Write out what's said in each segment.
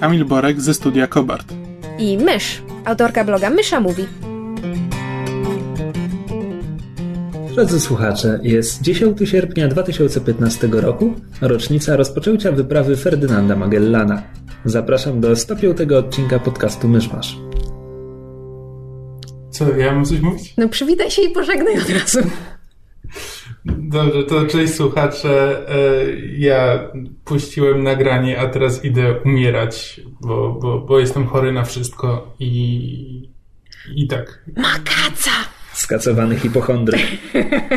Kamil Borek ze studia Kobart. i Mysz, autorka bloga Mysza Mówi. Drodzy słuchacze, jest 10 sierpnia 2015 roku, rocznica rozpoczęcia wyprawy Ferdynanda Magellana. Zapraszam do 105 odcinka podcastu Myszmasz. Co, ja mam coś mówić? No przywitaj się i pożegnaj od razu. Dobrze, to cześć słuchacze. E, Ja puściłem nagranie, a teraz idę umierać, bo, bo, bo jestem chory na wszystko i, i tak. Makaca! Skacowany hipochondry.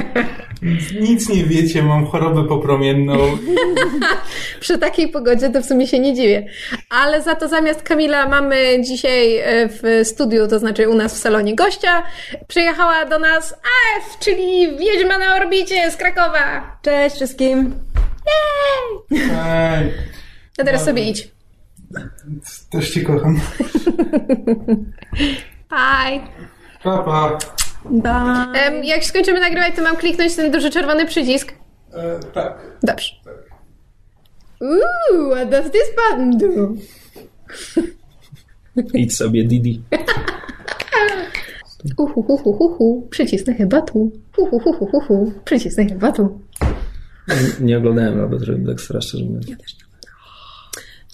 Nic nie wiecie, mam chorobę popromienną. Przy takiej pogodzie to w sumie się nie dziwię. Ale za to zamiast Kamila mamy dzisiaj e, w studiu, to znaczy u nas w salonie gościa. Przyjechała do nas AF, czyli Wiedźma na orbicie z Krakowa. Cześć wszystkim. Jej! Ej, A teraz sobie idź. też cię kocham. Bye. Papa. Em, jak skończymy nagrywać, to mam kliknąć ten duży czerwony przycisk. E, tak. Dobrze. Ooh, what does this button do? Idź sobie, Didi. Uhuhuhuhu, przycisnę chyba tu. Uhuhuhuhu, przycisnę chyba tu. Nie, nie oglądałem Laboratorium Dextera, szczerze mówiąc.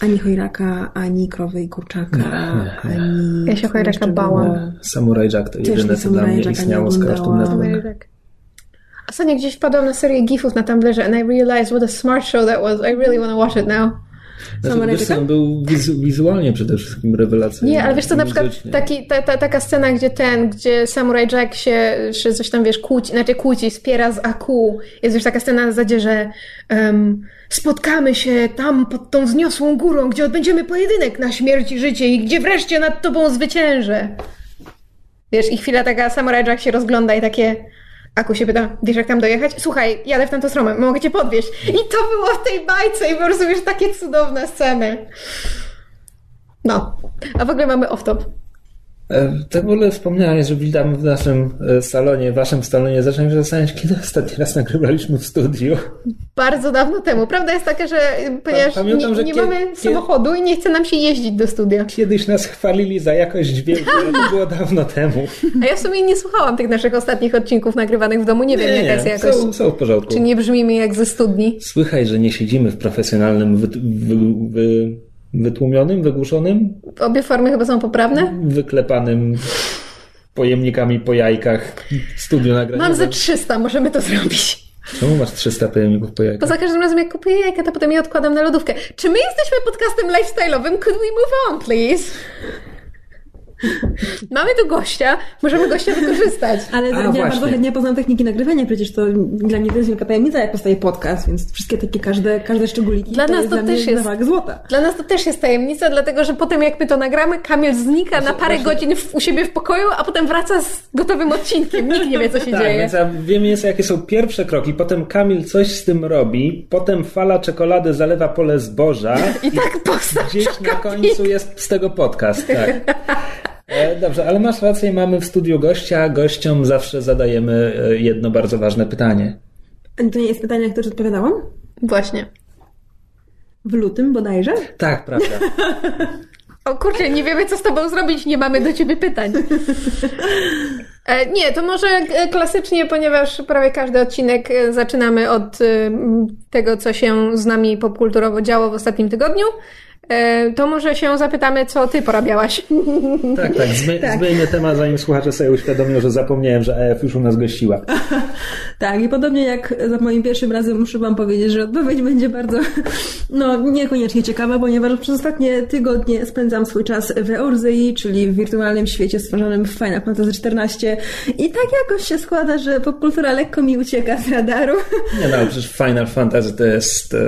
Ani chojraka, ani krowy i kurczaka, Nie, nie. ani... Ja się chojraka bałam. Samurai Jack to jedyne, co dla mnie Jacka istniało z oglądałam. Network. Ostatnio gdzieś wpadłam na serię gifów na Tumblrze and I realized what a smart show that was. I really want to watch it now. Znaczy, wiesz on był wizu- wizualnie przede wszystkim rewelacyjny. Nie, ale wiesz co, na przykład taki, ta, ta, taka scena, gdzie ten, gdzie Samurai Jack się, się coś tam, wiesz, kłóci, znaczy kłóci, spiera z Aku. Jest już taka scena na zasadzie, że em, spotkamy się tam pod tą wzniosłą górą, gdzie odbędziemy pojedynek na śmierć i życie i gdzie wreszcie nad tobą zwyciężę. Wiesz, i chwila taka Samurai Jack się rozgląda i takie... Aku się pyta, wiesz jak tam dojechać? Słuchaj, jadę w tamtą stronę, mogę cię podwieźć. I to było w tej bajce i po prostu wiesz, takie cudowne sceny. No, a w ogóle mamy off-top. Tak w ogóle wspomniałeś, że witam w naszym e, salonie, w waszym salonie. Zacząłem się zastanawiać, kiedy ostatni raz nagrywaliśmy w studiu. Bardzo dawno temu. Prawda jest taka, że ponieważ pamiętam, nie, że nie kie- mamy kie- samochodu i nie chce nam się jeździć do studia. Kiedyś nas chwalili za jakość dźwięku, ale to było dawno temu. A ja w sumie nie słuchałam tych naszych ostatnich odcinków nagrywanych w domu. Nie, wiem, jaka jest jakość. są, są w porządku. Czy nie brzmimy jak ze studni? Słychać, że nie siedzimy w profesjonalnym, wy, wy, wy, wytłumionym, wygłuszonym, Obie formy chyba są poprawne. wyklepanym pojemnikami po jajkach studiu nagraniowe. Mam ze 300, możemy to zrobić. Czemu masz 300 pojemników po Bo jajkach? za każdym razem jak kupuję jajka, to potem je odkładam na lodówkę. Czy my jesteśmy podcastem lifestyle'owym? Could we move on, please? Mamy tu gościa, możemy gościa wykorzystać. Ale A, ja właśnie. bardzo chętnie poznam techniki nagrywania, przecież to dla mnie to jest wielka tajemnica, jak powstaje podcast, więc wszystkie takie, każde, każde szczególiki Dla to nas jest to dla mnie też jest- złota. Dla nas to też jest tajemnica, dlatego że potem jak my to nagramy, Kamil znika na parę godzin w, u siebie w pokoju, a potem wraca z gotowym odcinkiem. Nikt nie wie, co się Tak, dzieje. więc ja wiem jest, jakie są pierwsze kroki. Potem Kamil coś z tym robi, potem fala czekolady zalewa pole zboża I tak powstał gdzieś na końcu jest z tego podcast. Tak. E, Dobrze, ale masz rację, mamy w studiu gościa. Gościom zawsze zadajemy e, jedno bardzo ważne pytanie. To nie jest pytanie, na które odpowiadałam? Właśnie. W lutym bodajże? Tak, prawda. O kurczę, nie wiemy, co z tobą zrobić, nie mamy do ciebie pytań. E, nie, to może klasycznie, ponieważ prawie każdy odcinek zaczynamy od tego, co się z nami popkulturowo działo w ostatnim tygodniu. E, to może się zapytamy, co ty porabiałaś. Tak, tak. Zmy, Zmieńmy temat, zanim słuchacze sobie uświadomią, że zapomniałem, że EF już u nas gościła. Tak, i podobnie jak za moim pierwszym razem muszę wam powiedzieć, że odpowiedź będzie bardzo, no, niekoniecznie ciekawa, ponieważ przez ostatnie tygodnie spędzam swój czas w Eurzei, czyli w wirtualnym świecie stworzonym w Final Fantasy XIV i tak jakoś się składa, że popkultura lekko mi ucieka z radaru. Nie no, przecież Final Fantasy to jest, e,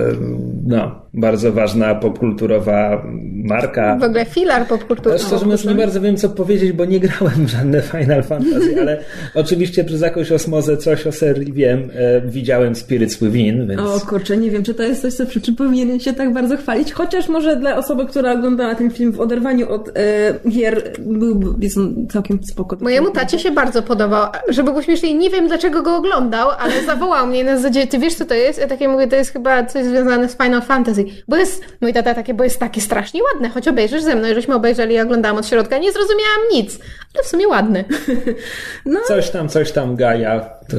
no, bardzo ważna popkulturowa marka. W ogóle filar popkultury. Ale szczerze mówiąc, nie bardzo wiem, co powiedzieć, bo nie grałem w żadne Final Fantasy, ale oczywiście przez jakąś osmozę coś o serii wiem. E, widziałem Spirits Within, więc... O kurczę, nie wiem, czy to jest coś, co przy czym powinien się tak bardzo chwalić, chociaż może dla osoby, która oglądała ten film w oderwaniu od e, gier, był jest on całkiem spoko. Mojemu tacie się bardzo podobał. Żeby było śmieszniej, nie wiem dlaczego go oglądał, ale zawołał mnie na zasadzie, ty wiesz co to jest? Ja takie mówię, to jest chyba coś związane z Final Fantasy. Bo jest, mój tata takie, bo jest takie strasznie ładne, choć obejrzysz ze mną, żeśmy obejrzeli i oglądałam od środka, nie zrozumiałam nic, ale w sumie ładne. No, Coś tam, coś tam Gaja. To...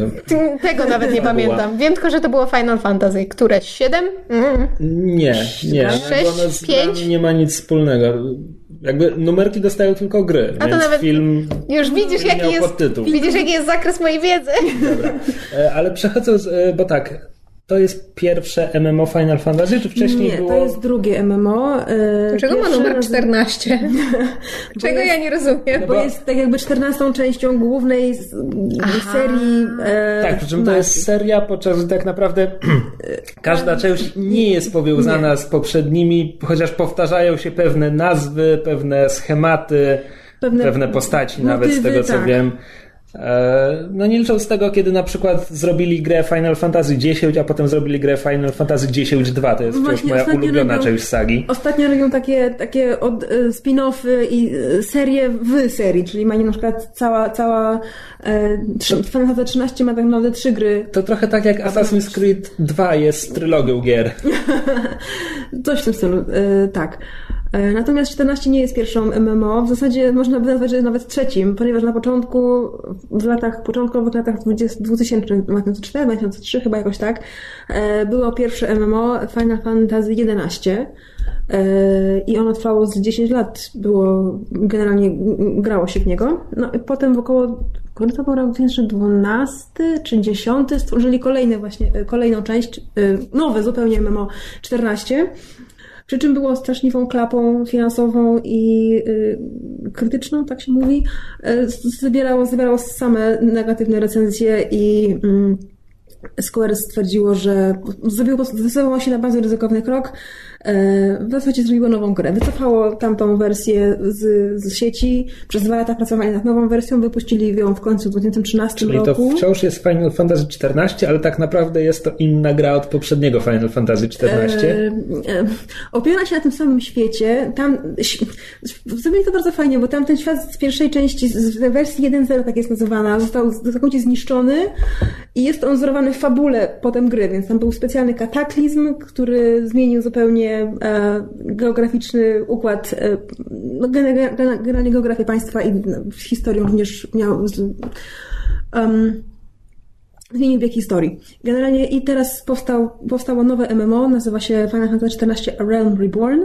Tego nawet nie pamiętam. Wiem tylko, że to było Final Fantasy. Któreś? Siedem? Mm. Nie, nie. Sześć, pięć? nie ma nic wspólnego. Jakby numerki dostają tylko gry, A to nawet- film Już widzisz, jaki jest, podtytuł. widzisz, jaki jest zakres mojej wiedzy. Dobra. E, Ale przechodząc, e, bo tak, to jest pierwsze MMO Final Fantasy, czy wcześniej nie, było... to jest drugie MMO. E, Czego ma numer raz- 14? Czego ja nie rozumiem? Bo jest tak jakby czternastą częścią głównej z- serii. E, Tak, przy czym to jest seria, podczas gdy tak naprawdę każda część nie jest powiązana z poprzednimi, chociaż powtarzają się pewne nazwy, pewne schematy, pewne, Pewne postaci nawet z motywy, tego co tak. wiem. E, No nie licząc tego, kiedy na przykład zrobili grę Final Fantasy X, a potem zrobili grę Final Fantasy X-2, to jest wciąż Właśnie moja ulubiona robią- część sagi. Ostatnio robią takie, takie od, e, spin-offy i e, serie w serii, czyli mają na przykład cała, cała e, Final Fantasy 13 ma tak naprawdę trzy gry. To trochę tak jak Assassin's Creed 2 jest trylogią gier. Coś w tym stylu, e, tak. E, Natomiast 14 nie jest pierwszą MMO. W zasadzie można by nazwać, że nawet trzecim, ponieważ na początku, w latach, początkowych latach 20, 2000, 2004, 2003 chyba jakoś tak, e, było pierwsze MMO Final Fantasy 11 e, i ono trwało z 10 lat. Było, generalnie grało się w niego. No i potem w około, kiedy to był rok 2012 czy 10 stworzyli kolejne właśnie, kolejną część, nowe zupełnie MMO 14. Przy czym było straszliwą klapą finansową i y, krytyczną, tak się mówi. Y, Zbierało, zbierało same negatywne recenzje i mm, Square stwierdziło, że zrobiło, zdecydowało się na bardzo ryzykowny krok. E, W zasadzie zrobiło nową grę. Wycofało tamtą wersję z, z sieci. Przez dwa lata pracowali nad nową wersją, wypuścili ją w końcu w 2013 Czyli to roku. wciąż jest Final Fantasy XIV, ale tak naprawdę jest to inna gra od poprzedniego Final Fantasy XIV. E, e, opiera się na tym samym świecie. Tam zrobili to bardzo fajnie, bo tam ten świat z pierwszej części, z wersji 1.0, tak jest nazywana, został całkowicie zniszczony i jest on wzorowany w fabule potem gry, więc tam był specjalny kataklizm, który zmienił zupełnie e, geograficzny układ, e, no, gene- gene- generalnie geografię państwa i no, historię również miał z, um, zmienił bieg historii. Generalnie i teraz powstał, powstało nowe MMO, nazywa się Final Fantasy XIV A Realm Reborn.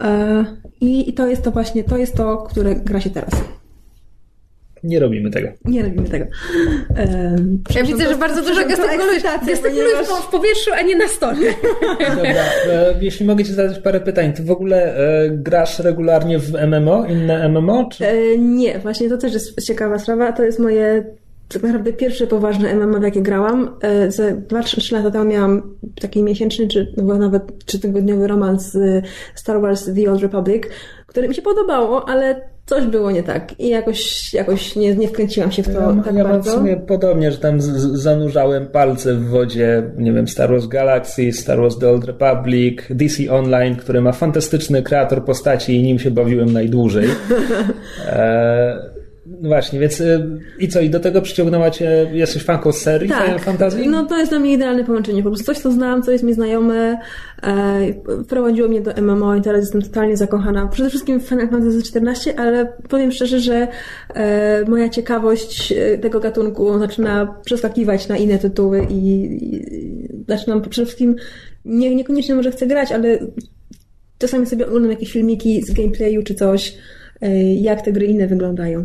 E, I to jest to właśnie, to jest to, które gra się teraz. Nie robimy tego. Nie robimy tego. E, Ja widzę, że bardzo dużo gestykulujesz, gestykulujesz w powietrzu, a nie na stole. Dobra, e, jeśli mogę Ci zadać parę pytań, Ty w ogóle e, grasz regularnie w MMO, inne MMO? Czy... E, nie, właśnie to też jest ciekawa sprawa. To jest moje tak naprawdę pierwsze poważne MMO, w jakie grałam. E, Ze 2-3 lata temu miałam taki miesięczny, czy no nawet trzytygodniowy romans z Star Wars The Old Republic, który mi się podobało, ale coś było nie tak i jakoś, jakoś nie, nie wkręciłam się w to ja, tak ja mam w bardzo. sumie podobnie, że tam z, z- zanurzałem palce w wodzie, nie wiem, Star Wars Galaxy, Star Wars The Old Republic, DC Online, który ma fantastyczny kreator postaci i nim się bawiłem najdłużej. E, no właśnie, więc e, i co, i do tego przyciągnęła Cię, jesteś fanką serii Final Fantasy? No to jest dla mnie idealne połączenie. Po prostu coś, co znam, co jest mi znajome, e, wprowadziło mnie do MMO i teraz jestem totalnie zakochana. Przede wszystkim w Final Fantasy XIV, ale powiem szczerze, że e, moja ciekawość e, tego gatunku zaczyna przeskakiwać na inne tytuły i, i zaczynam przede wszystkim, nie, niekoniecznie może chcę grać, ale czasami sobie oglądam jakieś filmiki z gameplayu czy coś, jak te gry inne wyglądają.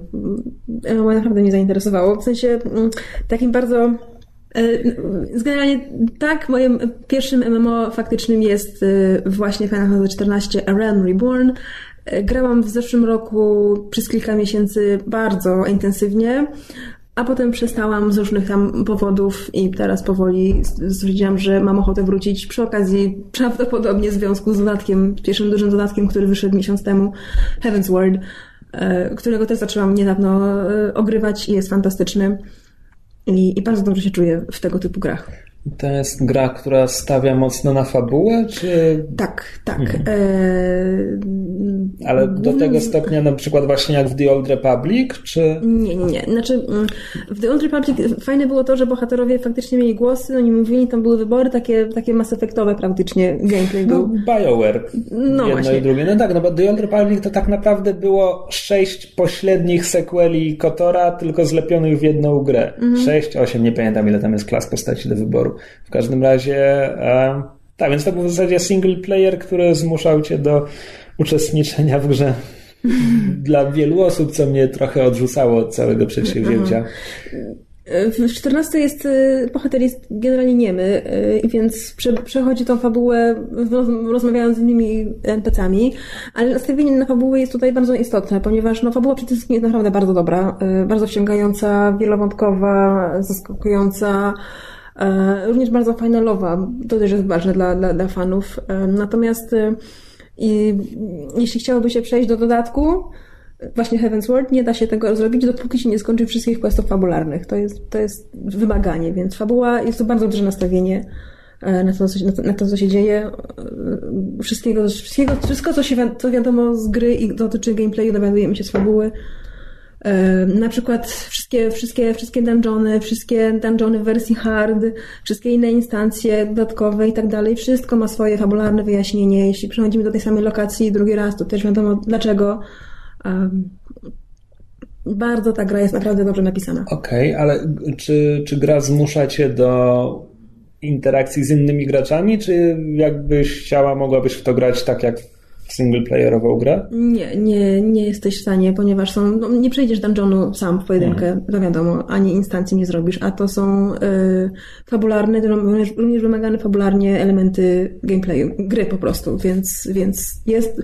MMO naprawdę mnie zainteresowało. W sensie mm, takim bardzo z Generalnie tak, moim pierwszym MMO faktycznym jest e, właśnie Final Fantasy XIV A Realm Reborn. Grałam w zeszłym roku przez kilka miesięcy bardzo intensywnie. A potem przestałam z różnych tam powodów i teraz powoli stwierdziłam, że mam ochotę wrócić przy okazji prawdopodobnie w związku z dodatkiem, pierwszym dużym dodatkiem, który wyszedł miesiąc temu, Heaven's Word, e, którego też zaczęłam niedawno e, ogrywać i jest fantastyczny. I, I bardzo dobrze się czuję w tego typu grach. To jest gra, która stawia mocno na fabułę, czy... Tak, tak. Mhm. E... Ale do tego stopnia na przykład właśnie jak w The Old Republic, czy... Nie, nie, nie. Znaczy mm, w The Old Republic fajne było to, że bohaterowie faktycznie mieli głosy, oni mówili, tam były wybory takie, takie Mass Effectowe praktycznie, gameplay był. No, BioWare. No jedno właśnie. i drugie. No tak, no bo The Old Republic to tak naprawdę było sześć pośrednich sequeli Kotora, tylko zlepionych w jedną grę. Mhm. Sześć, osiem, nie pamiętam ile tam jest klas postaci do wyboru. W każdym razie, tak, więc to był w zasadzie single player, który zmuszał cię do uczestniczenia w grze. Dla wielu osób, co mnie trochę odrzucało od całego przedsięwzięcia. W 14 jest, y, bohater jest generalnie niemy, y, więc prze, przechodzi tą fabułę roz, rozmawiając z innymi NPC-ami, ale nastawienie na fabułę jest tutaj bardzo istotne, ponieważ no, fabuła przede wszystkim jest naprawdę bardzo dobra, y, bardzo wciągająca, wielowątkowa, zaskakująca, również bardzo finalowa, to też jest ważne dla, dla, dla fanów. E, Natomiast y, i, jeśli chciałoby się przejść do dodatku, właśnie Heaven's Word, nie da się tego zrobić, dopóki się nie skończy wszystkich questów fabularnych. To jest, to jest wymaganie, więc fabuła jest to bardzo duże nastawienie e, na to, co na to, co się dzieje. E, Wszystkiego, wszystkiego, wszystko, co, się, co wiadomo z gry i dotyczy gameplayu, dowiadujemy się z fabuły. Na przykład wszystkie, wszystkie, wszystkie dungeony, wszystkie dungeony w wersji hard, wszystkie inne instancje dodatkowe i tak dalej, wszystko ma swoje fabularne wyjaśnienie. Jeśli przechodzimy do tej samej lokacji drugi raz, to też wiadomo dlaczego. Bardzo ta gra jest naprawdę dobrze napisana. Okej, ale czy, czy gra zmusza cię do interakcji z innymi graczami, czy jakbyś chciała, mogłabyś w to grać tak jak singleplayerową grę? Nie, nie, nie jesteś w stanie, ponieważ są, no, nie przejdziesz dungeonu sam w pojedynkę, to wiadomo, ani instancji nie zrobisz, a to są y, fabularne, również, również wymagane fabularnie elementy gameplayu, gry po prostu, więc, więc jest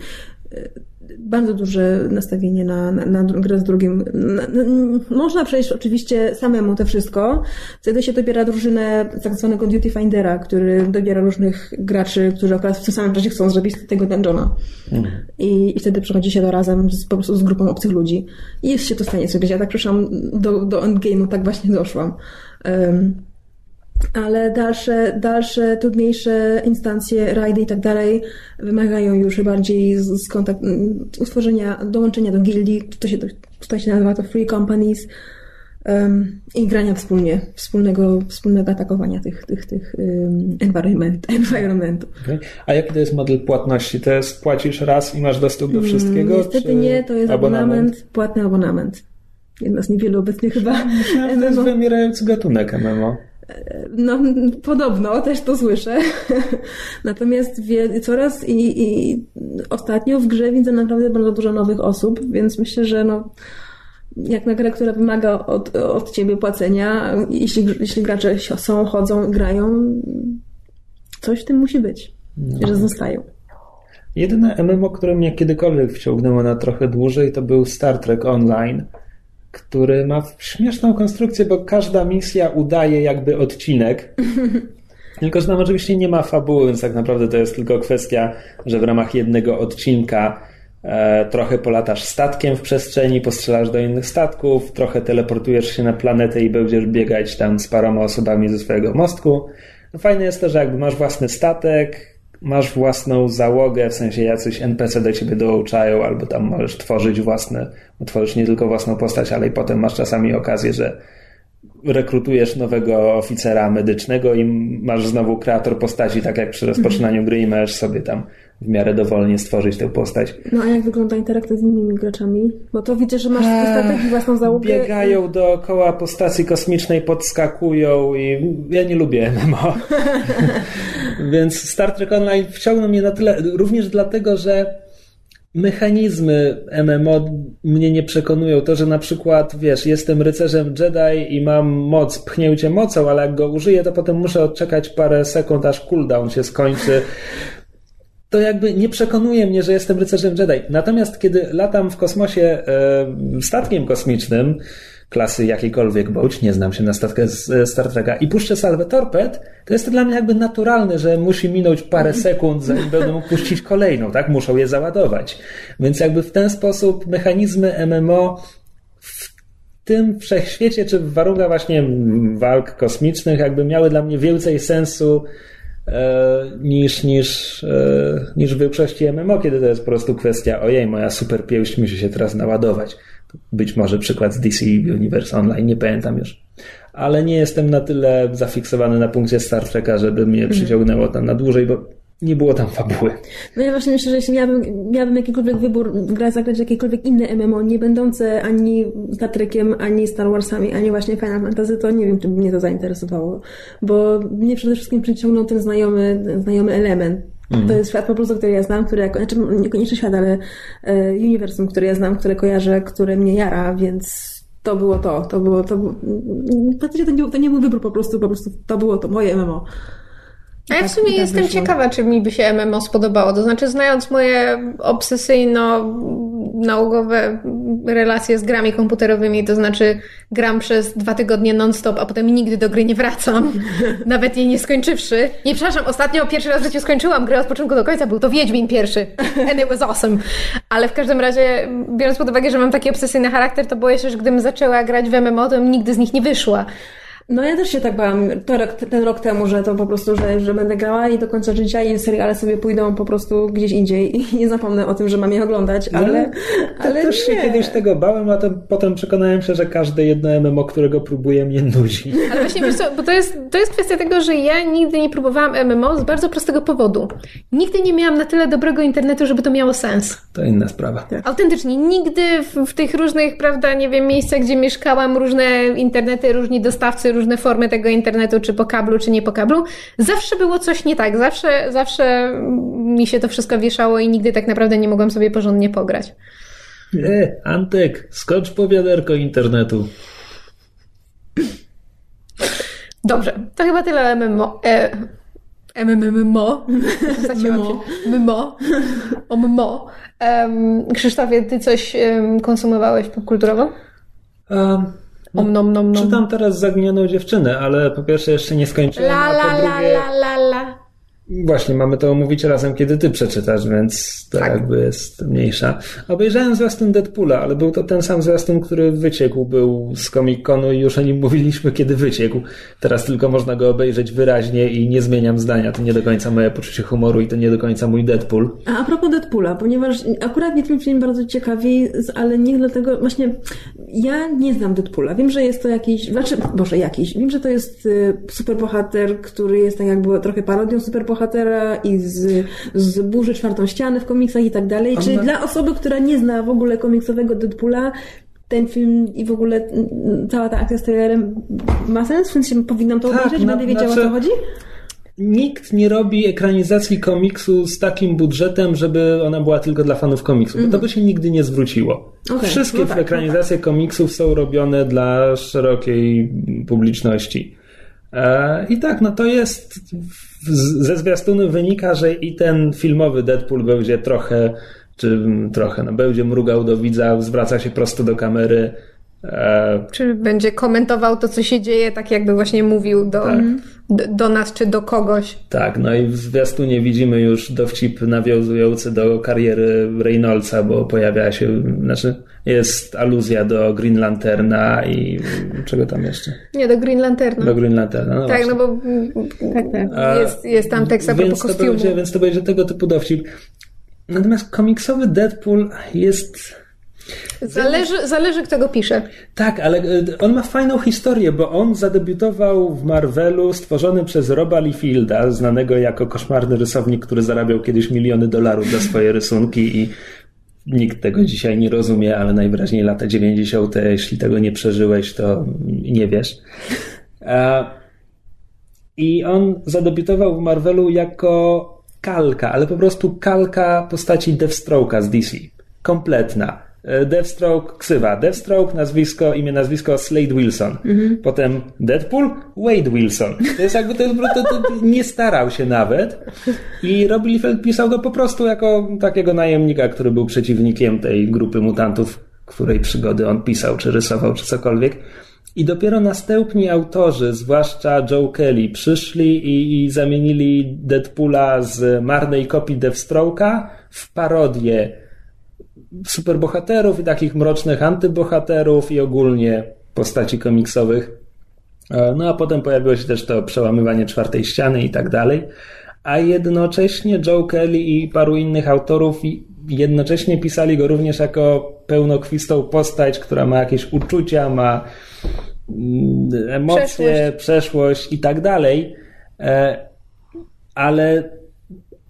y, bardzo duże nastawienie na, na, na grę z drugim. Na, na, można przejść oczywiście samemu to wszystko. Wtedy się dobiera drużynę tak zwanego Duty Findera, który dobiera różnych graczy, którzy akurat w tym samym czasie chcą zrobić tego dungeona. I, I wtedy przechodzi się to razem z, po prostu z grupą obcych ludzi. I jest się to w stanie zrobić. Ja tak przyszłam do, do endgame'u, tak właśnie doszłam. Um, ale dalsze, dalsze, trudniejsze instancje, rajdy i tak dalej wymagają już bardziej z, z kontakt, utworzenia, dołączenia do gildii, to się, tutaj się nazywa to free companies um, i grania wspólnie, wspólnego, wspólnego atakowania tych, tych, tych um, environment, environmentów. Okay. A jaki to jest model płatności? To jest płacisz raz i masz dostęp do wszystkiego? Niestety nie, to jest abonament, płatny abonament. Jedna z niewielu obecnych chyba. Myślałem, to jest wymierający gatunek MMO. No, podobno, też to słyszę. Natomiast wie, coraz i, i ostatnio w grze widzę naprawdę bardzo dużo nowych osób, więc myślę, że no, jak na grę, która wymaga od, od ciebie płacenia, jeśli, jeśli gracze są, chodzą, grają, coś w tym musi być, no. że zostają. Jedyne MMO, które mnie kiedykolwiek wciągnęło na trochę dłużej, to był Star Trek Online który ma śmieszną konstrukcję, bo każda misja udaje jakby odcinek. Tylko, że tam oczywiście nie ma fabuły, więc tak naprawdę to jest tylko kwestia, że w ramach jednego odcinka e, trochę polatasz statkiem w przestrzeni, postrzelasz do innych statków, trochę teleportujesz się na planetę i będziesz biegać tam z paroma osobami ze swojego mostku. No fajne jest to, że jakby masz własny statek, masz własną załogę, w sensie jacyś NPC do ciebie dołączają, albo tam możesz tworzyć własne, tworzysz nie tylko własną postać, ale i potem masz czasami okazję, że rekrutujesz nowego oficera medycznego i masz znowu kreator postaci, tak jak przy rozpoczynaniu gry i możesz sobie tam w miarę dowolnie stworzyć tę postać. No a jak wygląda interakcja z innymi graczami? Bo to widzę, że masz statek i własną załogę. Biegają dookoła po stacji kosmicznej, podskakują i ja nie lubię MMO. Więc Star Trek Online wciągnął mnie na tyle, również dlatego, że mechanizmy MMO mnie nie przekonują. To, że na przykład, wiesz, jestem rycerzem Jedi i mam moc, pchnię cię mocą, ale jak go użyję, to potem muszę odczekać parę sekund, aż cooldown się skończy. To jakby nie przekonuje mnie, że jestem rycerzem Jedi. Natomiast kiedy latam w kosmosie e, statkiem kosmicznym, klasy jakiejkolwiek bądź, nie znam się na statkę z Star Treka i puszczę salwę torped, to jest to dla mnie jakby naturalne, że musi minąć parę sekund, zanim będę mógł puścić kolejną, tak? Muszą je załadować. Więc jakby w ten sposób mechanizmy MMO w tym wszechświecie, czy w warunkach właśnie walk kosmicznych jakby miały dla mnie więcej sensu e, niż, niż, e, niż w większości MMO, kiedy to jest po prostu kwestia ojej, moja super pięść musi się teraz naładować. Być może przykład z DC Universe Online, nie pamiętam już. Ale nie jestem na tyle zafiksowany na punkcie Star Treka, żeby mnie przyciągnęło tam na dłużej, bo nie było tam fabuły. No ja właśnie myślę, że jeśli miałabym, miałabym jakikolwiek wybór w grach zagrać jakiekolwiek inne MMO, nie będące ani Star Trekiem, ani Star Warsami, ani właśnie Final Fantasy, to nie wiem, czy by mnie to zainteresowało. Bo mnie przede wszystkim przyciągnął ten znajomy, znajomy element. To jest świat po prostu, który ja znam, który znaczy niekoniecznie świat, ale e, uniwersum, który ja znam, które kojarzę, które mnie jara, więc to było to, to było to. To nie, to nie był wybór po prostu, po prostu to było to moje MMO. A ja w tak- sumie i tak jestem wyszło. ciekawa, czy mi by się MMO spodobało. To znaczy, znając moje obsesyjno-nałogowe relacje z grami komputerowymi, to znaczy gram przez dwa tygodnie non-stop, a potem nigdy do gry nie wracam, nawet jej nie skończywszy. Nie, przepraszam, ostatnio pierwszy raz w życiu skończyłam grę od początku do końca, był to Wiedźmin pierwszy. And it was awesome. Ale w każdym razie, biorąc pod uwagę, że mam taki obsesyjny charakter, to boję się, że gdybym zaczęła grać w MMO, to bym nigdy z nich nie wyszła. No ja też się tak bałam to rok, ten rok temu, że to po prostu, że, że będę grała i do końca życia i seriale sobie pójdą po prostu gdzieś indziej i nie zapomnę o tym, że mam je oglądać, ale, ale No, Też się kiedyś tego bałem, a to potem przekonałem się, że każde jedno MMO, którego próbuję, mnie nudzi. Ale właśnie wiesz co, bo to jest, to jest kwestia tego, że ja nigdy nie próbowałam MMO z bardzo prostego powodu. Nigdy nie miałam na tyle dobrego internetu, żeby to miało sens. To inna sprawa. Autentycznie, nigdy w, w tych różnych, prawda, nie wiem, miejscach, gdzie mieszkałam, różne internety, różni dostawcy, różne formy tego internetu, czy po kablu, czy nie po kablu, zawsze było coś nie tak. Zawsze, zawsze mi się to wszystko wieszało i nigdy tak naprawdę nie mogłam sobie porządnie pograć. E, Antek, skocz po wiaderko internetu. Dobrze, to chyba tyle o MMO. E, MMMO. MMO. O MMO. Um, Krzysztofie, ty coś um, konsumowałeś popkulturowo? Um, Om nom nom nom. czytam teraz Zaginioną dziewczynę, ale po pierwsze jeszcze nie skończyłem, La a la po la drugie... la la la. Właśnie, mamy to omówić razem, kiedy ty przeczytasz, więc to Tak. jakby jest mniejsza. Obejrzałem zwiastun Deadpoola, ale był to ten sam zwiastun, który wyciekł, był z Comic-Conu i już o nim mówiliśmy, kiedy wyciekł. Teraz tylko można go obejrzeć wyraźnie i nie zmieniam zdania. To nie do końca moje poczucie humoru i to nie do końca mój Deadpool. A, a propos Deadpoola, ponieważ akurat mnie ten film bardzo ciekawi, ale nie dlatego, właśnie ja nie znam Deadpoola. Wiem, że jest to jakiś, znaczy, boże, jakiś. Wiem, że to jest y, superbohater, który jest tak jakby trochę parodią superbohatera i z, z burzy czwartą ścianę w komiksach i tak dalej. Czy ma- dla osoby, która nie zna w ogóle komiksowego Deadpoola, ten film i w ogóle mm, cała ta akcja z trailerem ma sens? W sensie powinnam to Tak, obejrzeć? Będę wiedziała, o znaczy- co chodzi? Nikt nie robi ekranizacji komiksu z takim budżetem, żeby ona była tylko dla fanów komiksu, bo to by się nigdy nie zwróciło. Okej, Wszystkie no tak, ekranizacje komiksów są robione dla szerokiej publiczności. E, I tak, no to jest. Ze zwiastunu wynika, że i ten filmowy Deadpool będzie trochę, czy mm, trochę, no będzie mrugał do widza, zwraca się prosto do kamery. E, Czy będzie komentował to, co się dzieje, tak jakby właśnie mówił do, Tak. Do, nas czy do kogoś. Tak, no i w zwiastunie widzimy już dowcip nawiązujący do kariery Reynoldsa, bo pojawia się, znaczy jest aluzja do Green Lanterna i czego tam jeszcze? Nie, do Green Lanterna. Do Green Lanterna, no tak, właśnie. no bo Tak, tak. Jest, jest tam tekst a propos to, kostiumu. będzie, więc to będzie tego typu dowcip. Natomiast komiksowy Deadpool jest... Zależy, zależy kto go pisze. Tak, ale e, on ma fajną historię, bo on zadebiutował w Marvelu stworzonym przez Roba Liefilda, znanego jako koszmarny rysownik, który zarabiał kiedyś miliony dolarów za swoje rysunki i nikt tego dzisiaj nie rozumie, ale najwyraźniej lata 90., jeśli tego nie przeżyłeś, to nie wiesz. E, I on zadebiutował w Marvelu jako kalka, ale po prostu kalka postaci Deathstroke'a z DC. Kompletna. E, Deathstroke, ksywa. Deathstroke, nazwisko, imię, nazwisko Slade Wilson. Potem Deadpool, Wade Wilson. To jest jakby, to, jest, to, to, to nie starał się nawet. I Rob Liefeld pisał go po prostu jako takiego najemnika, który był przeciwnikiem tej grupy mutantów której przygody on pisał, czy rysował, czy cokolwiek. I dopiero następni autorzy, zwłaszcza Joe Kelly, przyszli i, i zamienili Deadpoola z marnej kopii Deathstroke'a w parodię superbohaterów i takich mrocznych antybohaterów i ogólnie postaci komiksowych. E, no a potem pojawiło się też to przełamywanie czwartej ściany i tak dalej. A jednocześnie Joe Kelly i paru innych autorów jednocześnie pisali go również jako pełnokwistą postać, która ma jakieś uczucia, ma mm, emocje, przeszłość, przeszłość i tak dalej. E, ale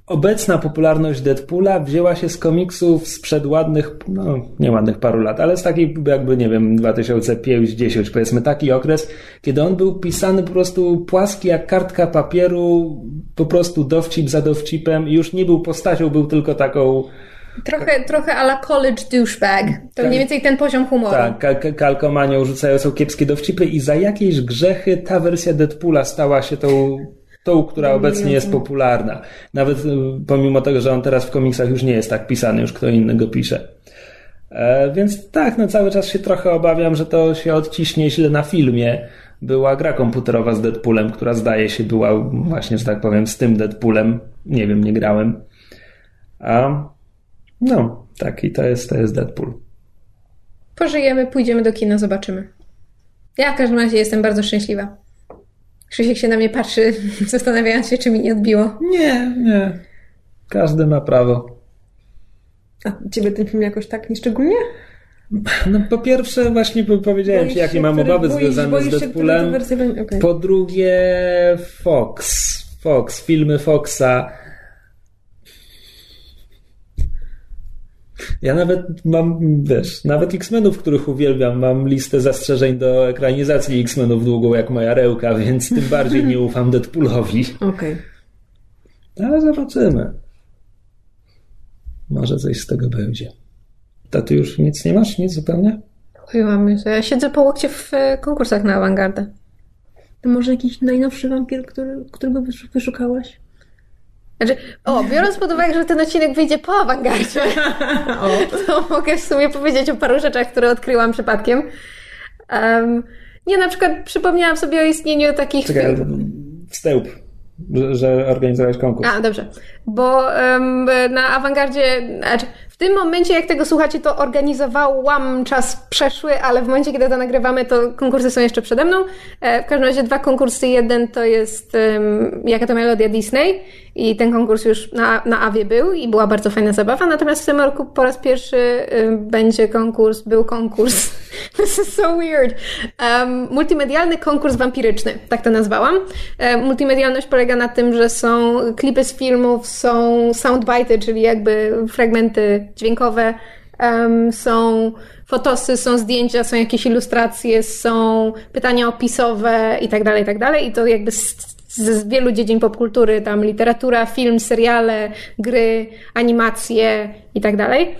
obecna popularność Deadpoola wzięła się z komiksów sprzed ładnych, no nie ładnych paru lat, ale z takiej jakby, nie wiem, 2005-10 powiedzmy, taki okres, kiedy on był pisany po prostu płaski jak kartka papieru, po prostu dowcip za dowcipem i już nie był postacią, był tylko taką Trochę, trochę ala college douchebag. To tak, mniej więcej ten poziom humoru. Tak, kalkomanią rzucają są kiepskie dowcipy i za jakieś grzechy ta wersja Deadpoola stała się tą tą, która obecnie jest popularna. Nawet y, pomimo tego, że on teraz w komiksach już nie jest tak pisany, już kto inny go pisze. E, więc tak, no cały czas się trochę obawiam, że to się odciśnie źle na filmie. Była gra komputerowa z Deadpoolem, która zdaje się była właśnie, że tak powiem, z tym Deadpoolem. Nie wiem, nie grałem. A no, tak, i to jest, to jest Deadpool. Pożyjemy, pójdziemy do kina, zobaczymy. Ja w każdym razie jestem bardzo szczęśliwa. Krzysiek się na mnie patrzy, zastanawiając się, czy mi nie odbiło. Nie, nie. Każdy ma prawo. A ciebie ten film jakoś tak nieszczególnie? No po pierwsze właśnie powiedziałem ci, jakie mam obawy związane z Deadpoolem. Okay. Po drugie Fox. Fox, filmy Foxa Ja nawet mam, wiesz, nawet X-Menów, których uwielbiam, mam listę zastrzeżeń do ekranizacji X-Menów długą jak moja rełka, więc tym bardziej nie ufam Deadpoolowi. Okej. Okay. Ale zobaczymy. Może coś z tego będzie. To ty już nic nie masz? Nic zupełnie? Oj, Ja siedzę po łokcie w e, konkursach na awangardę. To może jakiś najnowszy wampir, który, którego wyszukałaś? Znaczy, o, biorąc pod uwagę, że ten odcinek wyjdzie po awangardzie, to mogę w sumie powiedzieć o paru rzeczach, które odkryłam przypadkiem. Um, nie, na przykład przypomniałam sobie o istnieniu takich... Czekaj, wstęp, że, że organizowałeś konkurs. A, dobrze. Bo um, na awangardzie, znaczy w tym momencie, jak tego słuchacie, to organizowałam czas przeszły, ale w momencie, kiedy to nagrywamy, to konkursy są jeszcze przede mną. E, w każdym razie dwa konkursy. Jeden to jest um, Jaka to melodia Disney i ten konkurs już na, na Awie był i była bardzo fajna zabawa. Natomiast w tym roku po raz pierwszy um, będzie konkurs, był konkurs. This is so weird. Um, multimedialny konkurs wampiryczny, tak to nazwałam. Um, multimedialność polega na tym, że są klipy z filmów, są soundbite, czyli jakby fragmenty dźwiękowe, um, są fotosy, są zdjęcia, są jakieś ilustracje, są pytania opisowe i tak dalej, i tak dalej. I to jakby z, z wielu dziedzin popkultury, tam literatura, film, seriale, gry, animacje i tak dalej.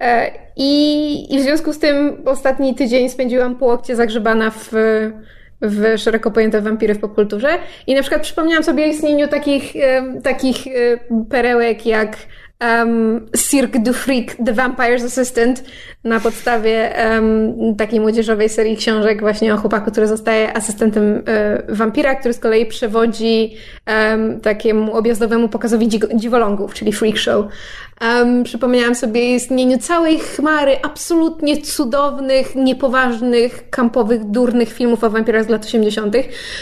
E, I, I w związku z tym ostatni tydzień spędziłam po łokcie zagrzebana w w szeroko pojęte wampiry w popkulturze. I na przykład przypomniałam sobie o istnieniu takich, takich perełek jak um, Cirque du Freak The Vampire's Assistant na podstawie um, takiej młodzieżowej serii książek właśnie o chłopaku, który zostaje asystentem e, wampira, który z kolei przewodzi um, takiemu objazdowemu pokazowi dziwolągów, czyli freak show. Um, przypomniałam sobie istnieniu całej chmary absolutnie cudownych, niepoważnych, kampowych, durnych filmów o wampirach z lat 80.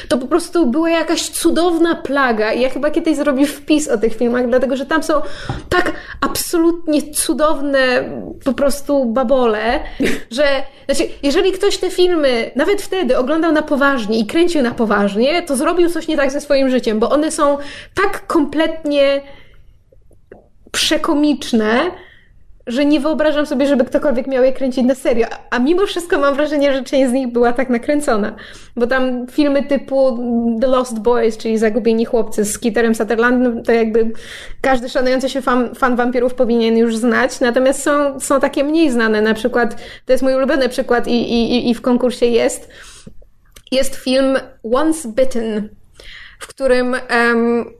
To po prostu była jakaś cudowna plaga i ja chyba kiedyś zrobię wpis o tych filmach, dlatego że tam są tak absolutnie cudowne po prostu babole, że znaczy, jeżeli ktoś te filmy nawet wtedy oglądał na poważnie i kręcił na poważnie, to zrobił coś nie tak ze swoim życiem, bo one są tak kompletnie przekomiczne, że nie wyobrażam sobie, żeby ktokolwiek miał je kręcić na serio. A mimo wszystko mam wrażenie, że część z nich była tak nakręcona. Bo tam filmy typu The Lost Boys, czyli Zagubieni Chłopcy z Kiterem Sutherlandem, to jakby każdy szanujący się fan, fan wampirów powinien już znać. Natomiast są, są takie mniej znane. Na przykład, to jest mój ulubiony przykład i, i, i w konkursie jest, jest film Once Bitten, w którym um,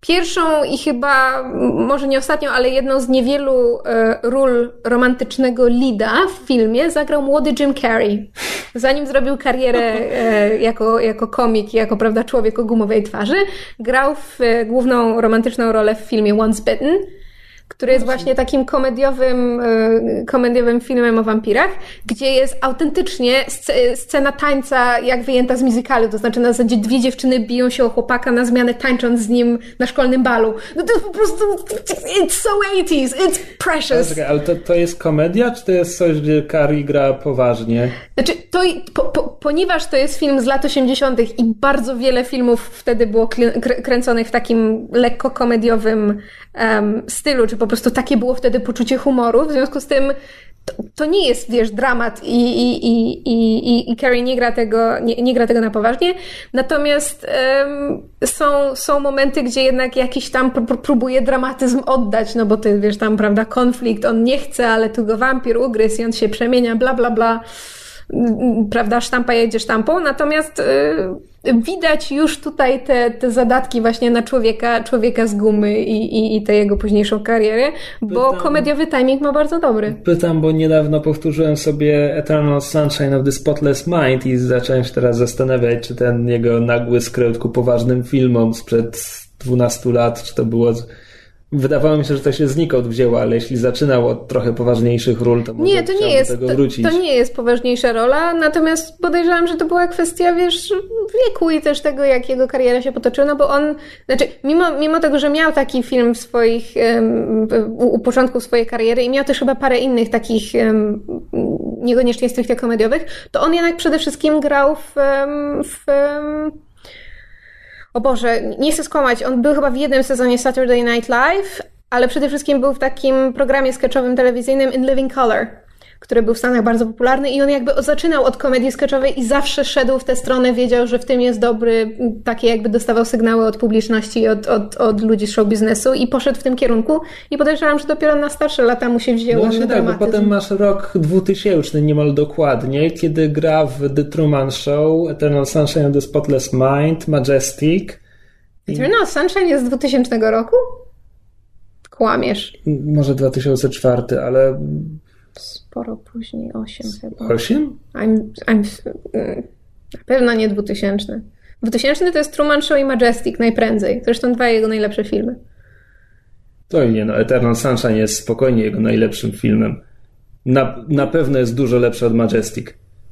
pierwszą i chyba, może nie ostatnią, ale jedną z niewielu e, ról romantycznego lida w filmie zagrał młody Jim Carrey. Zanim zrobił karierę e, jako, jako komik jako prawda, człowiek o gumowej twarzy, grał w e, główną romantyczną rolę w filmie Once Bitten który jest właśnie takim komediowym, e, komediowym filmem o wampirach, gdzie jest autentycznie sc- scena tańca jak wyjęta z muzykalu, to znaczy na zasadzie dwie dziewczyny biją się o chłopaka na zmianę tańcząc z nim na szkolnym balu. No to jest po prostu it's so 80s, it's precious. Czekaj, ale to, to jest komedia, czy to jest coś, gdzie Kari gra poważnie? Znaczy, to, po, po, ponieważ to jest film z lat 80. i bardzo wiele filmów wtedy było kręconych w takim lekko komediowym um, stylu, czy po prostu takie było wtedy poczucie humoru, w związku z tym to, to nie jest, wiesz, dramat i, i, i, i, i, Carrie nie gra tego, nie, nie gra tego na poważnie. Natomiast um, są, są momenty, gdzie jednak jakiś tam pr próbuje dramatyzm oddać, no bo ty, wiesz, tam, prawda, konflikt, on nie chce, ale tu go wampir ugryzł i on się przemienia, bla, bla, bla prawda, sztampa jedzie sztampą, natomiast y, widać już tutaj te, te zadatki właśnie na człowieka, człowieka z gumy i, i, i tę jego późniejszą karierę, bo Pytam. komediowy timing ma bardzo dobry. Pytam, bo niedawno powtórzyłem sobie Eternal Sunshine of the Spotless Mind i zacząłem się teraz zastanawiać, czy ten jego nagły skryt ku poważnym filmom sprzed 12 lat, czy to było... Wydawało mi się, że to się znikąd wzięło, ale jeśli zaczynał od trochę poważniejszych ról, to może Nie, to nie jest, tego to, wrócić. to nie jest poważniejsza rola, natomiast podejrzewam, że to była kwestia, wiesz, wieku i też tego, jak jego kariera się potoczyła, no bo on, znaczy, mimo, mimo tego, że miał taki film w swoich, em, u, u początku swojej kariery i miał też chyba parę innych takich, em, niekoniecznie stricte komediowych, to on jednak przede wszystkim grał w, em, w o Boże, nie chcę skłamać, on był chyba w jednym sezonie Saturday Night Live, ale przede wszystkim był w takim programie sketchowym telewizyjnym In Living Color, który był w Stanach bardzo popularny i on jakby zaczynał od komedii sketchowej i zawsze szedł w tę stronę, wiedział, że w tym jest dobry, takie jakby dostawał sygnały od publiczności, od, od, od ludzi z show biznesu i poszedł w tym kierunku i podejrzewam, że dopiero na starsze lata mu się No wzięło właśnie ten tak, bo potem masz rok 2000 niemal dokładnie, kiedy gra w The Truman Show, Eternal Sunshine of the Spotless Mind, Majestic. Eternal Sunshine jest z 2000 roku? Kłamiesz. Może 2004, ale Sporo później, 8 chyba. 8? I'm, I'm, na pewno nie 2000. 2000 to jest Truman Show i Majestic najprędzej. Zresztą dwa jego najlepsze filmy. To nie no, Eternal Sunshine jest spokojnie jego najlepszym filmem. Na, na pewno jest dużo lepszy od Majestic.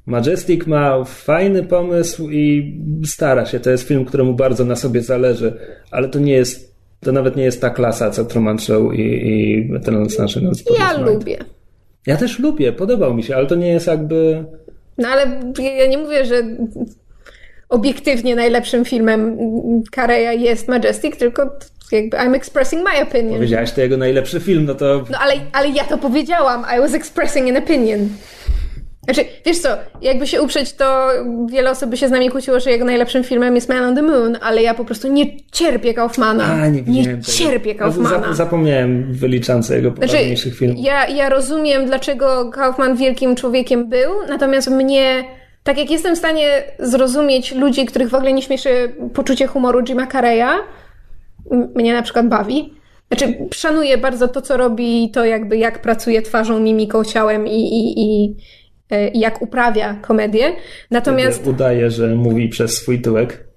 Majestic ma fajny pomysł i stara się. To jest film, któremu bardzo na sobie zależy, ale to nie jest, to nawet nie jest ta klasa, co Truman Show i, i Eternal Sunshine Ja lubię. Ja też lubię, podobał mi się, ale to nie jest jakby... No ale ja nie mówię, że obiektywnie najlepszym filmem Kareya jest Majestic, tylko jakby I'm expressing my opinion. Powiedziałaś, to jego najlepszy film, no to No ale, ale ja to powiedziałam. I was expressing an opinion. Znaczy, wiesz co, jakby się uprzeć, to wiele osób by się z nami kłóciło, że jego najlepszym filmem jest Man on the Moon, ale ja po prostu nie cierpię Kaufmana. A, nie widziałem tego. cierpię Kaufmana. za- Zapomniałem wyliczance jego poważniejszych filmów. Znaczy, Ja, ja rozumiem, dlaczego Kaufman wielkim człowiekiem był, natomiast mnie, tak jak jestem w stanie zrozumieć ludzi, których w ogóle nie śmieszy poczucie humoru Jima Carreya, mnie na przykład bawi. Znaczy, szanuję bardzo to, co robi, to jakby jak pracuje twarzą, mimiką, ciałem i, i, i, i jak uprawia komedię. Natomiast Kiedy Udaje, że mówi przez swój tyłek.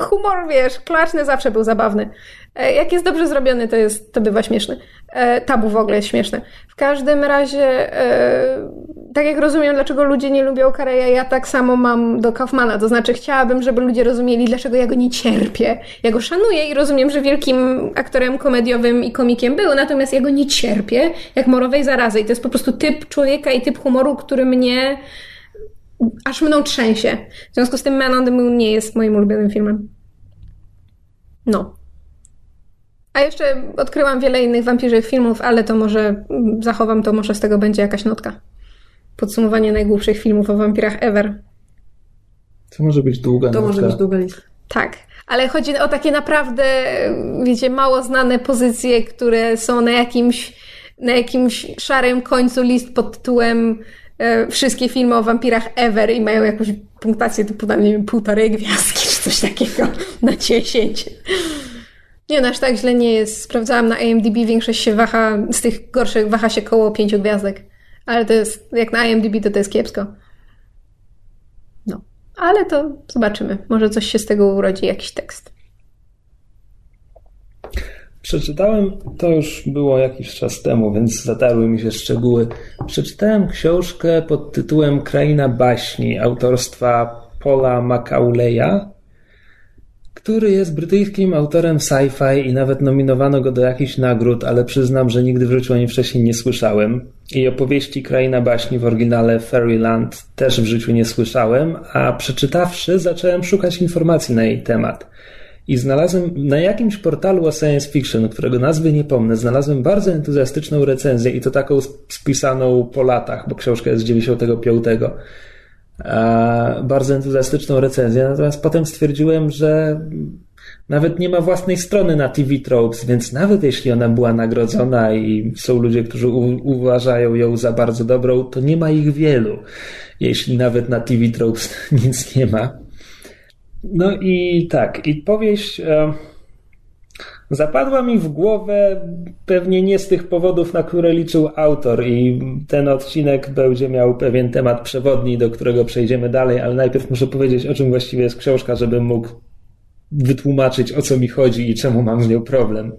humor, wiesz, klaczny zawsze był zabawny. E, Jak jest dobrze zrobiony, to, jest, to bywa śmieszny. E, Tabu w ogóle jest śmieszne. W każdym razie, e, tak jak rozumiem, dlaczego ludzie nie lubią Kareya, ja tak samo mam do Kaufmana. To znaczy, chciałabym, żeby ludzie rozumieli, dlaczego ja go nie cierpię. Ja go szanuję i rozumiem, że wielkim aktorem komediowym i komikiem był, natomiast ja go nie cierpię, jak morowej zarazy. I to jest po prostu typ człowieka i typ humoru, który mnie aż mną trzęsie. W związku z tym Man on the Moon nie jest moim ulubionym filmem. No. A jeszcze odkryłam wiele innych wampirzych filmów, ale to może mm, zachowam to, może z tego będzie jakaś notka. Podsumowanie najgłupszych filmów o wampirach ever. To może być długa To może być długa lista. Tak, ale chodzi o takie naprawdę, wiecie, mało znane pozycje, które są na jakimś, na jakimś szarym końcu list pod tytułem e, wszystkie filmy o wampirach ever i mają jakąś punktację typu, nie wiem, półtorej gwiazdki czy coś takiego na 10. Nie, no aż tak źle nie jest. Sprawdzałam na IMDb, większość się waha, z tych gorszych waha się koło pięciu gwiazdek. Ale to jest, jak na IMDb to to jest kiepsko. No, ale to zobaczymy. Może coś się z tego urodzi, jakiś tekst. Przeczytałem, to już było jakiś czas temu, więc zatarły mi się szczegóły. Przeczytałem książkę pod tytułem Kraina baśni autorstwa Paula Macauleya, który jest brytyjskim autorem sci-fi i nawet nominowano go do jakichś nagród, ale przyznam, że nigdy w życiu o nim wcześniej nie słyszałem. I opowieści Kraina baśni w oryginale Fairyland też w życiu nie słyszałem, a przeczytawszy zacząłem szukać informacji na jej temat i znalazłem na jakimś portalu o science fiction, którego nazwy nie pomnę, znalazłem bardzo entuzjastyczną recenzję i to taką spisaną po latach, bo książka jest z 95. Bardzo entuzjastyczną recenzję, natomiast potem stwierdziłem, że nawet nie ma własnej strony na TV Tropes, więc nawet jeśli ona była nagrodzona i są ludzie, którzy uważają ją za bardzo dobrą, to nie ma ich wielu. Jeśli nawet na TV Tropes nic nie ma. No i tak, i powieść e, zapadła mi w głowę pewnie nie z tych powodów, na które liczył autor, i ten odcinek będzie miał pewien temat przewodni, do którego przejdziemy dalej, ale najpierw muszę powiedzieć, o czym właściwie jest książka, żebym mógł wytłumaczyć, o co mi chodzi i czemu mam z nią problem.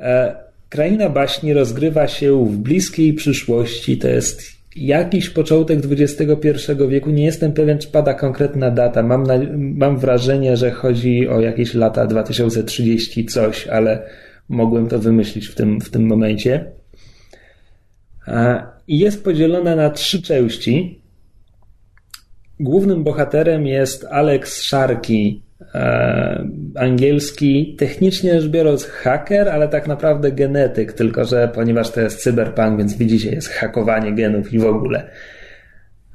E, Kraina baśni rozgrywa się w bliskiej przyszłości, to jest jakiś początek XXI wieku. Nie jestem pewien, czy pada konkretna data. Mam, na, mam wrażenie, że chodzi o jakieś lata 2030 coś, ale mogłem to wymyślić w tym, w tym momencie. I jest podzielona na trzy części. Głównym bohaterem jest Alex Sharkey, angielski, technicznie rzecz biorąc haker, ale tak naprawdę genetyk, tylko że ponieważ to jest cyberpunk, więc widzicie, jest hakowanie genów i w ogóle.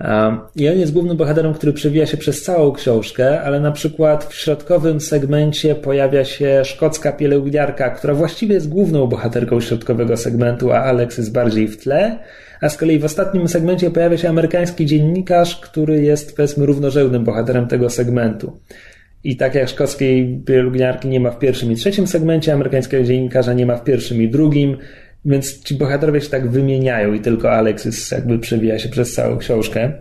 E, I on jest głównym bohaterem, który przewija się przez całą książkę, ale na przykład w środkowym segmencie pojawia się szkocka pielęgniarka, która właściwie jest główną bohaterką środkowego segmentu, a Alex jest bardziej w tle. A z kolei w ostatnim segmencie pojawia się amerykański dziennikarz, który jest powiedzmy równorzędnym bohaterem tego segmentu. I tak jak szkockiej pielęgniarki nie ma w pierwszym i trzecim segmencie, amerykańskiego dziennikarza nie ma w pierwszym i drugim, więc ci bohaterowie się tak wymieniają i tylko Alexis jakby przewija się przez całą książkę.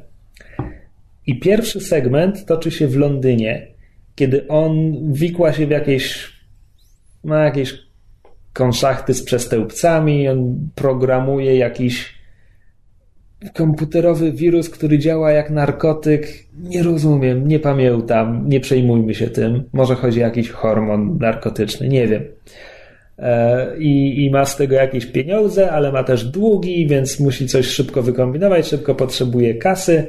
I pierwszy segment toczy się w Londynie, kiedy on wikła się w jakieś, ma jakieś konszachty z przestępcami, on programuje jakiś komputerowy wirus, który działa jak narkotyk, nie rozumiem, nie pamiętam, nie przejmujmy się tym. Może chodzi o jakiś hormon narkotyczny, nie wiem. E, I, I ma z tego jakieś pieniądze, ale ma też długi, więc musi coś szybko wykombinować, szybko potrzebuje kasy.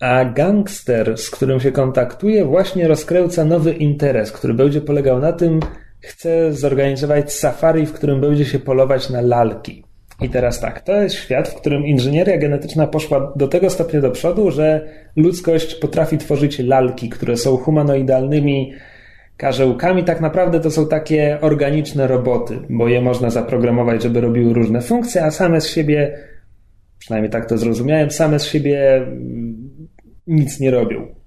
A gangster, z którym się kontaktuje, właśnie rozkręca nowy interes, który będzie polegał na tym, chce zorganizować safari, w którym będzie się polować na lalki. I teraz tak, to jest świat, w którym inżynieria genetyczna poszła do tego stopnia do przodu, że ludzkość potrafi tworzyć lalki, które są humanoidalnymi karzełkami. Tak naprawdę to są takie organiczne roboty, bo je można zaprogramować, żeby robiły różne funkcje, a same z siebie, przynajmniej tak to zrozumiałem, same z siebie mm, nic nie robią.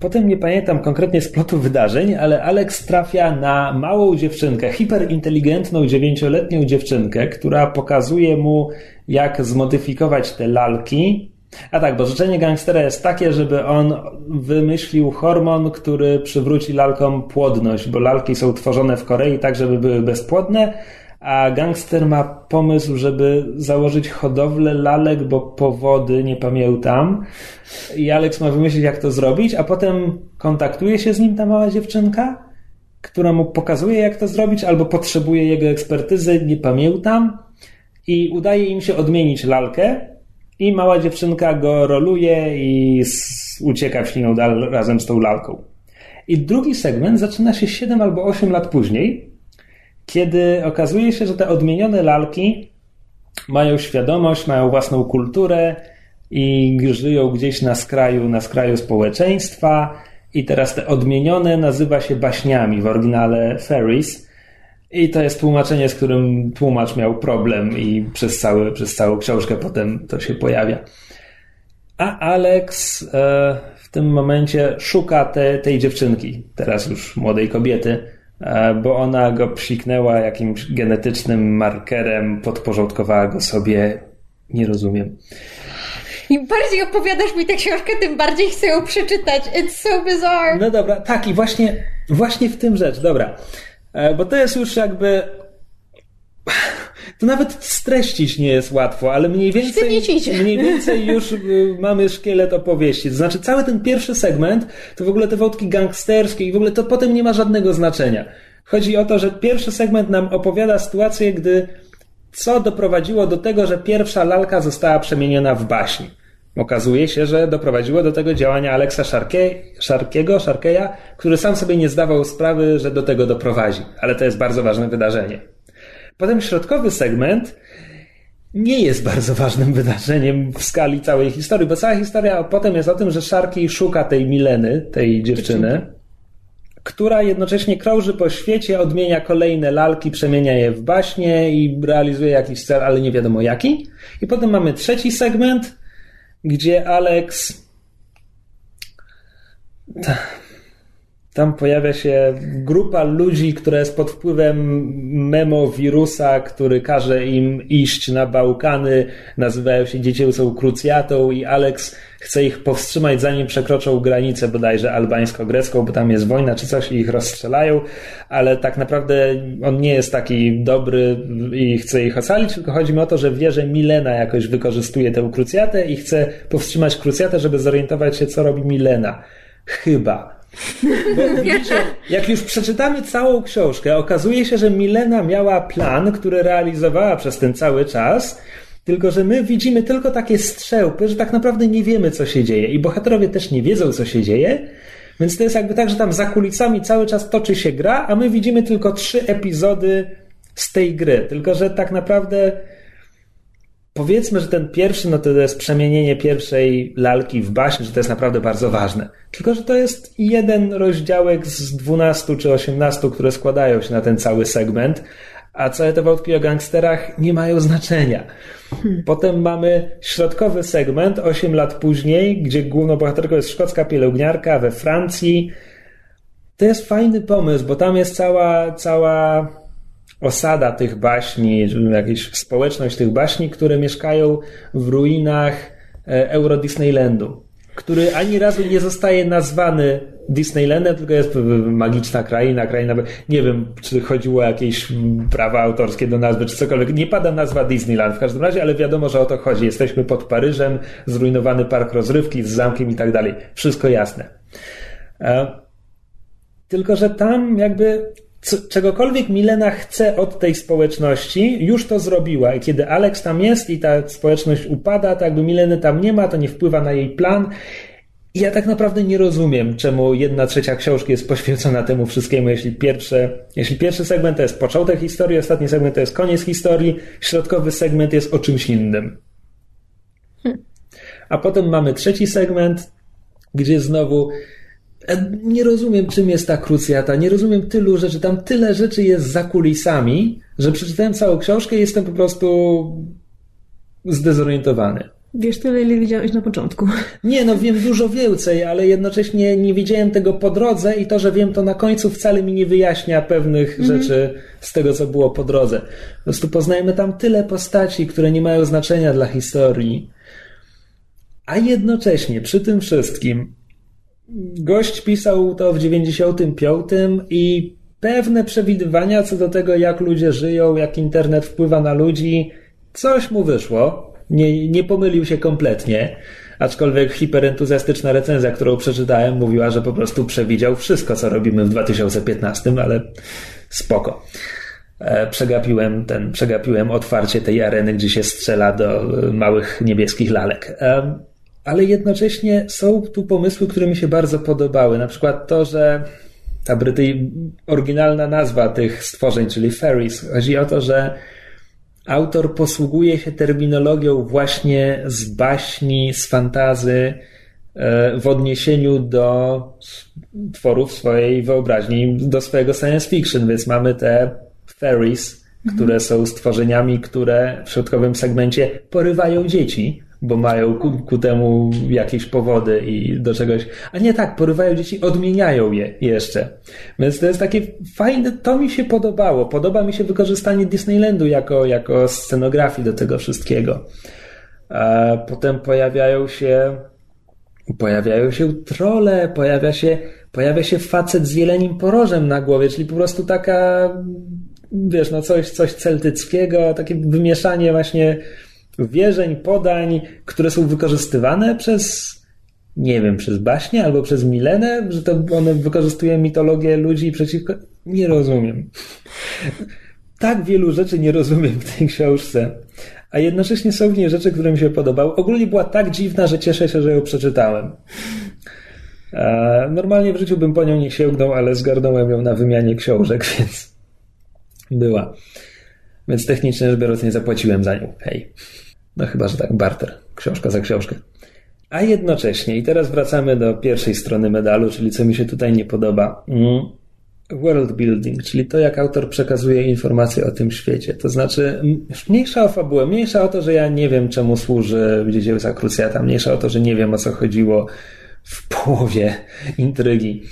Potem nie pamiętam konkretnie splotu wydarzeń, ale Alex trafia na małą dziewczynkę, hiperinteligentną dziewięcioletnią dziewczynkę, która pokazuje mu, jak zmodyfikować te lalki. A tak, bo życzenie gangstera jest takie, żeby on wymyślił hormon, który przywróci lalkom płodność, bo lalki są tworzone w Korei tak, żeby były bezpłodne, a gangster ma pomysł, żeby założyć hodowlę lalek, bo powody nie pamiętam. I Alex ma wymyślić, jak to zrobić, a potem kontaktuje się z nim ta mała dziewczynka, która mu pokazuje, jak to zrobić, albo potrzebuje jego ekspertyzy, nie pamiętam. I udaje im się odmienić lalkę, i mała dziewczynka go roluje i ucieka w ślinę razem z tą lalką. I drugi segment zaczyna się 7 albo 8 lat później, kiedy okazuje się, że te odmienione lalki mają świadomość, mają własną kulturę i żyją gdzieś na skraju, na skraju społeczeństwa. I teraz te odmienione nazywa się baśniami, w oryginale fairies. I to jest tłumaczenie, z którym tłumacz miał problem i przez, cały, przez całą książkę potem to się pojawia. A Alex e, w tym momencie szuka te, tej dziewczynki, teraz już młodej kobiety, bo ona go psiknęła jakimś genetycznym markerem, podporządkowała go sobie. Nie rozumiem. Im bardziej opowiadasz mi tę książkę, tym bardziej chcę ją przeczytać. It's so bizarre. No dobra, tak i właśnie, właśnie w tym rzecz, dobra. E, Bo to jest już jakby. To nawet streścić nie jest łatwo, ale mniej więcej, mniej więcej już y, mamy szkielet opowieści. To znaczy, cały ten pierwszy segment to w ogóle te wątki gangsterskie i w ogóle to potem nie ma żadnego znaczenia. Chodzi o to, że pierwszy segment nam opowiada sytuację, gdy co doprowadziło do tego, że pierwsza lalka została przemieniona w baśń. Okazuje się, że doprowadziło do tego działania Aleksa Szarkie, Szarkiego, Szarkeja, który sam sobie nie zdawał sprawy, że do tego doprowadzi. Ale to jest bardzo ważne wydarzenie. Potem środkowy segment nie jest bardzo ważnym wydarzeniem w skali całej historii, bo cała historia potem jest o tym, że Szarki szuka tej Mileny, tej dziewczyny, która jednocześnie krąży po świecie, odmienia kolejne lalki, przemienia je w baśnie i realizuje jakiś cel, ale nie wiadomo jaki. I potem mamy trzeci segment, gdzie Alex. Tam pojawia się grupa ludzi, która jest pod wpływem memowirusa, który każe im iść na Bałkany. Nazywają się dziecięcą krucjatą i Alex chce ich powstrzymać, zanim przekroczą granicę bodajże albańsko-grecką, bo tam jest wojna czy coś i ich rozstrzelają, ale tak naprawdę on nie jest taki dobry i chce ich ocalić, tylko chodzi mi o to, że wie, że Milena jakoś wykorzystuje tę krucjatę i chce powstrzymać krucjatę, żeby zorientować się, co robi Milena. Chyba. Bo widzicie, jak już przeczytamy całą książkę, okazuje się, że Milena miała plan, który realizowała przez ten cały czas, tylko że my widzimy tylko takie strzałpy, że tak naprawdę nie wiemy, co się dzieje. I bohaterowie też nie wiedzą, co się dzieje. Więc to jest jakby tak, że tam za kulisami cały czas toczy się gra, a my widzimy tylko trzy epizody z tej gry. Tylko że tak naprawdę powiedzmy, że ten pierwszy, no to jest przemienienie pierwszej lalki w baśń, że to jest naprawdę bardzo ważne. Tylko, że to jest jeden rozdziałek z 12 czy 18, które składają się na ten cały segment, a całe te wątki o gangsterach nie mają znaczenia. Potem mamy środkowy segment, 8 lat później, gdzie główną bohaterką jest szkocka pielęgniarka we Francji. To jest fajny pomysł, bo tam jest cała, cała osada tych baśni, jakaś społeczność tych baśni, które mieszkają w ruinach e, Euro Disneylandu, który ani razu nie zostaje nazwany Disneylandem, tylko jest magiczna kraina, kraina, nie wiem, czy chodziło o jakieś prawa autorskie do nazwy, czy cokolwiek. Nie pada nazwa Disneyland w każdym razie, ale wiadomo, że o to chodzi. Jesteśmy pod Paryżem, zrujnowany park rozrywki z zamkiem i tak dalej. Wszystko jasne. E, Tylko, że tam jakby czegokolwiek Milena chce od tej społeczności, już to zrobiła. I kiedy Alex tam jest i ta społeczność upada, to jakby Mileny tam nie ma, to nie wpływa na jej plan. I ja tak naprawdę nie rozumiem, czemu jedna trzecia książki jest poświęcona temu wszystkiemu, jeśli, pierwsze, jeśli pierwszy segment to jest początek historii, ostatni segment to jest koniec historii, środkowy segment jest o czymś innym. A potem mamy trzeci segment, gdzie znowu nie rozumiem, czym jest ta krucjata, nie rozumiem tylu rzeczy, tam tyle rzeczy jest za kulisami, że przeczytałem całą książkę i jestem po prostu zdezorientowany. Wiesz tyle, ile widziałeś na początku. Nie, no wiem dużo więcej, ale jednocześnie nie wiedziałem tego po drodze i to, że wiem to na końcu wcale mi nie wyjaśnia pewnych rzeczy z tego, co było po drodze. Po prostu poznajemy tam tyle postaci, które nie mają znaczenia dla historii. A jednocześnie przy tym wszystkim gość pisał to w 95 i pewne przewidywania co do tego, jak ludzie żyją, jak internet wpływa na ludzi, coś mu wyszło. Nie, nie pomylił się kompletnie. Aczkolwiek hiperentuzjastyczna recenzja, którą przeczytałem, mówiła, że po prostu przewidział wszystko, co robimy w 2015, ale spoko. E, Przegapiłem ten, przegapiłem otwarcie tej areny, gdzie się strzela do e, małych niebieskich lalek. Ale jednocześnie są tu pomysły, które mi się bardzo podobały. Na przykład to, że ta brytyj, oryginalna nazwa tych stworzeń, czyli fairies, chodzi o to, że autor posługuje się terminologią właśnie z baśni, z fantazy e, w odniesieniu do tworów swojej wyobraźni, do swojego science fiction, więc mamy te fairies, które są stworzeniami, które w środkowym segmencie porywają dzieci, bo mają ku, ku, temu jakieś powody i do czegoś. A nie tak, porywają dzieci, odmieniają je jeszcze. Więc to jest takie fajne, to mi się podobało. Podoba mi się wykorzystanie Disneylandu jako, jako scenografii do tego wszystkiego. A potem pojawiają się pojawiają się trole, pojawia się, pojawia się facet z jelenim porożem na głowie, czyli po prostu taka, wiesz, no coś, coś celtyckiego, takie wymieszanie właśnie wierzeń, podań, które są wykorzystywane przez, nie wiem, przez baśnie albo przez Milenę, że to one wykorzystują mitologię ludzi przeciwko... Nie rozumiem. Tak wielu rzeczy nie rozumiem w tej książce a jednocześnie są w niej rzeczy, które mi się podobały. Ogólnie była tak dziwna, że cieszę się, że ją przeczytałem. Normalnie w życiu bym po nią nie sięgnął, ale zgarnąłem ją na wymianie książek, więc była. Więc technicznie rzecz biorąc nie zapłaciłem za nią. Hej. No chyba, że tak, barter. Książka za książkę. A jednocześnie, i teraz wracamy do pierwszej strony medalu, czyli co mi się tutaj nie podoba. Mm world building, czyli to, jak autor przekazuje informacje o tym świecie. To znaczy, mniejsza o fabułę, mniejsza o to, że ja nie wiem, czemu służy Dziedzictwa Krucjata, mniejsza o to, że nie wiem, o co chodziło w połowie intrygi.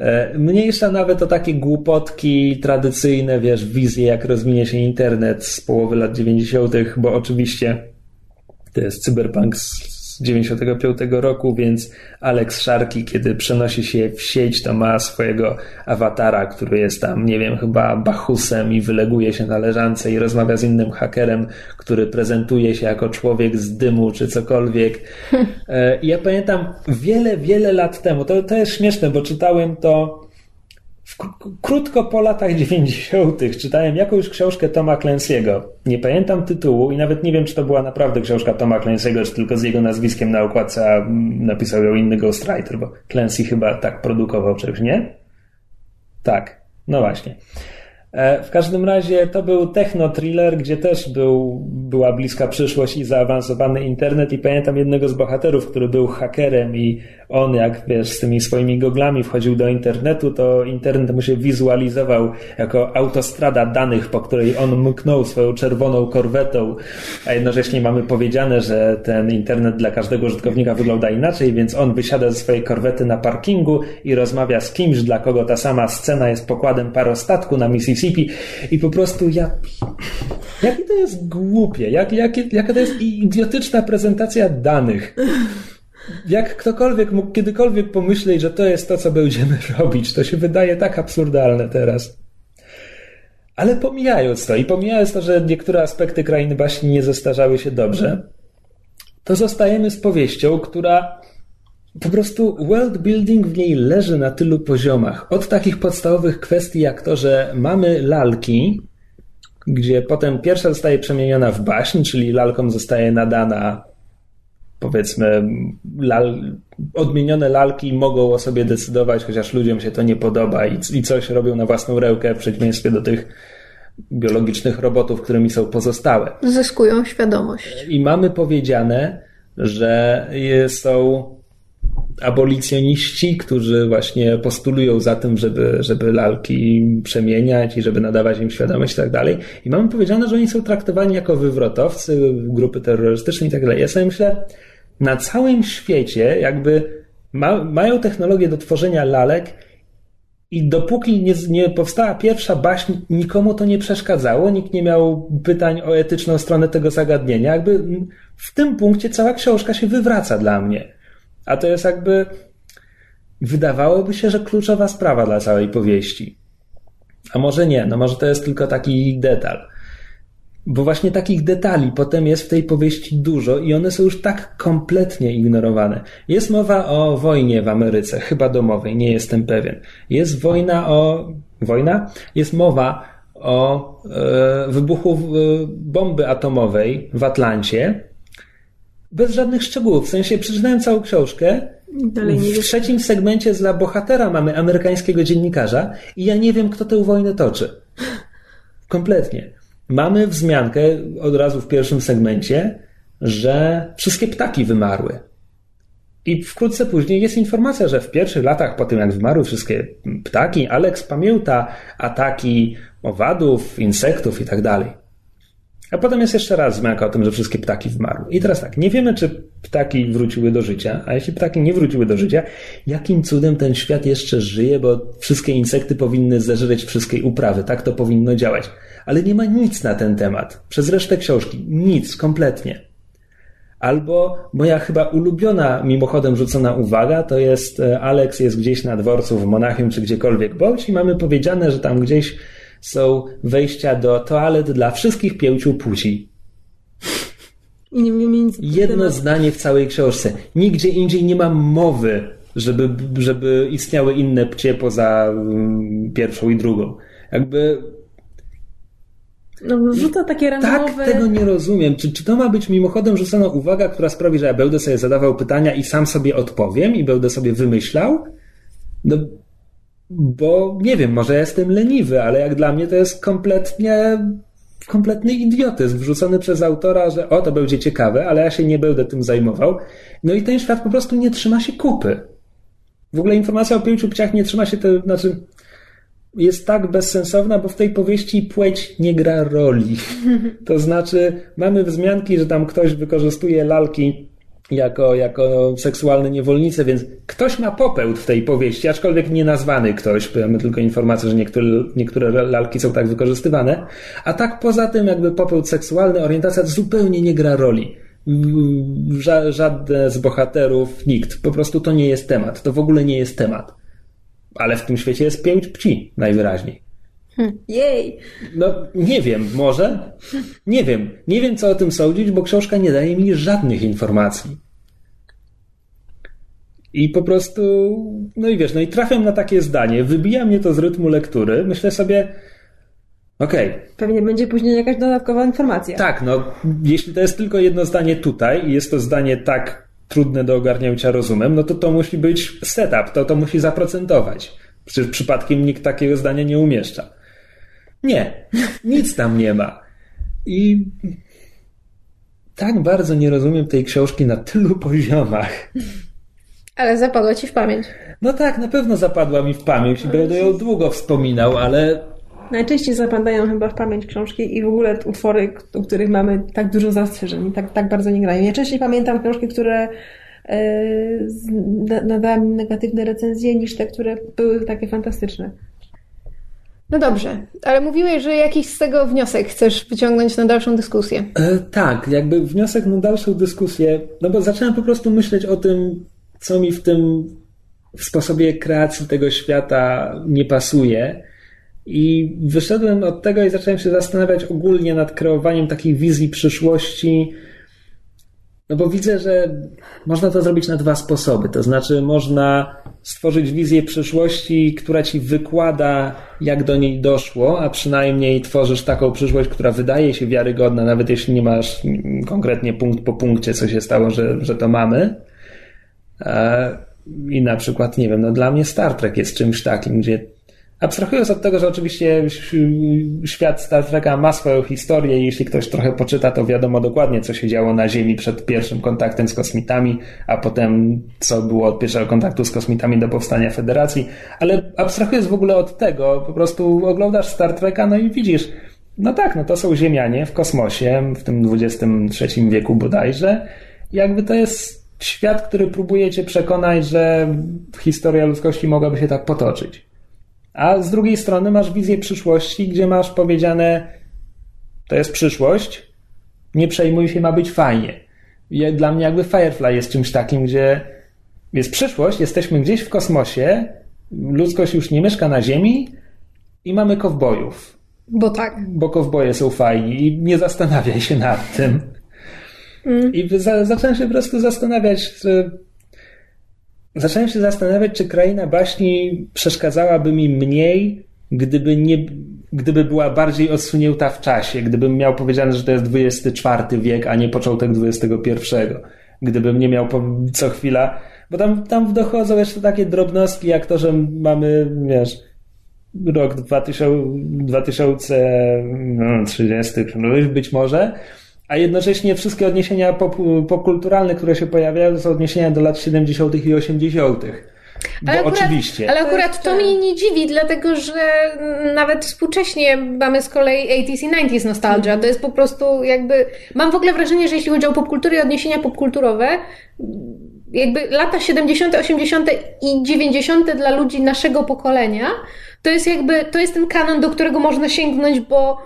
E, mniejsza nawet o takie głupotki tradycyjne, wiesz, wizje, jak rozwinie się internet z połowy lat 90., bo oczywiście to jest cyberpunk z 95 roku, więc Alex Sharkey, kiedy przenosi się w sieć, to ma swojego awatara, który jest tam, nie wiem, chyba Bachusem i wyleguje się na leżance i rozmawia z innym hakerem, który prezentuje się jako człowiek z dymu czy cokolwiek. E, ja pamiętam wiele, wiele lat temu, to, to jest śmieszne, bo czytałem to krótko po latach 90. czytałem jakąś książkę Toma Clancy'ego. Nie pamiętam tytułu i nawet nie wiem, czy to była naprawdę książka Toma Clancy'ego, czy tylko z jego nazwiskiem na okładce, a napisał ją inny ghostwriter, bo Clancy chyba tak produkował czegoś, nie? Tak, no właśnie. E, w każdym razie to był techno-thriller, gdzie też był, była bliska przyszłość i zaawansowany internet. I pamiętam jednego z bohaterów, który był hakerem i on jak wiesz z tymi swoimi goglami wchodził do internetu, to internet mu się wizualizował jako autostrada danych, po której on mknął swoją czerwoną korwetą, a jednocześnie mamy powiedziane, że ten internet dla każdego użytkownika wygląda inaczej, więc on wysiada ze swojej korwety na parkingu i rozmawia z kimś, dla kogo ta sama scena jest pokładem parostatku na Mississippi i po prostu ja... Jakie to jest głupie, jak, jak, jaka to jest idiotyczna prezentacja danych? Jak ktokolwiek mógł kiedykolwiek pomyśleć, że to jest to, co będziemy robić, to się wydaje tak absurdalne teraz. Ale pomijając to i pomijając to, że niektóre aspekty krainy baśni nie zestarzały się dobrze, to zostajemy z powieścią, która po prostu world building w niej leży na tylu poziomach. Od takich podstawowych kwestii jak to, że mamy lalki, gdzie potem pierwsza zostaje przemieniona w baśń, czyli lalkom zostaje nadana powiedzmy lal, odmienione lalki mogą o sobie decydować, chociaż ludziom się to nie podoba i, i coś robią na własną rękę w przeciwieństwie do tych biologicznych robotów, którymi są pozostałe. Zyskują świadomość. I mamy powiedziane, że są abolicjoniści, którzy właśnie postulują za tym, żeby, żeby lalki przemieniać i żeby nadawać im świadomość i tak dalej. I mamy powiedziane, że oni są traktowani jako wywrotowcy, grupy terrorystyczne i tak dalej. Ja sobie myślę, na całym świecie jakby ma, mają technologię do tworzenia lalek i dopóki nie, nie powstała pierwsza baśń, nikomu to nie przeszkadzało, nikt nie miał pytań o etyczną stronę tego zagadnienia. Jakby w tym punkcie cała książka się wywraca dla mnie. A to jest jakby. Wydawałoby się, że kluczowa sprawa dla całej powieści. A może nie, no może to jest tylko taki detal. Bo właśnie takich detali potem jest w tej powieści dużo i one są już tak kompletnie ignorowane. Jest mowa o wojnie w Ameryce, chyba domowej, nie jestem pewien. Jest wojna o. Wojna? Jest mowa o e, wybuchu bomby atomowej w Atlancie. Bez żadnych szczegółów. W sensie przeczytałem całą książkę. W trzecim segmencie dla bohatera mamy amerykańskiego dziennikarza i ja nie wiem, kto tę wojnę toczy. Kompletnie. Mamy wzmiankę od razu w pierwszym segmencie, że wszystkie ptaki wymarły. I wkrótce później jest informacja, że w pierwszych latach po tym, jak wymarły wszystkie ptaki, Alex pamięta ataki owadów, insektów i tak dalej. A potem jest jeszcze raz wzmianka o tym, że wszystkie ptaki wmarły. I teraz tak, nie wiemy, czy ptaki wróciły do życia, a jeśli ptaki nie wróciły do życia, jakim cudem ten świat jeszcze żyje, bo wszystkie insekty powinny zeżreć wszystkie uprawy, tak to powinno działać. Ale nie ma nic na ten temat. Przez resztę książki. Nic, kompletnie. Albo moja chyba ulubiona, mimochodem rzucona uwaga, to jest e, Alex jest gdzieś na dworcu w Monachium czy gdziekolwiek bądź i mamy powiedziane, że tam gdzieś są wejścia do toalet dla wszystkich pięciu płci. Nie Jedno zdanie w całej książce. Nigdzie indziej nie ma mowy, żeby, żeby istniały inne pcie poza mm, pierwszą i drugą. Jakby No, rzuca takie tak randomowe... tego nie rozumiem. Czy, czy to ma być mimochodem rzucona uwaga, która sprawi, że ja będę sobie zadawał pytania i sam sobie odpowiem i będę sobie wymyślał? No, bo nie wiem, może ja jestem leniwy, ale jak dla mnie to jest kompletnie kompletny idiotyzm wrzucony przez autora, że o, to będzie ciekawe, ale ja się nie będę tym zajmował. No i ten świat po prostu nie trzyma się kupy. W ogóle informacja o pięciu pciach nie trzyma się, to znaczy jest tak bezsensowna, bo w tej powieści płeć nie gra roli. To znaczy, mamy wzmianki, że tam ktoś wykorzystuje lalki jako, jako seksualne niewolnice, więc ktoś ma popełt w tej powieści, aczkolwiek nie nazwany ktoś. Mamy tylko informację, że niektóre, niektóre lalki są tak wykorzystywane. A tak poza tym, jakby popełt seksualny, orientacja zupełnie nie gra roli. Ża żadne z bohaterów, nikt. Po prostu to nie jest temat. To w ogóle nie jest temat. Ale w tym świecie jest pięć pci, najwyraźniej. Jej! No, nie wiem, może? Nie wiem. Nie wiem, co o tym sądzić, bo książka nie daje mi żadnych informacji. I po prostu, no i wiesz, no i trafiam na takie zdanie, wybija mnie to z rytmu lektury, myślę sobie, okej, okay, Pewnie będzie później jakaś dodatkowa informacja. tak, no, jeśli to jest tylko jedno zdanie tutaj i jest to zdanie tak trudne do ogarnięcia rozumem, no to to musi być setup, to to musi zaprocentować. Przecież przypadkiem nikt takiego zdania nie umieszcza. Nie, nic tam nie ma. I tak bardzo nie rozumiem tej książki na tylu poziomach. Ale zapadła ci w pamięć. No tak, na pewno zapadła mi w pamięć i będę ją długo wspominał, ale Najczęściej zapadają chyba w pamięć książki i w ogóle utwory, u których mamy tak dużo zastrzeżeń i tak, tak bardzo nie grają. Ja częściej pamiętam książki, które e, z- na- nadałam im negatywne recenzje, niż te, które były takie fantastyczne. No dobrze, ale mówiłeś, że jakiś z tego wniosek chcesz wyciągnąć na dalszą dyskusję. E, tak, jakby wniosek na dalszą dyskusję, no bo zacząłem po prostu myśleć o tym, co mi w tym w sposobie kreacji tego świata nie pasuje. I wyszedłem od tego i zacząłem się zastanawiać ogólnie nad kreowaniem takiej wizji przyszłości. No bo widzę, że można to zrobić na dwa sposoby. To znaczy, można stworzyć wizję przyszłości, która ci wykłada, jak do niej doszło, a przynajmniej tworzysz taką przyszłość, która wydaje się wiarygodna, nawet jeśli nie masz konkretnie punkt po punkcie, co się stało, że, że to mamy. E, I na przykład, nie wiem, no dla mnie Star Trek jest czymś takim, gdzie abstrahując od tego, że oczywiście świat Star Treka ma swoją historię i jeśli ktoś trochę poczyta, to wiadomo dokładnie, co się działo na Ziemi przed pierwszym kontaktem z kosmitami, a potem co było od pierwszego kontaktu z kosmitami do powstania Federacji. Ale abstrahując w ogóle od tego, po prostu oglądasz Star Treka, no i widzisz, no tak, no to są Ziemianie w kosmosie, w tym XXIII wieku bodajże. Jakby to jest świat, który próbuje cię przekonać, że historia ludzkości mogłaby się tak potoczyć. A z drugiej strony masz wizję przyszłości, gdzie masz powiedziane, to jest przyszłość, nie przejmuj się, ma być fajnie. I Dla mnie jakby Firefly jest czymś takim, gdzie jest przyszłość, jesteśmy gdzieś w kosmosie, ludzkość już nie mieszka na Ziemi i mamy kowbojów, Bo tak. bo kowboje są fajni i nie zastanawiaj się nad tym. I za, zacząłem się po prostu zastanawiać, że zacząłem się zastanawiać, czy kraina baśni przeszkadzałaby mi mniej, gdyby nie, gdyby była bardziej odsunięta w czasie, gdybym miał powiedziane, że to jest XXIV wiek, a nie początek XXI. Gdybym nie miał co chwila, bo tam, tam dochodzą jeszcze takie drobnostki, jak to, że mamy, wiesz, rok 2000, 2030 no, być może, a jednocześnie wszystkie odniesienia pop, popkulturalne, które się pojawiają, to są odniesienia do lat 70. i 80. Bo Ale akurat, oczywiście. ale akurat to mnie nie dziwi, dlatego że nawet współcześnie mamy z kolei 80s i 90s nostalgia. To jest po prostu jakby. Mam w ogóle wrażenie, że jeśli chodzi o popkulturę i odniesienia popkulturowe, jakby lata 70., 80. i 90. dla ludzi naszego pokolenia, to jest jakby, to jest ten kanon, do którego można sięgnąć, bo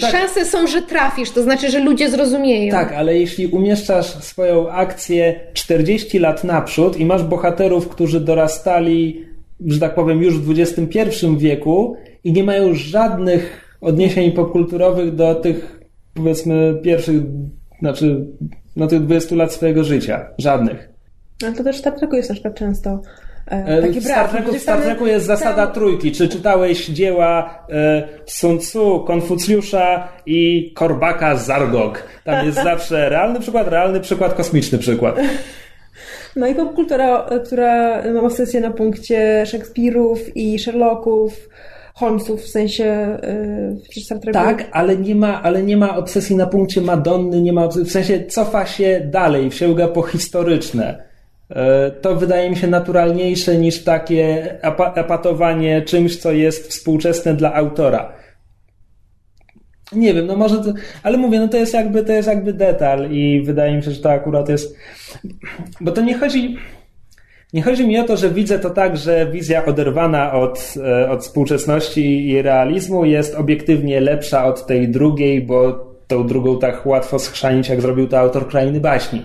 tak. szanse są, że trafisz, to znaczy, że ludzie zrozumieją. Tak, ale jeśli umieszczasz swoją akcję 40 lat naprzód i masz bohaterów, którzy dorastali, że tak powiem, już w XXI wieku i nie mają żadnych odniesień popkulturowych do tych, powiedzmy, pierwszych, znaczy, no tych 20 lat swojego życia. Żadnych. Ale to też Treku jest na przykład często e, E, W Star Treku, w Star Treku jest zasada trójki. Czy czytałeś dzieła e, Sun Tzu, Konfucjusza i Korbaka Zargok? Tam jest zawsze realny przykład, realny przykład, kosmiczny przykład. No i popkultura, e, która ma obsesję na punkcie Szekspirów i Sherlocków, Holmesów, w sensie yy, Star Treku. Tak, ale nie, ma, ale nie ma obsesji na punkcie Madonny, nie ma obsesji, w sensie cofa się dalej, sięga po historyczne. E, To wydaje mi się naturalniejsze niż takie epatowanie czymś, co jest współczesne dla autora. Nie wiem, no może to, ale mówię, no to jest jakby, to jest jakby detal i wydaje mi się, że to akurat jest, bo to nie chodzi, nie chodzi mi o to, że widzę to tak, że wizja oderwana od, e, od współczesności i realizmu jest obiektywnie lepsza od tej drugiej, bo tą drugą tak łatwo schrzanić, jak zrobił to autor Krainy Baśni.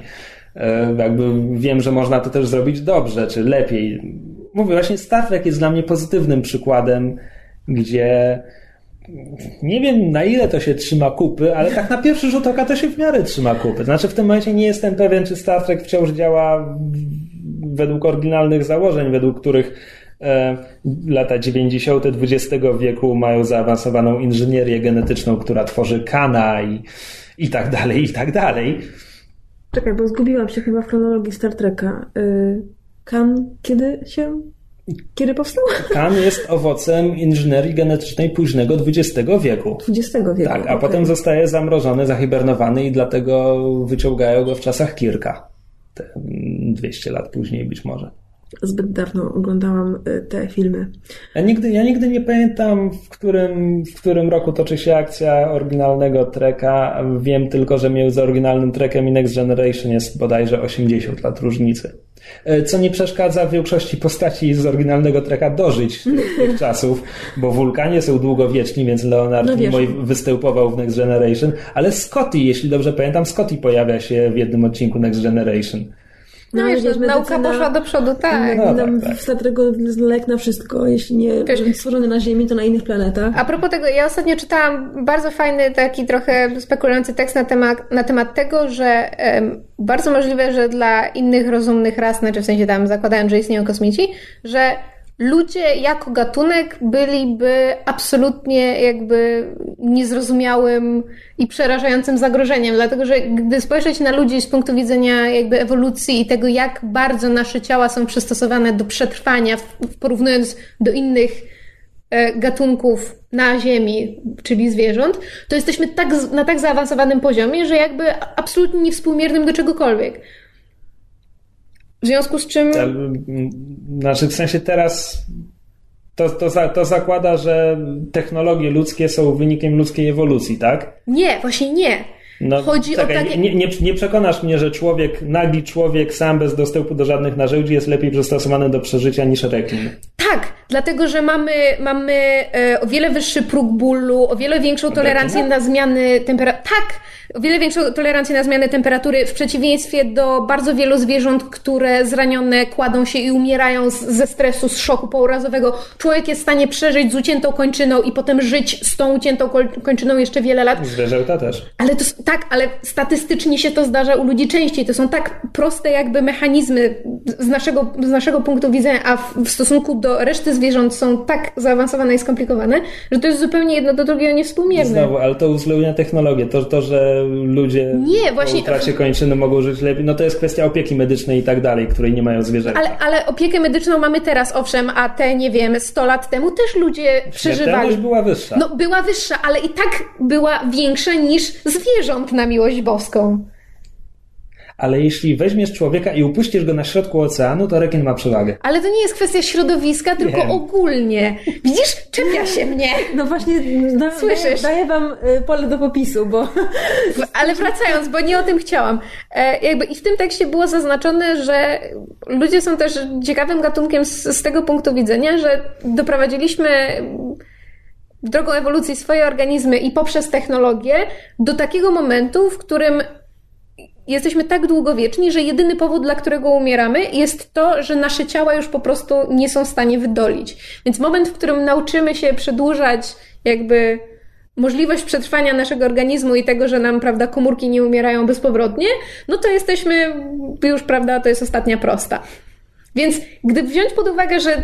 E, Jakby wiem, że można to też zrobić dobrze, czy lepiej. Mówię, właśnie Star Trek jest dla mnie pozytywnym przykładem, gdzie nie wiem na ile to się trzyma kupy, ale tak na pierwszy rzut oka to się w miarę trzyma kupy. Znaczy w tym momencie nie jestem pewien, czy Star Trek wciąż działa według oryginalnych założeń, według których e, lata 90. XX wieku mają zaawansowaną inżynierię genetyczną, która tworzy kana i, i tak dalej, i tak dalej. Czekaj, bo zgubiłam się chyba w chronologii Star Treka. Yy, Kan kiedy się... Kiedy powstał? Kan jest owocem inżynierii genetycznej późnego XX wieku. XX wieku. Tak, a okej. potem zostaje zamrożony, zahibernowany i dlatego wyciągają go w czasach Kirka. Te 200 lat później być może. Zbyt dawno oglądałam y, te filmy. Ja nigdy, ja nigdy nie pamiętam, w którym, w którym roku toczy się akcja oryginalnego treka. Wiem tylko, że między oryginalnym trekiem i Next Generation jest bodajże 80 lat różnicy. E, Co nie przeszkadza w większości postaci z oryginalnego treka dożyć tych, czasów, bo wulkanie są długowieczni, więc Leonard No. Nimoy występował w Next Generation, ale Scotty, jeśli dobrze pamiętam, Scotty pojawia się w jednym odcinku Next Generation. No, No, wiesz, wiesz, nauka poszła do przodu, tak. No, Nam tak, tak. lek na wszystko. Jeśli nie Wiesz- stworzony na Ziemi, to na innych planetach. A propos tego, ja ostatnio czytałam bardzo fajny, taki trochę spekulujący tekst na temat, na temat tego, że em, bardzo możliwe, że dla innych rozumnych ras, znaczy w sensie tam zakładając, że istnieją kosmici, że ludzie jako gatunek byliby absolutnie jakby niezrozumiałym i przerażającym zagrożeniem, dlatego że gdy spojrzeć na ludzi z punktu widzenia jakby ewolucji i tego, jak bardzo nasze ciała są przystosowane do przetrwania, porównując do innych e, gatunków na Ziemi, czyli zwierząt, to jesteśmy tak, na tak zaawansowanym poziomie, że jakby absolutnie niewspółmiernym do czegokolwiek. W związku z czym. Mm, Znaczy, w sensie teraz to, to, za, to zakłada, że technologie ludzkie są wynikiem ludzkiej ewolucji, tak? Nie, właśnie nie. No, Chodzi o czekaj, takie- nie, nie, nie przekonasz mnie, że człowiek, nagi człowiek sam bez dostępu do żadnych narzędzi jest lepiej przystosowany do przeżycia niż rekin. Tak, dlatego że mamy, mamy e, o wiele wyższy próg bólu, o wiele większą tolerancję na zmiany temperatury. Tak, o wiele większą tolerancję na zmiany temperatury w przeciwieństwie do bardzo wielu zwierząt, które zranione kładą się i umierają z, ze stresu, z szoku pourazowego. Człowiek jest w stanie przeżyć z uciętą kończyną i potem żyć z tą uciętą koń- kończyną jeszcze wiele lat. Zwierzęta też. Ale to tak, ale statystycznie się to zdarza u ludzi częściej. To są tak proste jakby mechanizmy z naszego, z naszego punktu widzenia, a w, w stosunku do reszty zwierząt są tak zaawansowane i skomplikowane, że to jest zupełnie jedno do drugiego niewspółmierne. Znowu, ale to uwzględnia technologię. To, to, że ludzie Nie, właśnie- po utracie kończyny mogą żyć lepiej, no to jest kwestia opieki medycznej i tak dalej, której nie mają zwierzęta. Ale, ale opiekę medyczną mamy teraz, owszem, a te, nie wiem, 100 lat temu też ludzie przeżywali. Była wyższa. No, była wyższa, ale i tak była większa niż zwierząt na miłość boską. Ale jeśli weźmiesz człowieka i upuścisz go na środku oceanu, to rekin ma przewagę. Ale to nie jest kwestia środowiska, tylko Wiem. ogólnie. Widzisz? Czepia się mnie. No właśnie, da, Słyszysz? daję, daję wam y, pole do popisu, bo Ale wracając, bo nie o tym chciałam. E, jakby I w tym tekście było zaznaczone, że ludzie są też ciekawym gatunkiem z, z tego punktu widzenia, że doprowadziliśmy drogą ewolucji swoje organizmy i poprzez technologię do takiego momentu, w którym jesteśmy tak długowieczni, że jedyny powód, dla którego umieramy, jest to, że nasze ciała już po prostu nie są w stanie wydolić. Więc moment, w którym nauczymy się przedłużać jakby możliwość przetrwania naszego organizmu i tego, że nam, prawda, komórki nie umierają bezpowrotnie, no to jesteśmy już, prawda, to jest ostatnia prosta. Więc gdy wziąć pod uwagę, że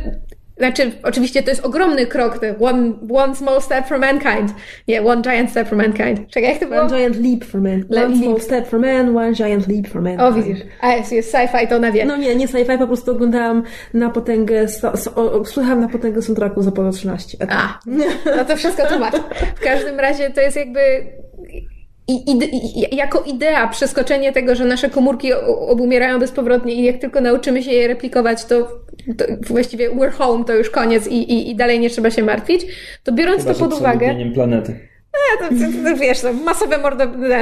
znaczy, oczywiście to jest ogromny krok, to one, one small step for mankind. Nie, one giant step for mankind. Czekaj, jak to było? one giant leap for man. One small leap. step for man, one giant leap for man. O, widzisz. A jest, jest sci-fi, to ona wie. No nie, nie sci-fi, po prostu oglądałam na potęgę, so, so, o, słuchałam na potęgę soundtracku z Apollo 13. A, no to wszystko tłumaczę. W każdym razie to jest jakby i, ide, i, jako idea przeskoczenie tego, że nasze komórki obumierają bezpowrotnie i jak tylko nauczymy się je replikować, to, to właściwie we're home, to już koniec i, i, i dalej nie trzeba się martwić, to biorąc Chyba, to pod uwagę... planety. to, to, to, wiesz, to masowe,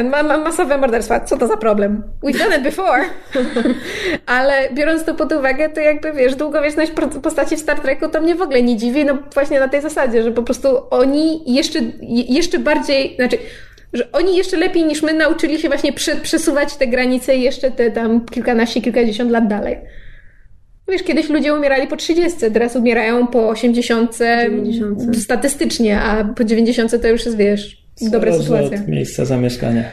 ma, masowe morderstwa, co to za problem? We've done it before. Ale biorąc to pod uwagę, to jakby, wiesz, długowieczność postaci w Star Treku to mnie w ogóle nie dziwi, no właśnie na tej zasadzie, że po prostu oni jeszcze, je- jeszcze bardziej, znaczy, że oni jeszcze lepiej niż my nauczyli się właśnie prze, przesuwać te granice jeszcze te tam kilkanaście, kilkadziesiąt lat dalej. Wiesz, kiedyś ludzie umierali po 30, teraz umierają po 80, 90. statystycznie, a po 90 to już jest, wiesz, dobra Zależy sytuacja. od miejsca zamieszkania.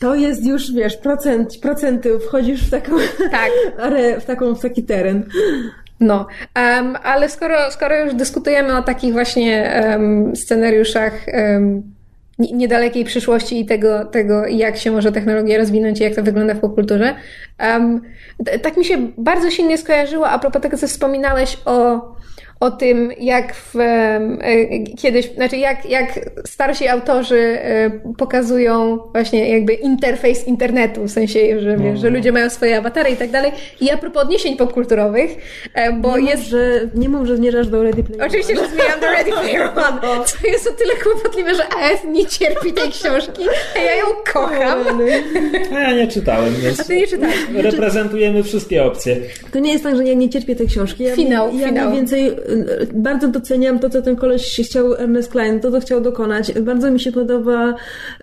To jest już, wiesz, procent, procenty, wchodzisz w taką, Tak. are, w taką, w taki teren. No, em, ale skoro, skoro już dyskutujemy o takich właśnie em, scenariuszach nie- niedalekiej przyszłości i tego, tego, jak się może technologia rozwinąć i jak to wygląda w popkulturze, t- tak mi się bardzo silnie skojarzyło a propos tego, co wspominałeś o, o tym, jak w, e, kiedyś, znaczy jak, jak starsi autorzy e, pokazują właśnie jakby interfejs internetu, w sensie, że, wiesz, że ludzie mają swoje awatary i tak dalej. I a propos odniesień popkulturowych, e, bo nie jest... Mów, że, nie mów, że zmierzasz do Ready Player Oczywiście, że zmieniam do Ready Player One, co jest o tyle kłopotliwe, że AS nie cierpi tej książki, a ja ją kocham. A ja nie czytałem, więc A ty nie czytałeś. reprezentujemy wszystkie opcje. To nie jest tak, że ja nie cierpię tej książki. Ja, Finał, ja finał. mniej więcej bardzo doceniam to, co ten koleś chciał, Ernest Klein, to, co chciał dokonać. Bardzo mi się podoba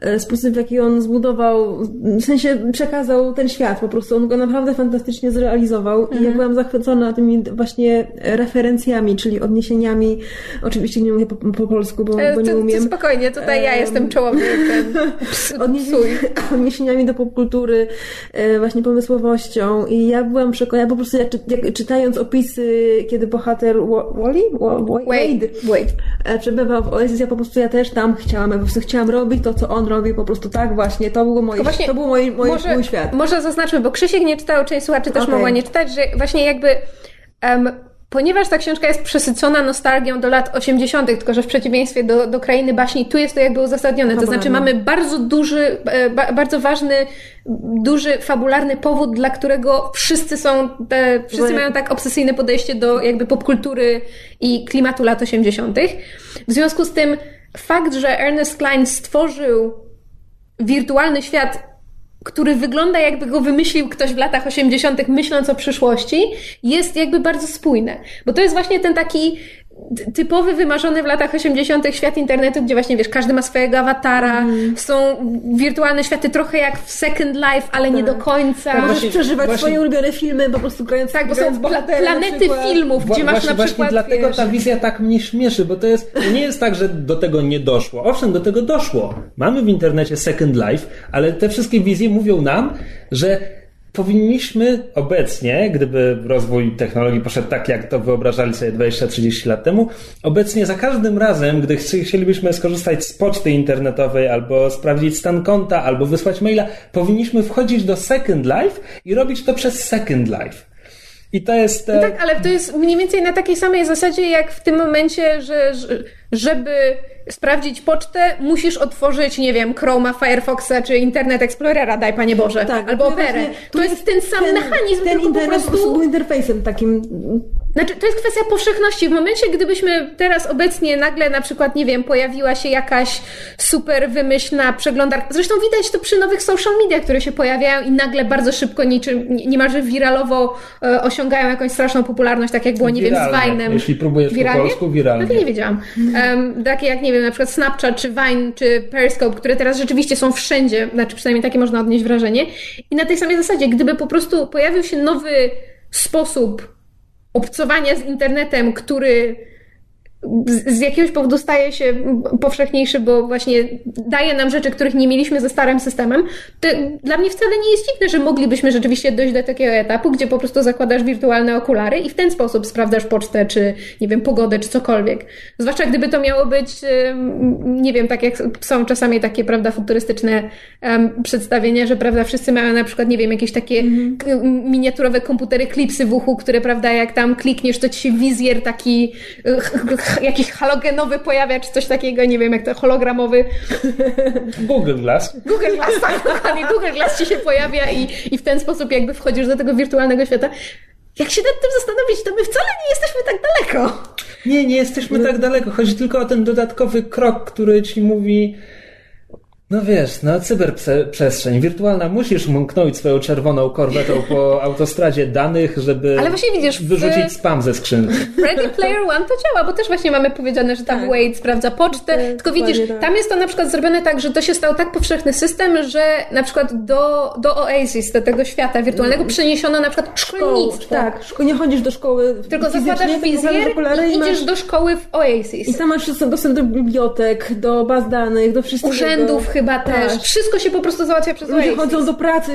e, sposób, w jaki on zbudował, w sensie przekazał ten świat po prostu. On go naprawdę fantastycznie zrealizował i Mhm. ja byłam zachwycona tymi właśnie referencjami, czyli odniesieniami. Oczywiście nie mówię po, po polsku, bo, E, bo nie to, to umiem. spokojnie, tutaj ja Em, jestem psuj. odniesieniami do popkultury, e, właśnie pomysłowością i ja byłam przekonana, po prostu jak, czy, jak, czytając opisy, kiedy bohater Wally? Wa- Wa- Wade, Wade. e, przebywał w Oasis, ja po prostu ja też tam chciałam, ja po prostu chciałam robić to, co on robi, po prostu tak właśnie, to było moje, właśnie to był mój, mój, może, mój świat. Może zaznaczmy, bo Krzysiek nie czytał, część słuchaczy też Okej. mogła nie czytać, że właśnie jakby em, ponieważ ta książka jest przesycona nostalgią do lat 80., tylko że w przeciwieństwie do, do Krainy Baśni, tu jest to jakby uzasadnione. To Fabularne. znaczy mamy bardzo duży, e, ba, bardzo ważny, duży, fabularny powód, dla którego wszyscy są, te, wszyscy mają tak obsesyjne podejście do jakby popkultury i klimatu lat 80. W związku z tym fakt, że Ernest Klein stworzył wirtualny świat, który wygląda jakby go wymyślił ktoś w latach 80., myśląc o przyszłości, jest jakby bardzo spójne. Bo to jest właśnie ten taki typowy, wymarzony w latach 80. świat internetu, gdzie właśnie wiesz, każdy ma swojego awatara, Mhm. są wirtualne światy trochę jak w Second Life, ale nie do końca. Możesz właśnie- przeżywać właśnie- swoje ulubione filmy, po prostu grając, tak, bo są planety filmów, gdzie Wła- masz właśnie, na przykład właśnie dlatego wiesz, ta wizja tak mnie śmieszy, bo to jest, to nie jest tak, że do tego nie doszło. Owszem, do tego doszło. Mamy w internecie Second Life, ale te wszystkie wizje mówią nam, że powinniśmy obecnie, gdyby rozwój technologii poszedł tak, jak to wyobrażali sobie 20-30 lat temu, obecnie za każdym razem, gdy chci- chcielibyśmy skorzystać z poczty internetowej, albo sprawdzić stan konta, albo wysłać maila, powinniśmy wchodzić do Second Life i robić to przez Second Life. I to jest. No tak, ale to jest mniej więcej na takiej samej zasadzie, jak w tym momencie, że żeby sprawdzić pocztę, musisz otworzyć, nie wiem, Chroma, Firefoxa czy Internet Explorera, daj Panie Boże, Tak, albo Operę. To jest ten sam mechanizm, ten tylko po prostu... był interfejsem takim. Znaczy, to jest kwestia powszechności. W momencie, gdybyśmy teraz obecnie nagle na przykład, nie wiem, pojawiła się jakaś super wymyślna przeglądarka. Zresztą widać to przy nowych social media, które się pojawiają i nagle bardzo szybko, niczym, nie- niemalże wiralowo e, osiągają jakąś straszną popularność, tak jak było, nie wiem, Wiralne. z Vine'em. Jeśli próbujesz po polsku, wiralnie. No to nie wiedziałam. Um, takie jak, nie wiem, na przykład Snapchat, czy Vine, czy Periscope, które teraz rzeczywiście są wszędzie, znaczy przynajmniej takie można odnieść wrażenie. I na tej samej zasadzie, gdyby po prostu pojawił się nowy sposób obcowania z internetem, który z, jakiegoś powodu staje się powszechniejszy, bo właśnie daje nam rzeczy, których nie mieliśmy ze starym systemem, to dla mnie wcale nie jest dziwne, że moglibyśmy rzeczywiście dojść do takiego etapu, gdzie po prostu zakładasz wirtualne okulary i w ten sposób sprawdzasz pocztę, czy nie wiem, pogodę, czy cokolwiek. Zwłaszcza gdyby to miało być, nie wiem, tak jak są czasami takie, prawda, futurystyczne um, przedstawienia, że, prawda, wszyscy mają na przykład, nie wiem, jakieś takie k- miniaturowe komputery, klipsy w uchu, które, prawda, jak tam klikniesz, to ci się wizjer taki ch- jakiś halogenowy pojawia, czy coś takiego, nie wiem, jak to hologramowy. Google Glass. Google Glass, tak, dokładnie, Google Glass ci się pojawia i, i w ten sposób jakby wchodzisz do tego wirtualnego świata. Jak się nad tym zastanowić, to my wcale nie jesteśmy tak daleko. Nie, nie jesteśmy tak daleko. Chodzi tylko o ten dodatkowy krok, który ci mówi. No wiesz, no cyberprzestrzeń wirtualna, musisz mknąć swoją czerwoną korwetą po autostradzie danych, żeby Ale właśnie widzisz, w- wyrzucić spam ze skrzynki. Ready Player One to działa, bo też właśnie mamy powiedziane, że tam Tak. Wade sprawdza pocztę, Tak, tylko widzisz, tak. tam jest to na przykład zrobione tak, że to się stał tak powszechny system, że na przykład do, do Oasis, do tego świata wirtualnego przeniesiono na przykład szkolnictwo. Tak, szko- nie chodzisz do szkoły. Tylko fizycznie, zakładasz tylko wizjer zakładasz okulary i i idziesz masz... do szkoły w Oasis. I tam masz dostęp do bibliotek, do baz danych, do wszystkiego. Urzędów chyba też. Tak. Wszystko się po prostu załatwia przez Ludzie Oasis. chodzą do pracy,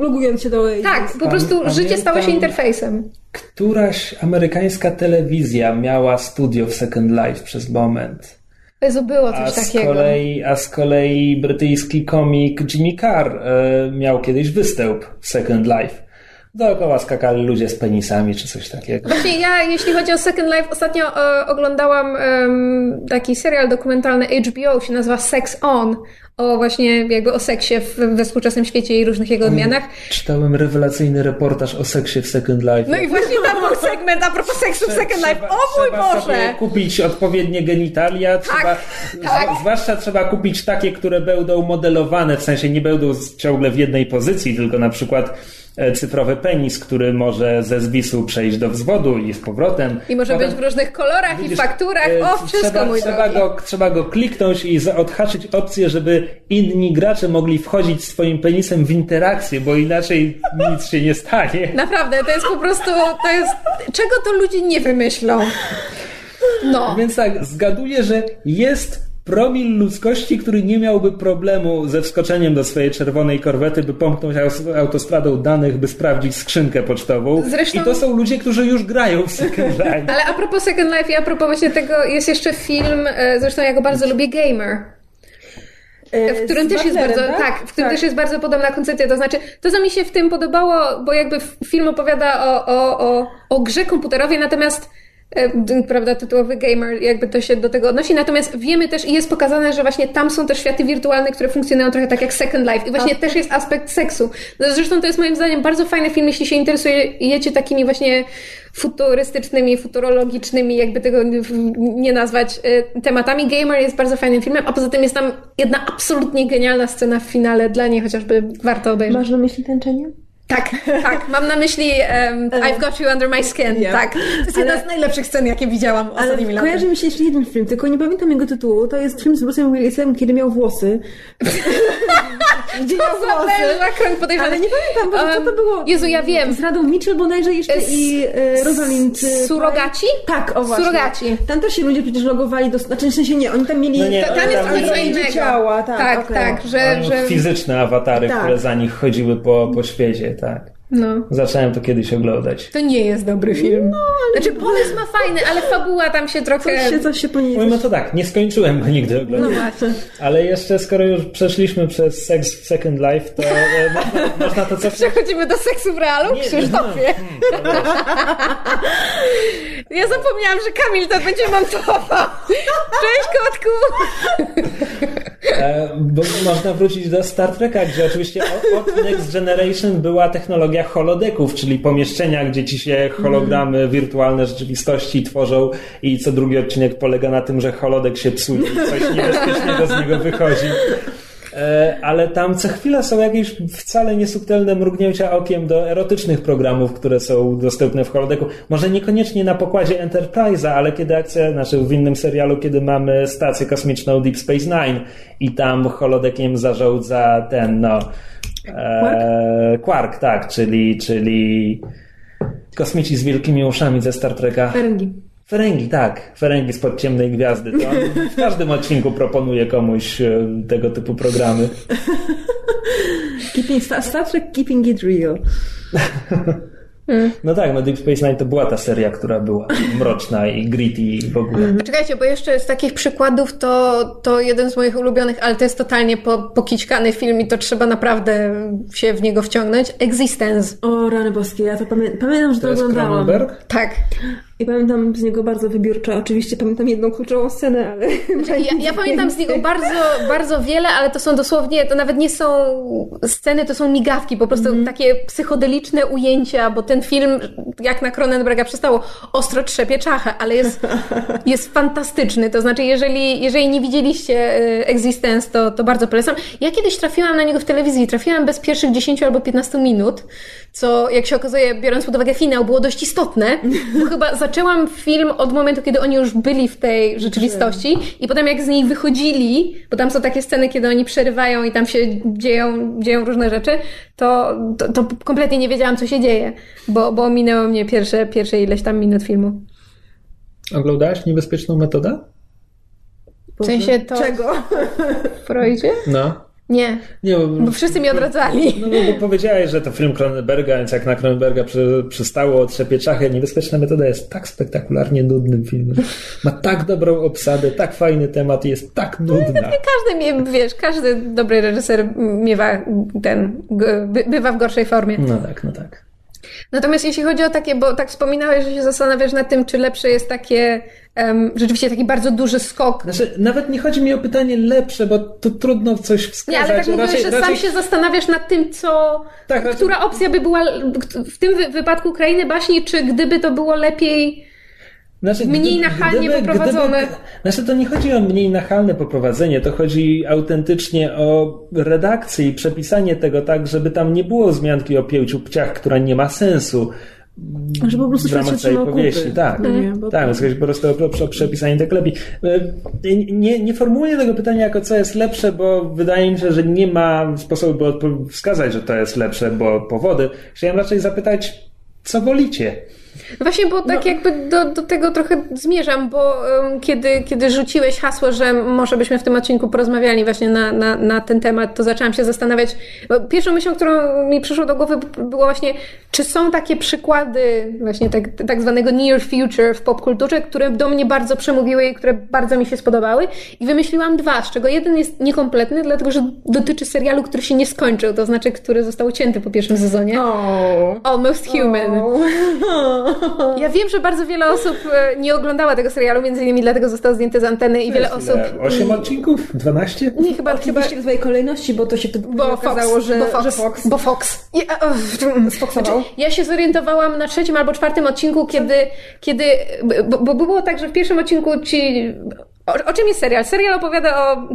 logując się do Oasis. Tak, po prostu życie stało się pamiętam- interfejsem. Któraś amerykańska telewizja miała studio w Second Life przez moment. Jezu, było A coś z, takiego. kolei, a z kolei brytyjski komik Jimmy Carr e, miał kiedyś występ w Second Life. Dookoła skakali ludzie z penisami czy coś takiego. Właśnie ja, jeśli chodzi o Second Life, ostatnio e, oglądałam em, taki serial dokumentalny HBO, się nazywa Sex On, o właśnie jakby o seksie w, we współczesnym świecie i różnych jego odmianach. Czytałem rewelacyjny reportaż o seksie w Second Life. No i właśnie tam był segment a propos seksu w Second Life. O mój trzeba Boże! sobie kupić odpowiednie genitalia, trzeba, tak. z- zwłaszcza trzeba kupić takie, które będą modelowane, w sensie nie będą ciągle w jednej pozycji, tylko na przykład e, cyfrowy penis, który może ze zwisu przejść do wzwodu i z powrotem. I może Potem- być w różnych kolorach i Widzisz, fakturach. e, O, wszystko trzeba, mój trzeba drogi. go, trzeba go kliknąć i odhaczyć opcję, żeby inni gracze mogli wchodzić swoim penisem w interakcję, bo inaczej nic się nie stanie. Naprawdę, to jest po prostu, to jest, czego to ludzie nie wymyślą. No. Więc tak, zgaduję, że jest promil ludzkości, który nie miałby problemu ze wskoczeniem do swojej czerwonej korwety, by pomknąć autostradą danych, by sprawdzić skrzynkę pocztową. Zresztą- I to są ludzie, którzy już grają w Second Life. Ale a propos Second Life i a propos właśnie tego, jest jeszcze film, e, zresztą ja go bardzo lubię, Gamer. E, W którym też jest bardzo, tak, w którym też jest bardzo podobna koncepcja. To znaczy, to co mi się w tym podobało, bo jakby film opowiada o, o, o, o grze komputerowej, natomiast prawda, tytułowy gamer, jakby to się do tego odnosi. Natomiast wiemy też i jest pokazane, że właśnie tam są też światy wirtualne, które funkcjonują trochę tak jak Second Life. I właśnie też jest aspekt seksu. No, zresztą to jest moim zdaniem bardzo fajny film, jeśli się interesujecie takimi właśnie futurystycznymi, futurologicznymi, jakby tego nie nazwać, e, tematami. Gamer jest bardzo fajnym filmem, a poza tym jest tam jedna absolutnie genialna scena w finale, dla niej chociażby warto obejrzeć. Masz na myśli tęczenie? Tak, tak, mam na myśli um, I've got you under my skin, Yeah. tak. To jest jedna z najlepszych scen, jakie widziałam Ale ostatnimi laty. kojarzy mi się jeszcze jeden film, tylko nie pamiętam jego tytułu. To jest film z Bruce'em Willisem, kiedy miał włosy. Gdzie miał włosy. Zawęża krąg podejrzany. Ale nie pamiętam, Boże, co to Um, było. Jezu, ja wiem. Z Radą Mitchell bodajże jeszcze S- i e, Rosalind. e, Surogaci? Tak, o właśnie. Surogaci. Tam też się ludzie przecież logowali do... Znaczy w sensie nie, oni tam mieli... No nie, Ta- Tam ale jest tam to co jest- innego. ciała, tak, tak, okej. tak, że, że Fizyczne awatary, Tak. które za nich chodziły po, po świecie, tak. No. Zacząłem to kiedyś oglądać. To nie jest dobry film. Znaczy pomysł ma fajny, ale fabuła tam się trochę... Coś się, coś się po niej... Mówimy to tak, nie skończyłem go nigdy No oglądać. właśnie. Ale jeszcze skoro już przeszliśmy przez Sex w Second Life, to e, można, można to cofnąć. Przechodzimy do seksu w realu? Nie, Krzysztofie. Ja zapomniałam, że Kamil to będzie montował. Cześć kotku! E, bo można wrócić do Star Treka, gdzie oczywiście od- Next Generation była technologia holodeków, czyli pomieszczenia, gdzie ci się hologramy wirtualne rzeczywistości tworzą i co drugi odcinek polega na tym, że holodek się psuje i coś niebezpiecznego z niego wychodzi. E, Ale tam co chwila są jakieś wcale niesubtelne mrugnięcia okiem do erotycznych programów, które są dostępne w holodeku. Może niekoniecznie na pokładzie Enterprise'a, ale kiedy akcja, znaczy w innym serialu, kiedy mamy stację kosmiczną Deep Space Nine i tam holodekiem zarządza ten, no... E, Quark, tak, czyli, czyli kosmici z wielkimi uszami ze Star Treka. Ferengi. Ferengi, tak. Ferengi spod ciemnej gwiazdy. To on w każdym odcinku proponuje komuś e, tego typu programy. Keeping, Star, Trek Keeping It Real. No tak, no Deep Space Nine to była ta seria, która była mroczna i gritty i w ogóle. Czekajcie, bo jeszcze z takich przykładów to, to jeden z moich ulubionych, ale to jest totalnie po, pokićkany film i to trzeba naprawdę się w niego wciągnąć. Existence. O, rany boskie, ja to pamię pamiętam, że to, To jest oglądałam. Cronenberg? Tak. I pamiętam z niego bardzo wybiórczo. Oczywiście pamiętam jedną kluczową scenę, ale... Ja, ja pamiętam z niego bardzo, bardzo wiele, ale to są dosłownie, to nawet nie są sceny, to są migawki, po prostu takie psychodeliczne ujęcia, bo ten film, jak na Cronenberga przystało, ostro trzepie czachę, ale jest, jest fantastyczny. To znaczy, jeżeli, jeżeli nie widzieliście y, Existence, to, to bardzo polecam. Ja kiedyś trafiłam na niego w telewizji, trafiłam bez pierwszych 10 albo 15 minut, co jak się okazuje, biorąc pod uwagę finał, było dość istotne, bo chyba zaczęłam film od momentu, kiedy oni już byli w tej rzeczywistości i potem jak z niej wychodzili, bo tam są takie sceny, kiedy oni przerywają i tam się dzieją, dzieją różne rzeczy, to, to, to kompletnie nie wiedziałam, co się dzieje, bo, bo minęło mnie pierwsze, pierwsze ileś tam minut filmu. Oglądałaś niebezpieczną metodę? W sensie to Czego? w Freudzie? No. Nie, Nie, bo, bo wszyscy mi odradzali. no, bo, bo powiedziałeś, że to film Cronenberga, więc jak na Cronenberga przy, przystało trzepie czachy, niebezpieczna metoda jest tak spektakularnie nudnym filmem. Ma tak dobrą obsadę, tak fajny temat i jest tak nudna. Każdy mnie, wiesz, każdy dobry reżyser miewa ten, bywa w gorszej formie. No tak, no tak. Natomiast jeśli chodzi o takie, bo tak wspominałeś, że się zastanawiasz nad tym, czy lepsze jest takie, em, rzeczywiście taki bardzo duży skok. Znaczy, nawet nie chodzi mi o pytanie lepsze, bo to trudno coś wskazać. Nie, ale tak mówisz, Raczej- że raczej- sam się zastanawiasz nad tym, co, Tak, raczej- która opcja by była w tym wy- wypadku Krainy Baśni, czy gdyby to było lepiej Znaczy, Mniej nachalnie poprowadzone. Gdyby, znaczy, to nie chodzi o mniej nachalne poprowadzenie, to chodzi autentycznie o redakcję i przepisanie tego tak, żeby tam nie było wzmianki o pięciu pciach, która nie ma sensu. Że po prostu w ramach się całej powieści, kupy. tak. No nie, bo Tak, po prostu o, o, przepisanie tak lepiej. E, Nie, nie formułuję tego pytania jako co jest lepsze, bo wydaje mi się, że nie ma sposobu, by wskazać, że to jest lepsze, bo powody. Chciałem raczej zapytać, co wolicie? No Właśnie, bo tak jakby do, do tego trochę zmierzam, bo um, kiedy, kiedy rzuciłeś hasło, że może byśmy w tym odcinku porozmawiali właśnie na, na, na ten temat, to zaczęłam się zastanawiać. Pierwszą myślą, którą mi przyszło do głowy, było właśnie, czy są takie przykłady właśnie tak, tak zwanego near future w popkulturze, które do mnie bardzo przemówiły i które bardzo mi się spodobały. I wymyśliłam dwa, z czego jeden jest niekompletny, dlatego że dotyczy serialu, który się nie skończył, to znaczy, który został ucięty po pierwszym sezonie. O. Almost Human. Ja wiem, że bardzo wiele osób e, nie oglądała tego serialu, między innymi dlatego został zdjęty z anteny i wiele osób... Ile? Osiem odcinków? 12? Nie, chyba, chyba Oczywiście w złej kolejności, bo to się wtedy bo Fox, okazało, że, bo Fox, że Fox. Bo Fox. Ja, o, Sfoxował. Znaczy, ja się zorientowałam na trzecim albo czwartym odcinku, kiedy, kiedy bo, bo było tak, że w pierwszym odcinku ci... O, o czym jest serial? Serial opowiada o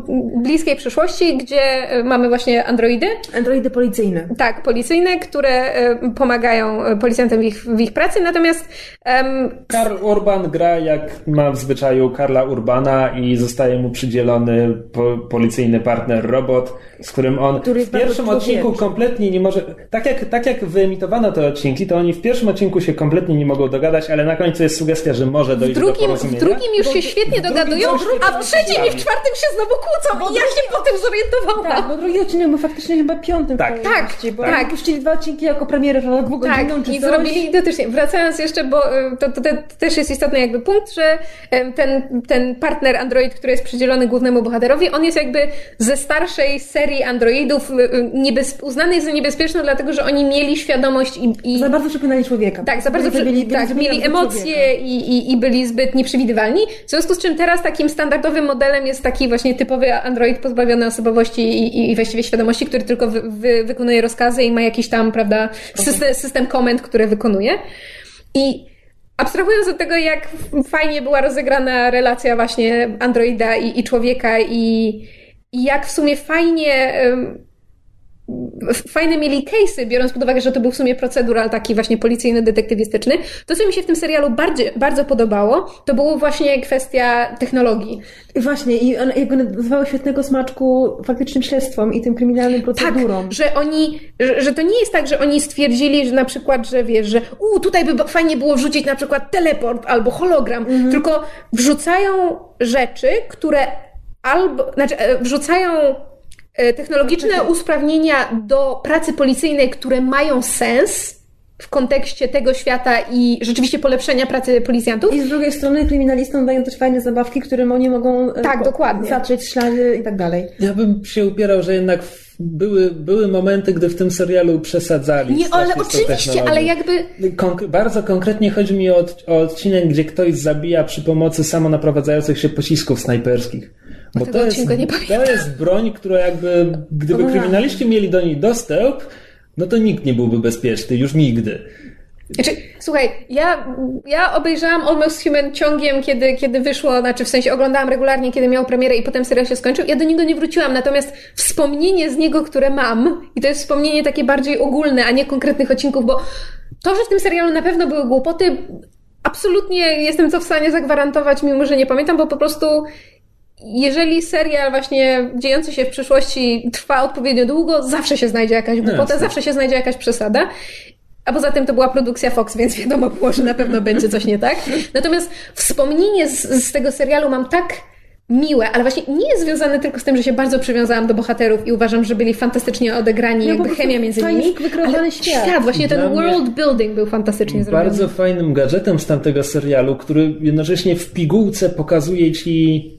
bliskiej przyszłości, gdzie e, mamy właśnie androidy, Androidy policyjne. tak, policyjne, które e, pomagają e, policjantom w ich, w ich pracy, natomiast em, Karl Urban gra jak ma w zwyczaju Karla Urbana i zostaje mu przydzielony po, policyjny partner robot, z którym on Który w pierwszym odcinku kompletnie nie może. Tak jak, tak jak wyemitowano te odcinki, to oni w pierwszym odcinku się kompletnie nie mogą dogadać, ale na końcu jest sugestia, że może dojść do drugim, w porozumienia. drugim już się świetnie dogadują, coś a w trzecim i w czwartym się znowu kłócą i ja się potem zorientowałam. Tak, bo drugi odcinek był faktycznie chyba piątym Tak. w kolejności, Tak, bo tak. puścili dwa odcinki jako premierę, że dwugodzinną Tak, czy i coś. zrobili identycznie. Wracając jeszcze, bo y, to, to, to też jest istotny jakby punkt, że ten, ten partner Android, który jest przydzielony głównemu bohaterowi, on jest jakby ze starszej serii androidów y, y, niebez, uznany jest za niebezpieczny, dlatego że oni mieli świadomość i, i Za bardzo przypominali człowieka. tak, za bardzo Byli- przy, byli- byli tak, emocje i, i, i byli zbyt nieprzewidywalni. W związku z czym teraz takim standardowym modelem jest taki właśnie typowy Android pozbawiony osobowości i, i, właściwie świadomości, który tylko wy, wy, wykonuje rozkazy i ma jakiś tam, prawda, system, system komend, które wykonuje. I abstrahując od tego, jak fajnie była rozegrana relacja właśnie Androida i, i człowieka i, i jak w sumie fajnie fajne mieli case'y, biorąc pod uwagę, że to był w sumie procedural taki właśnie policyjno-detektywistyczny. To, co mi się w tym serialu bardziej, bardzo podobało, to było właśnie kwestia technologii. I właśnie, i on jakby nazywało świetnego smaczku faktycznym śledztwom i tym kryminalnym Tak, procedurom. że oni, że, że to nie jest tak, że oni stwierdzili, że na przykład, że wiesz, że u, tutaj by fajnie było wrzucić na przykład teleport albo hologram, tylko wrzucają rzeczy, które albo, znaczy e, wrzucają technologiczne usprawnienia do pracy policyjnej, które mają sens w kontekście tego świata i rzeczywiście polepszenia pracy policjantów. I z drugiej strony kryminalistom dają też fajne zabawki, którym oni mogą e, Tak, po- dokładnie. zatrzeć ślady i tak dalej. Ja bym się upierał, że jednak były, były momenty, gdy w tym serialu przesadzali. Nie, ale oczywiście, ale jakby Konk- bardzo konkretnie chodzi mi o, od- o odcinek, gdzie ktoś zabija przy pomocy samonaprowadzających się pocisków snajperskich. Bo to jest, to jest broń, która jakby, gdyby No kryminaliści mieli do niej dostęp, no to nikt nie byłby bezpieczny, już nigdy. Znaczy, słuchaj, ja, ja obejrzałam Almost Human ciągiem, kiedy, kiedy wyszło, znaczy w sensie oglądałam regularnie, kiedy miał premierę i potem serial się skończył. Ja do niego nie wróciłam, natomiast wspomnienie z niego, które mam, i to jest wspomnienie takie bardziej ogólne, a nie konkretnych odcinków, bo to, że w tym serialu na pewno były głupoty, absolutnie jestem to w stanie zagwarantować, mimo że nie pamiętam, bo po prostu jeżeli serial właśnie dziejący się w przyszłości trwa odpowiednio długo, zawsze się znajdzie jakaś głupota, jasne. zawsze się znajdzie jakaś przesada. A poza tym to była produkcja Fox, więc wiadomo było, że na pewno będzie coś nie tak. Natomiast wspomnienie z, z tego serialu mam tak miłe, ale właśnie nie jest związane tylko z tym, że się bardzo przywiązałam do bohaterów i uważam, że byli fantastycznie odegrani, No, jakby chemia między nimi. ale świat. świat, właśnie ten Dla world building był fantastycznie zrobiony. Bardzo fajnym gadżetem z tamtego serialu, który jednocześnie w pigułce pokazuje ci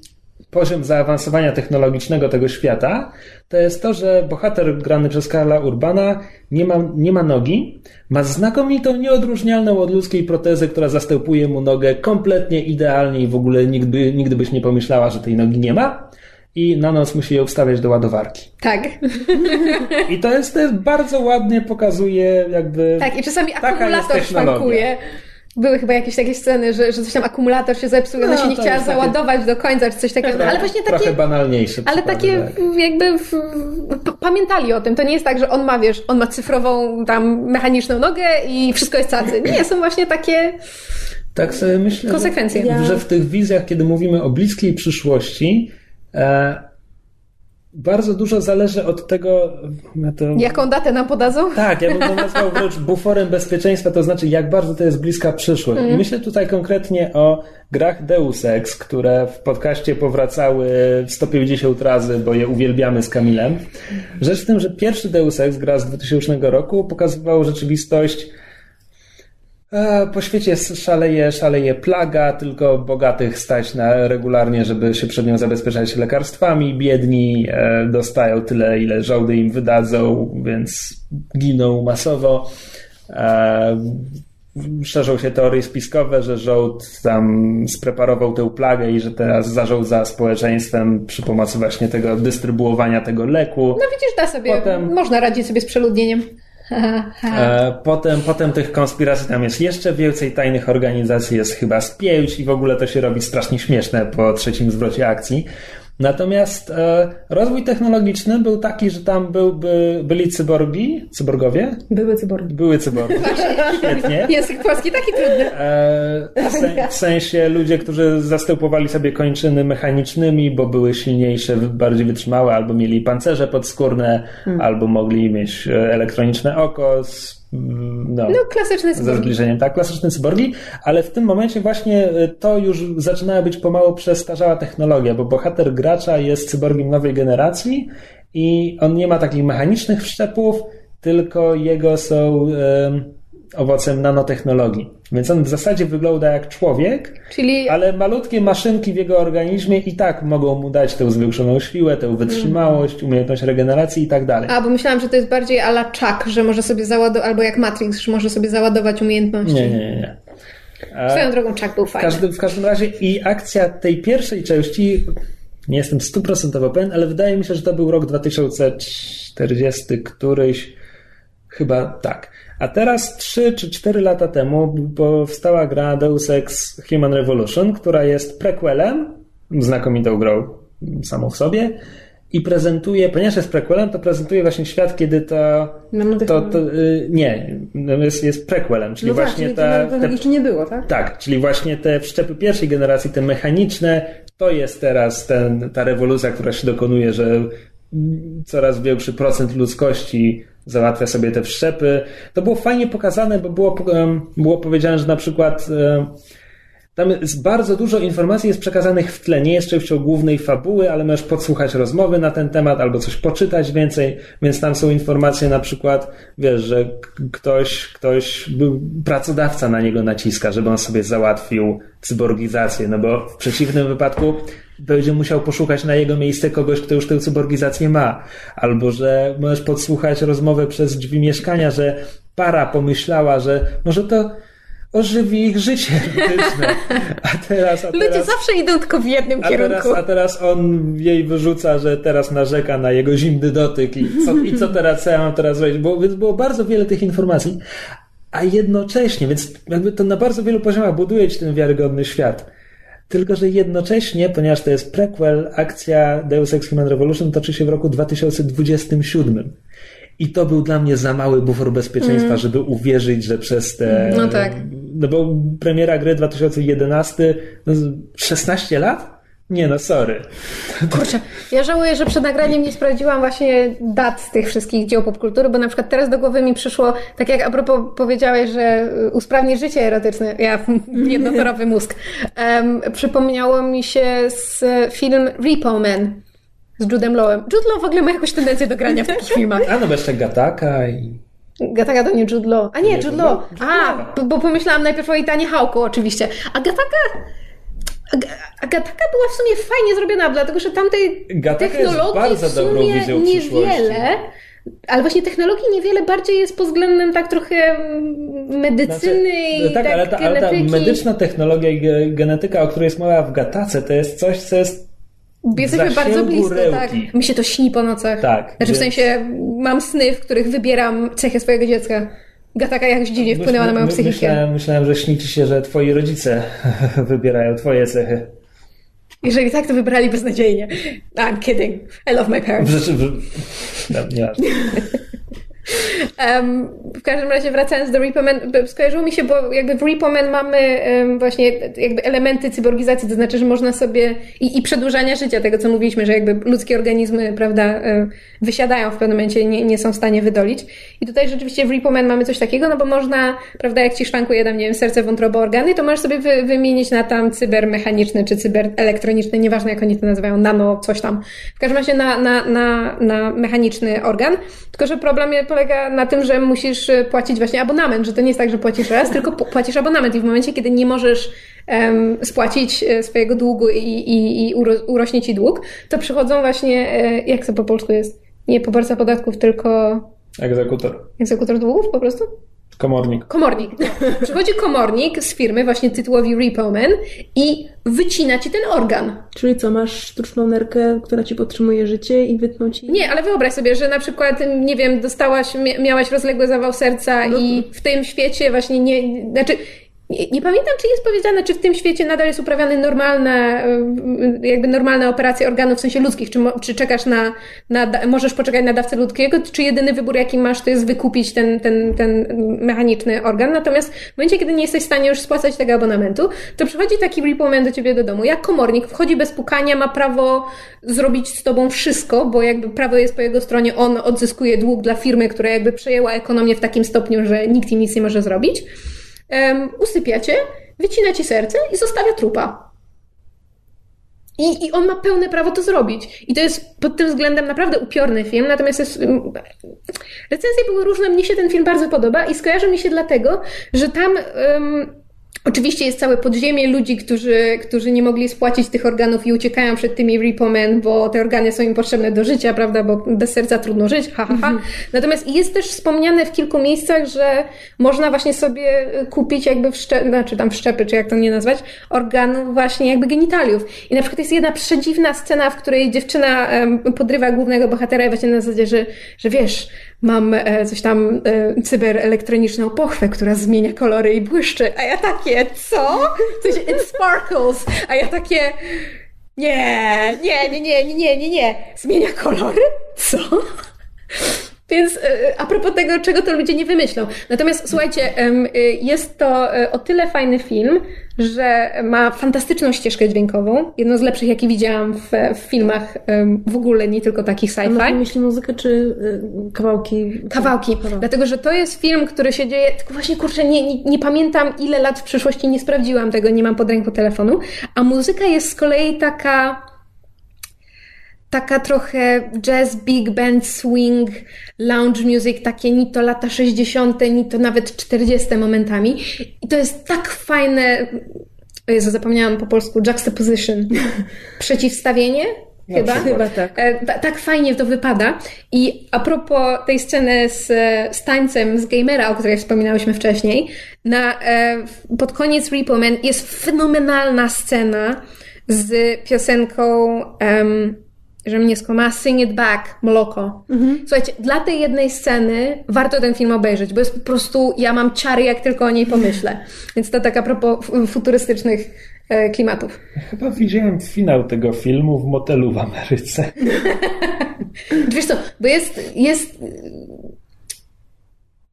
poziom zaawansowania technologicznego tego świata, to jest to, że bohater grany przez Karla Urbana nie ma, nie ma nogi, ma znakomitą, nieodróżnialną od ludzkiej protezę, która zastępuje mu nogę kompletnie idealnie i w ogóle nigdy, nigdy byś nie pomyślała, że tej nogi nie ma. I na noc musi ją wstawiać do ładowarki. Tak. I to jest, jest bardzo ładnie pokazuje jakby... Tak, i czasami akumulator szwankuje. Były chyba jakieś takie sceny, że, że coś tam akumulator się zepsuł, no, No, ona się nie chciała jest takie- załadować do końca, czy coś takiego. No, ale właśnie takie. Trochę banalniejsze. Ale takie tak. jakby w, pamiętali o tym. To nie jest tak, że on ma, wiesz, on ma cyfrową tam mechaniczną nogę i wszystko jest cacy. Nie, są właśnie takie Tak sobie myślę, konsekwencje. Ja- że w tych wizjach, kiedy mówimy o bliskiej przyszłości, e, bardzo dużo zależy od tego. Ja to... Jaką datę nam podadzą? Tak, ja bym to nazwał wręcz buforem bezpieczeństwa, to znaczy jak bardzo to jest bliska przyszłość. I myślę tutaj konkretnie o grach Deus Ex, które w podcaście powracały 150 razy, bo je uwielbiamy z Kamilem. Rzecz w tym, że pierwszy Deus Ex, gra z 2000 roku, pokazywał rzeczywistość Po świecie szaleje, szaleje plaga, tylko bogatych stać na regularnie, żeby się przed nią zabezpieczać lekarstwami. Biedni e, dostają tyle, ile żołdy im wydadzą, więc giną masowo. E, Szerzą się teorie spiskowe, że żołd tam spreparował tę plagę i że teraz zarządza społeczeństwem przy pomocy właśnie tego dystrybuowania tego leku. No widzisz, da sobie, Potem- można radzić sobie z przeludnieniem. E, Potem, potem tych konspiracji tam jest jeszcze więcej, tajnych organizacji jest chyba z pięć i w ogóle to się robi strasznie śmieszne po trzecim zwrocie akcji. Natomiast e, rozwój technologiczny był taki, że tam byłby, byli cyborgi, cyborgowie? Były cyborgi. Były cyborgi. Świetnie. Język polski taki trudny. E, w, sen, w sensie ludzie, którzy zastępowali sobie kończyny mechanicznymi, bo były silniejsze, bardziej wytrzymałe, albo mieli pancerze podskórne, albo mogli mieć e, elektroniczne oko z no, No, klasyczny ze cyborgi. zbliżeniem, tak, klasyczne cyborgi, ale w tym momencie właśnie y, to już zaczyna być pomału przestarzała technologia, bo bohater gracza jest cyborgiem nowej generacji i on nie ma takich mechanicznych wszczepów, tylko jego są em, owocem nanotechnologii. Więc on w zasadzie wygląda jak człowiek, Czyli ale malutkie maszynki w jego organizmie i tak mogą mu dać tę zwiększoną siłę, tę wytrzymałość, umiejętność regeneracji i tak dalej. A, bo myślałam, że to jest bardziej ala Chuck, że może sobie załadować, albo jak Matrix, że może sobie załadować umiejętności. Nie, nie, nie. A Swoją drogą Chuck był w, fajny. każdym, w każdym razie i akcja tej pierwszej części, nie jestem stuprocentowo pewien, ale wydaje mi się, że to był rok 2040 któryś, chyba tak. A teraz 3 czy 4 lata temu powstała gra Deus Ex Human Revolution, która jest prequelem, znakomitą grą samą w sobie i prezentuje, ponieważ jest prequelem, to prezentuje właśnie świat, kiedy to, to, to y, nie, jest, jest prequelem, czyli No właśnie właśnie, ta, to te, jeszcze nie było, tak? tak, czyli właśnie te wszczepy pierwszej generacji, te mechaniczne, to jest teraz ten, ta rewolucja, która się dokonuje, że coraz większy procent ludzkości załatwia sobie te wszczepy. To było fajnie pokazane, bo było, było powiedziane, że na przykład tam jest bardzo dużo informacji jest przekazanych w tle. Nie jest częścią głównej fabuły, ale możesz podsłuchać rozmowy na ten temat albo coś poczytać więcej, więc tam są informacje na przykład, wiesz, że ktoś, ktoś, pracodawca na niego naciska, żeby on sobie załatwił cyborgizację, no bo w przeciwnym wypadku będzie musiał poszukać na jego miejsce kogoś, kto już tę cyborgizację ma. Albo, że możesz podsłuchać rozmowę przez drzwi mieszkania, że para pomyślała, że może to ożywi ich życie erotyczne. A teraz, a Ludzie teraz, zawsze idą tylko w jednym a teraz, kierunku. a teraz on jej wyrzuca, że teraz narzeka na jego zimny dotyk i co, i co teraz, co ja mam teraz zrobić? Bo, więc było bardzo wiele tych informacji, a jednocześnie, więc jakby to na bardzo wielu poziomach buduje ci ten wiarygodny świat. Tylko, że jednocześnie, ponieważ to jest prequel, akcja Deus Ex Human Revolution toczy się w roku 2027. I to był dla mnie za mały bufor bezpieczeństwa, żeby uwierzyć, że przez te. No tak. No bo premiera gry 2011, no 16 lat? Nie no, sorry. Kurczę, ja żałuję, że przed nagraniem nie sprawdziłam właśnie dat z tych wszystkich dzieł popkultury, bo na przykład teraz do głowy mi przyszło, tak jak a propos powiedziałeś, że usprawni życie erotyczne, ja jednotorowy mózg, em, przypomniało mi się z film Repo Man z Judem Lowem. Jude Law w ogóle ma jakąś tendencję do grania w takich filmach. A no, jeszcze Gataka i. Gataka to nie Jude Law. A nie, Nie, Jude Law. A, bo, bo pomyślałam najpierw o Itanie Hałku oczywiście. A Gataka... Gataka była w sumie fajnie zrobiona, dlatego że tamtej Gataka jest technologii w sumie niewiele. Ale właśnie technologii niewiele bardziej jest pod względem tak trochę medycyny i tak, tak, ale, ta, ale ta medyczna technologia i ge- genetyka, o której jest mowa w Gatace, to jest coś, co jest Jesteśmy w bardzo blisko, tak. Mi się to śni po nocach. Tak, Znaczy w więc- sensie mam sny, w których wybieram cechy swojego dziecka. Gataka jakoś dziwnie wpłynęła na moją psychikę. Myślałem, myślałem, że śni ci się, że twoi rodzice wybierają twoje cechy. Jeżeli tak, to wybrali beznadziejnie. I'm kidding. I love my W parents. rzeczy... W... No, nieważne. Um, w każdym razie wracając do Repo Man, b- skojarzyło mi się, bo jakby w Repo Man mamy em, właśnie jakby elementy cyborgizacji, to znaczy, że można sobie i, i przedłużania życia, tego co mówiliśmy, że jakby ludzkie organizmy, prawda, wysiadają w pewnym momencie, nie, nie są w stanie wydolić. I tutaj rzeczywiście w Repo Man mamy coś takiego, no bo można, prawda, jak ci szwankuje tam, nie wiem, serce, wątroba, organy, to możesz sobie wy, wymienić na tam cybermechaniczny czy cyberelektroniczny, nieważne jak oni to nazywają, nano, coś tam. W każdym razie na, na, na, na mechaniczny organ, tylko że problem polega na tym, że musisz e, płacić właśnie abonament, że to nie jest tak, że płacisz raz, tylko płacisz abonament i w momencie, kiedy nie możesz em, spłacić e, swojego długu i, i, i uro, urośnie ci dług, to przychodzą właśnie, e, jak to po polsku jest? Nie poborca podatków, tylko Egzekutor. egzekutor długów po prostu? Komornik. Komornik. Przychodzi komornik z firmy, właśnie tytułowi Repo Man i wycina ci ten organ. Czyli co, masz sztuczną nerkę, która ci podtrzymuje życie i wytną ci... Nie, ale wyobraź sobie, że na przykład, nie wiem, dostałaś, mia- miałaś rozległy zawał serca i w tym świecie właśnie nie, znaczy nie, nie, pamiętam, czy jest powiedziane, czy w tym świecie nadal jest uprawiane normalne, y, jakby normalna operacja organów w sensie ludzkich, czy, czy czekasz na, na, możesz poczekać na dawcę ludzkiego, czy jedyny wybór, jaki masz, to jest wykupić ten, ten, ten mechaniczny organ. Natomiast w momencie, kiedy nie jesteś w stanie już spłacać tego abonamentu, to przychodzi taki repoman do ciebie do domu. Jak komornik wchodzi bez pukania, ma prawo zrobić z tobą wszystko, bo jakby prawo jest po jego stronie, on odzyskuje dług dla firmy, która jakby przejęła ekonomię w takim stopniu, że nikt im nic nie może zrobić um, usypia cię, wycina ci serce i zostawia trupa. I, I on ma pełne prawo to zrobić. I to jest pod tym względem naprawdę upiorny film, natomiast jest, recenzje były różne, mnie się ten film bardzo podoba i skojarzy mi się dlatego, że tam um, Oczywiście jest całe podziemie ludzi, którzy, którzy nie mogli spłacić tych organów i uciekają przed tymi repomen, bo te organy są im potrzebne do życia, prawda, bo bez serca trudno żyć, ha, ha, ha. Mhm. Natomiast jest też wspomniane w kilku miejscach, że można właśnie sobie kupić jakby wszczep, znaczy tam wszczepy, czy jak to nie nazwać, organów właśnie jakby genitaliów. I na przykład jest jedna przedziwna scena, w której dziewczyna podrywa głównego bohatera i właśnie na zasadzie, że, że wiesz, mam e, coś tam e, cyberelektroniczną pochwę, która zmienia kolory i błyszczy, a ja takie, co? Coś, it sparkles, a ja takie, nie, nie, nie, nie, nie, nie, nie, zmienia kolory? Co? Więc e, a propos tego, czego to ludzie nie wymyślą. Natomiast słuchajcie, jest to o tyle fajny film, że ma fantastyczną ścieżkę dźwiękową. Jedną z lepszych, jakie widziałam w, w filmach w ogóle, nie tylko takich sci-fi. A myśli muzykę czy y, kawałki? Kawałki. Dlatego, że to jest film, który się dzieje, tylko właśnie kurczę, nie, nie, nie pamiętam ile lat w przyszłości, nie sprawdziłam tego, nie mam pod ręką telefonu. A muzyka jest z kolei taka taka trochę jazz, big band, swing, lounge music, takie ni to lata 60., ni to nawet 40 momentami. I to jest tak fajne. O Jezu, zapomniałam po polsku, juxtaposition. Przeciwstawienie? No, chyba? Chyba tak. E, tak fajnie to wypada. I a propos tej sceny z, z tańcem z gamera, o której wspominałyśmy wcześniej, na, e, pod koniec Repo Man jest fenomenalna scena z piosenką um, że mnie skłamała Sing It Back, Moloko. Mhm. Słuchajcie, dla tej jednej sceny warto ten film obejrzeć, bo jest po prostu, ja mam ciary, jak tylko o niej pomyślę. Więc to tak a propos futurystycznych e, klimatów. Chyba widziałem finał tego filmu w motelu w Ameryce. Wiesz co, bo jest, jest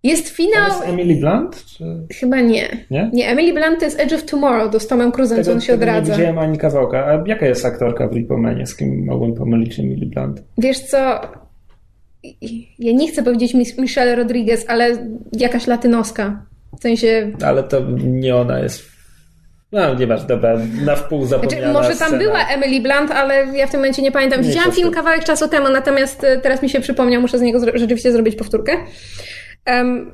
jest finał. To jest Emily Blunt? Czy... Chyba nie. nie. Nie, Emily Blunt to jest Edge of Tomorrow, to z Tomem Cruise'em, co on się odradza. Nie widziałem ani kawałka. A jaka jest aktorka w Ripomanie? Z kim mogłem pomylić Emily Blunt? Wiesz co, ja nie chcę powiedzieć Michelle Rodriguez, ale jakaś latynoska. W sensie... Ale to nie ona jest no, nie masz, dobra, na wpół zapomniana znaczy, Może tam scena. była Emily Blunt, ale ja w tym momencie nie pamiętam. Widziałam film kawałek czasu temu, natomiast e, teraz mi się przypomniał, muszę z niego rzeczywiście zrobić powtórkę. Um,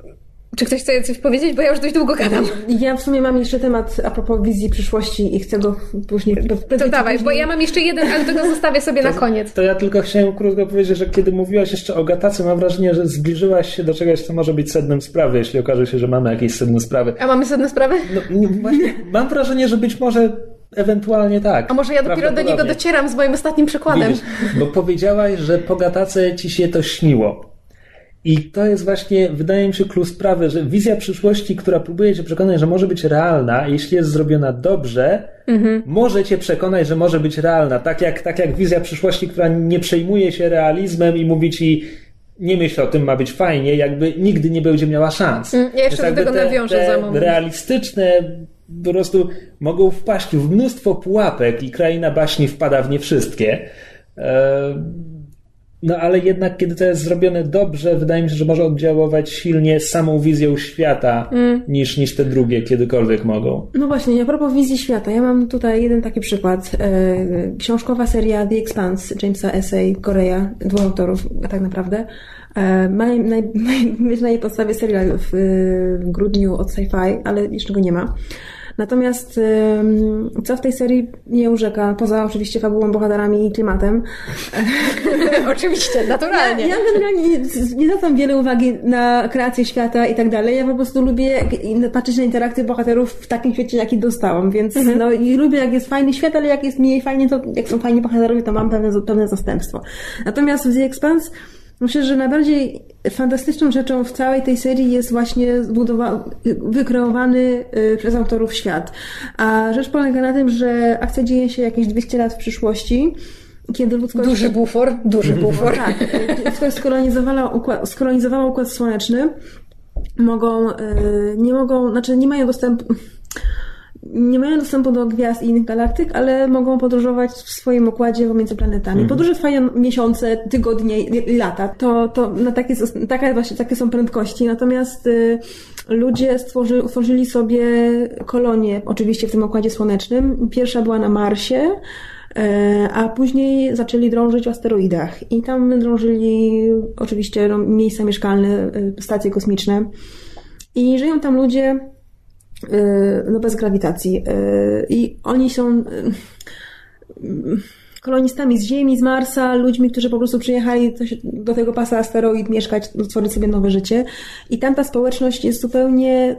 czy ktoś chce coś powiedzieć? Bo ja już dość długo gadam. Ja w sumie mam jeszcze temat a propos wizji przyszłości i chcę go później... To dawaj, później... bo ja mam jeszcze jeden, ale tego zostawię sobie to, na koniec. To ja tylko chciałem krótko powiedzieć, że kiedy mówiłaś jeszcze o Gatace, mam wrażenie, że zbliżyłaś się do czegoś, co może być sednem sprawy, jeśli okaże się, że mamy jakieś sedno sprawy. A mamy sedno sprawy? No, właśnie, mam wrażenie, że być może Ewentualnie tak. A może ja dopiero do niego docieram z moim ostatnim przykładem. Widzisz, bo powiedziałaś, że po Gatace ci się to śniło. I to jest właśnie, wydaje mi się, klucz sprawy, że wizja przyszłości, która próbuje cię przekonać, że może być realna, jeśli jest zrobiona dobrze, mhm. może cię przekonać, że może być realna. Tak jak, tak jak wizja przyszłości, która nie przejmuje się realizmem i mówi ci, nie myśl o tym, ma być fajnie, jakby nigdy nie będzie miała szans. Mm, ja jeszcze do tego te, nawiążę te za moment. realistyczne po prostu mogą wpaść w mnóstwo pułapek i kraina baśni wpada w nie wszystkie. No ale jednak, kiedy to jest zrobione dobrze, wydaje mi się, że może oddziaływać silnie samą wizją świata mm. niż, niż te drugie kiedykolwiek mogą. No właśnie, a propos wizji świata, ja mam tutaj jeden taki przykład. E, książkowa seria The Expanse Jamesa Essay, Korea, dwóch autorów tak naprawdę. E, ma, na, na jej podstawie serial w, w grudniu od sci-fi, ale jeszcze go nie ma. Natomiast co w tej serii nie urzeka, poza oczywiście fabułą, bohaterami i klimatem. oczywiście, naturalnie. Ja, ja generalnie nie, nie zwracam wiele uwagi na kreację świata i tak dalej. Ja po prostu lubię patrzeć na interakcje bohaterów w takim świecie, jaki dostałam, więc mhm. no i lubię jak jest fajny świat, ale jak jest mniej fajnie, to jak są fajni bohaterowie, to mam pewne, pewne zastępstwo. Natomiast w The Expanse Myślę, że najbardziej fantastyczną rzeczą w całej tej serii jest właśnie zbudowa- wykreowany y, przez autorów świat. A rzecz polega na tym, że akcja dzieje się jakieś 200 lat w przyszłości, kiedy ludzkość... Duży bufor, duży bufor. Tak, ludzkość skolonizowała układ, skolonizowała układ słoneczny. Mogą, y, nie mogą, znaczy nie mają dostępu nie mają dostępu do gwiazd i innych galaktyk, ale mogą podróżować w swoim układzie pomiędzy planetami. Podróże trwają miesiące, tygodnie, i lata. To, to na takie, takie, właśnie, takie są prędkości. Natomiast y, ludzie stworzy, utworzyli sobie kolonie, oczywiście w tym układzie słonecznym. Pierwsza była na Marsie, y, a później zaczęli drążyć w asteroidach. I tam drążyli oczywiście no, miejsca mieszkalne, y, stacje kosmiczne. I żyją tam ludzie no bez grawitacji. Y, I oni są y, kolonistami z Ziemi, z Marsa, ludźmi, którzy po prostu przyjechali do tego pasa asteroid mieszkać, stworzyć sobie nowe życie. I tam ta społeczność jest zupełnie,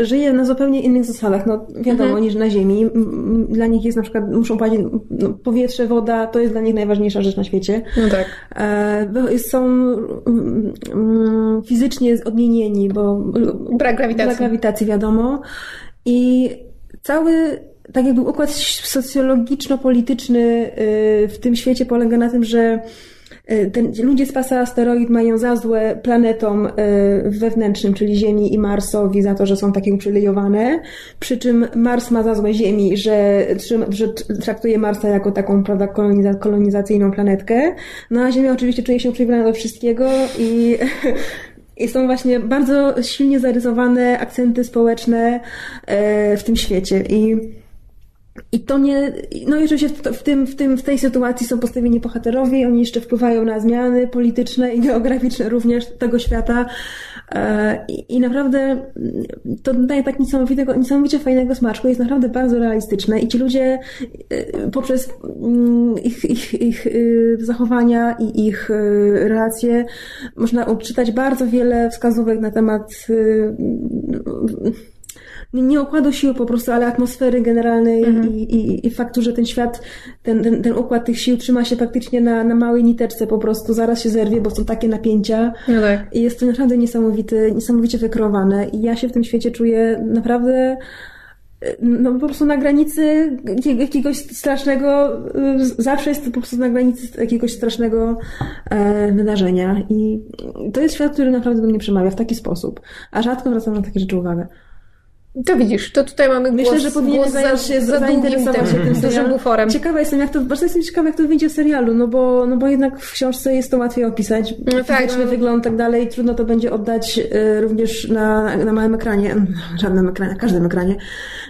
żyje na zupełnie innych zasadach, no wiadomo, Mhm. niż na Ziemi. Dla nich jest na przykład, muszą płacić, no, powietrze, woda, to jest dla nich najważniejsza rzecz na świecie. No tak. E, są mm, mm, fizycznie odmienieni, bo Brak grawitacji. Brak grawitacji, wiadomo. I cały tak jakby układ socjologiczno-polityczny y, w tym świecie polega na tym, że y, ten, ludzie z pasa asteroid mają za złe planetom y, wewnętrznym, czyli Ziemi i Marsowi za to, że są takie uprzywilejowane, przy czym Mars ma za złe Ziemi, że, że traktuje Marsa jako taką prawda, koloniza, kolonizacyjną planetkę, no a Ziemia oczywiście czuje się uprzywilejowana do wszystkiego i I są właśnie bardzo silnie zarysowane akcenty społeczne w tym świecie. I, i to nie. No i oczywiście w, tym, w, tym, w tej sytuacji są postawieni bohaterowie, oni jeszcze wpływają na zmiany polityczne i geograficzne również tego świata. E, I, I naprawdę to daje tak niesamowitego, niesamowicie fajnego smaczku, jest naprawdę bardzo realistyczne i ci ludzie e, poprzez mm, ich, ich, ich y, zachowania i ich y, relacje można odczytać bardzo wiele wskazówek na temat y, nie- układu sił po prostu, ale atmosfery generalnej i, i, i faktu, że ten świat, ten, ten, ten układ tych sił trzyma się praktycznie na, na małej niteczce po prostu, zaraz się zerwie, bo są takie napięcia. No tak. I jest to naprawdę niesamowity, niesamowicie wykreowane i ja się w tym świecie czuję naprawdę no po prostu na granicy jakiego- jakiegoś strasznego, y, zawsze jest to po prostu na granicy jakiegoś strasznego e, wydarzenia i to jest świat, który naprawdę do mnie przemawia w taki sposób, a rzadko zwracam na takie rzeczy uwagę. To widzisz, to tutaj mamy Myślę, głos, że powinien zająć za, się, za długim zainteresować tym, się tym dużym buforem. Ciekawa jestem, jak to, bardzo jestem ciekawa, jak to wyjdzie w serialu, no bo, no bo jednak w książce jest to łatwiej opisać. No tak, no. wygląd i tak dalej. Trudno to będzie oddać y, również na, na małym ekranie, żadnym ekranie, na każdym ekranie.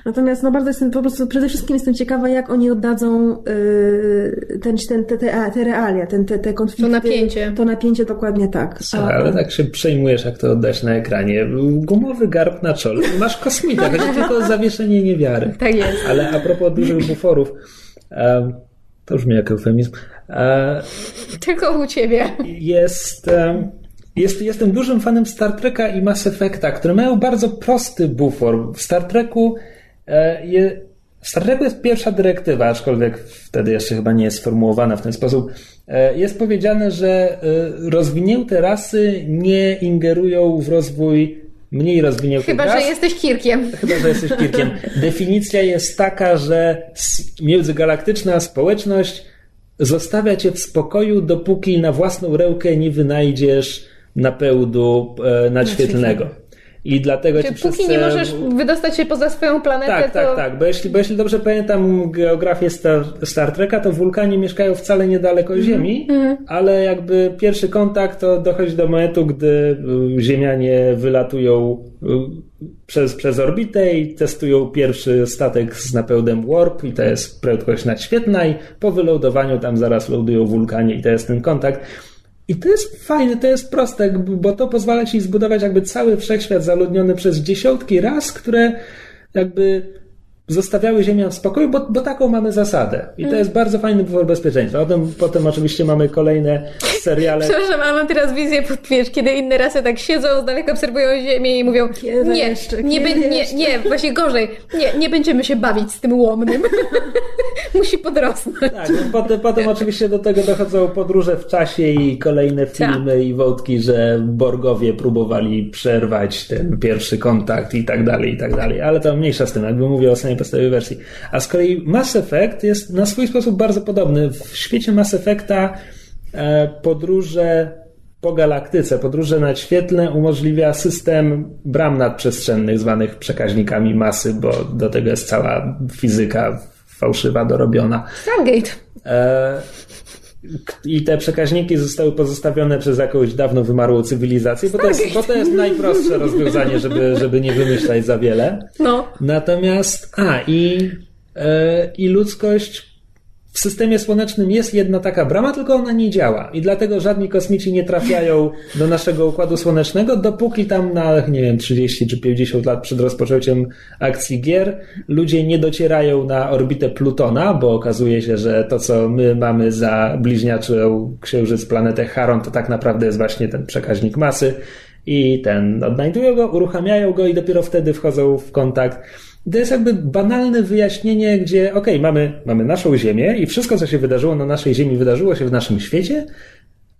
Natomiast no bardzo jestem, po prostu przede wszystkim jestem ciekawa, jak oni oddadzą y, ten, ten, te, te, te realia, ten, te, te konflikty. To napięcie. To napięcie dokładnie tak. Słuchaj, ale tak się przejmujesz, jak to oddać na ekranie. Gumowy garb na czole. Masz kosmita, będzie tylko zawieszenie niewiary. Tak jest. Ale a propos dużych buforów, to brzmi jak eufemizm, e, Tylko u ciebie. jest, jest, jestem dużym fanem Star Treka i Mass Effecta, które mają bardzo prosty bufor. W Star Treku e, je, w Star Treku jest pierwsza dyrektywa, aczkolwiek wtedy jeszcze chyba nie jest sformułowana w ten sposób. E, Jest powiedziane, że rozwinięte rasy nie ingerują w rozwój mniej rozwiniętych Chyba, że jesteś Kirkiem. Chyba, że jesteś Kirkiem. Definicja jest taka, że międzygalaktyczna społeczność zostawia cię w spokoju, dopóki na własną rękę nie wynajdziesz napędu e, nadświetlnego. I dlatego Czy ci póki nie możesz wydostać się poza swoją planetę, tak, to... tak, tak. Bo jeśli, bo jeśli dobrze pamiętam geografię Star, Star Treka, to wulkani mieszkają wcale niedaleko Mhm. Ziemi, ale jakby pierwszy kontakt to dochodzi do momentu, gdy y, Ziemianie wylatują y, przez, przez orbitę i testują pierwszy statek z napędem Warp i to jest prędkość nadświetlna i po wylądowaniu tam zaraz lądują wulkanie i to jest ten kontakt. I to jest fajne, to jest proste, bo to pozwala ci zbudować jakby cały wszechświat zaludniony przez dziesiątki ras, które jakby zostawiały Ziemię w spokoju, bo, bo taką mamy zasadę. I to jest bardzo fajny bufor bezpieczeństwa. Potem, potem oczywiście mamy kolejne seriale... Przepraszam, ale mam teraz wizję, pod- wiesz, kiedy inne rasy tak siedzą, z daleka obserwują Ziemię i mówią Kiedy nie, jeszcze, nie, nie, jeszcze?" nie, właśnie gorzej, nie, nie będziemy się bawić z tym łomnym. Musi podrosnąć. Tak, no potem, potem oczywiście do tego dochodzą podróże w czasie i kolejne filmy i wątki, że Borgowie próbowali przerwać ten pierwszy kontakt i tak dalej, i tak dalej. Ale to mniejsza z tym, jakby mówię o samej podstawowej wersji. A z kolei Mass Effect jest na swój sposób bardzo podobny. W świecie Mass Effecta e, podróże po galaktyce, podróże nadświetlne umożliwia system bram nadprzestrzennych zwanych przekaźnikami masy, bo do tego jest cała fizyka fałszywa dorobiona. Stargate. I te przekaźniki zostały pozostawione przez jakąś dawno wymarłą cywilizację, bo to jest, bo to jest najprostsze rozwiązanie, żeby, żeby nie wymyślać za wiele. No. Natomiast, a i, e, i ludzkość w systemie słonecznym jest jedna taka brama, tylko ona nie działa. I dlatego żadni kosmici nie trafiają do naszego układu słonecznego, dopóki tam na, nie wiem, 30 czy 50 lat przed rozpoczęciem akcji gier ludzie nie docierają na orbitę Plutona, bo okazuje się, że to, co my mamy za bliźniaczą księżyc planetę Charon, to tak naprawdę jest właśnie ten przekaźnik masy. I ten odnajdują go, uruchamiają go i dopiero wtedy wchodzą w kontakt. To jest jakby banalne wyjaśnienie, gdzie okej, mamy, mamy naszą Ziemię i wszystko, co się wydarzyło na naszej Ziemi, wydarzyło się w naszym świecie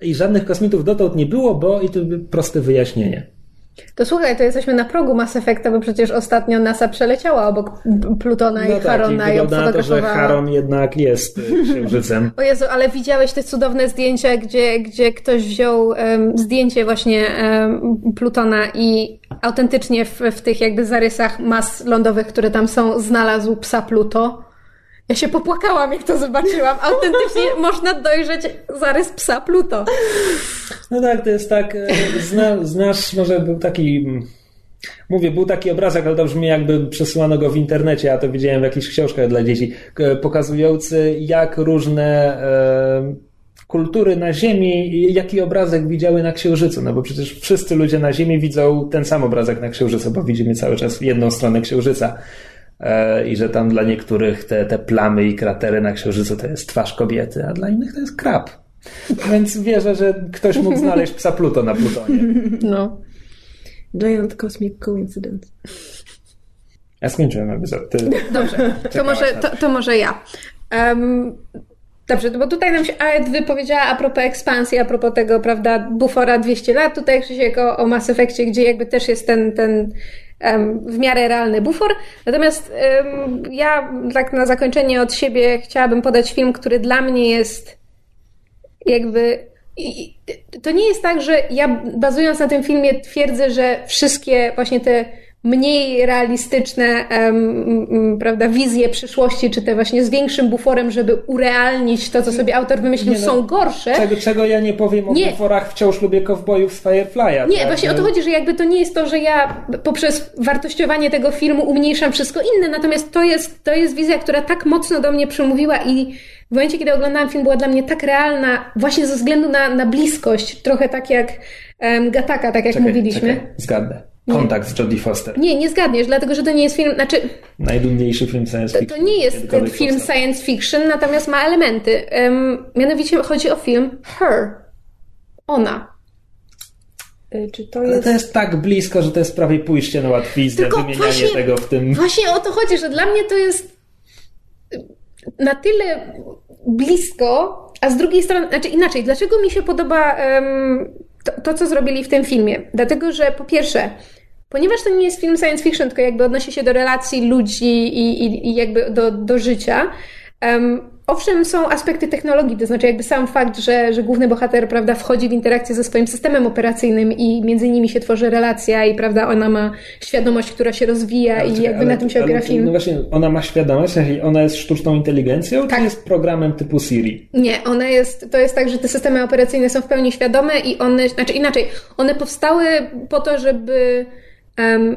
i żadnych kosmitów dotąd nie było, bo i to by proste wyjaśnienie. To słuchaj, to jesteśmy na progu Mass Effecta, bo przecież ostatnio NASA przeleciała obok Plutona No i Harona i i na to, że. Charon jednak jest y, księżycem. O Jezu, ale widziałeś te cudowne zdjęcia, gdzie, gdzie ktoś wziął em, zdjęcie właśnie em, Plutona i autentycznie w, w tych jakby zarysach mas lądowych, które tam są, znalazł psa Pluto. Ja się popłakałam, jak to zobaczyłam. Autentycznie można dojrzeć zarys psa Pluto. No tak, to jest tak, e, zna, znasz, może był taki, mm, mówię, był taki obrazek, ale to brzmi jakby przesyłano go w internecie, ja to widziałem w jakichś książkach dla dzieci, pokazujący jak różne e, kultury na Ziemi, jaki obrazek widziały na Księżycu, no bo przecież wszyscy ludzie na Ziemi widzą ten sam obrazek na Księżycu, bo widzimy cały czas jedną stronę Księżyca. E, I że tam dla niektórych te, te plamy i kratery na Księżycu to jest twarz kobiety, a dla innych to jest krab. Więc wierzę, że ktoś mógł znaleźć psa Pluto na Plutonie. No. Giant Cosmic Coincidence. Ja skończyłem epizod. Ty... Dobrze, to może, to, to może ja. Em, dobrze, bo tutaj nam się Aed wypowiedziała a propos ekspansji, a propos tego, prawda, bufora 200 lat, tutaj Krzysiek o, o Mass Effectie, gdzie jakby też jest ten, ten w miarę realny bufor. Natomiast ja tak na zakończenie od siebie chciałabym podać film, który dla mnie jest jakby i to nie jest tak, że ja bazując na tym filmie twierdzę, że wszystkie właśnie te mniej realistyczne prawda, wizje przyszłości, czy te właśnie z większym buforem, żeby urealnić to, co sobie autor wymyślił, no, są gorsze. Czego, czego ja nie powiem o Nie. buforach, wciąż lubię kowbojów z Firefly'a. Nie, tak? właśnie o to chodzi, że jakby to nie jest to, że ja poprzez wartościowanie tego filmu umniejszam wszystko inne, natomiast to jest, to jest wizja, która tak mocno do mnie przemówiła i w momencie, kiedy oglądałam film, była dla mnie tak realna, właśnie ze względu na, na bliskość, trochę tak jak um, Gataka, tak jak Czekaj, mówiliśmy. Czekaj, zgadnę. Kontakt z Jodie Foster. Nie, nie zgadniesz, dlatego że to nie jest film, znaczy Najdumniejszy film science to, fiction. to nie jest film powstał. science fiction, natomiast ma elementy. Um, mianowicie chodzi o film Her. Ona. Y, Czy to Ale jest... to jest tak blisko, że to jest prawie pójście na łatwiznę, Tylko wymienianie właśnie- tego w tym... Właśnie o to chodzi, że dla mnie to jest na tyle blisko, a z drugiej strony, znaczy inaczej, dlaczego mi się podoba em, to, to, co zrobili w tym filmie? Dlatego, że po pierwsze, ponieważ to nie jest film science fiction, tylko jakby odnosi się do relacji ludzi i, i, i jakby do, do życia, em, Owszem, są aspekty technologii, to znaczy jakby sam fakt, że, że główny bohater, prawda, wchodzi w interakcję ze swoim systemem operacyjnym i między nimi się tworzy relacja i, prawda, ona ma świadomość, która się rozwija Ale i czekaj, jakby ale- na tym się ale opiera film. No właśnie, ona ma świadomość, w sensie ona jest sztuczną inteligencją, Tak. czy jest programem typu Siri? Nie, one jest, to jest tak, że te systemy operacyjne są w pełni świadome i one, znaczy inaczej, one powstały po to, żeby. em,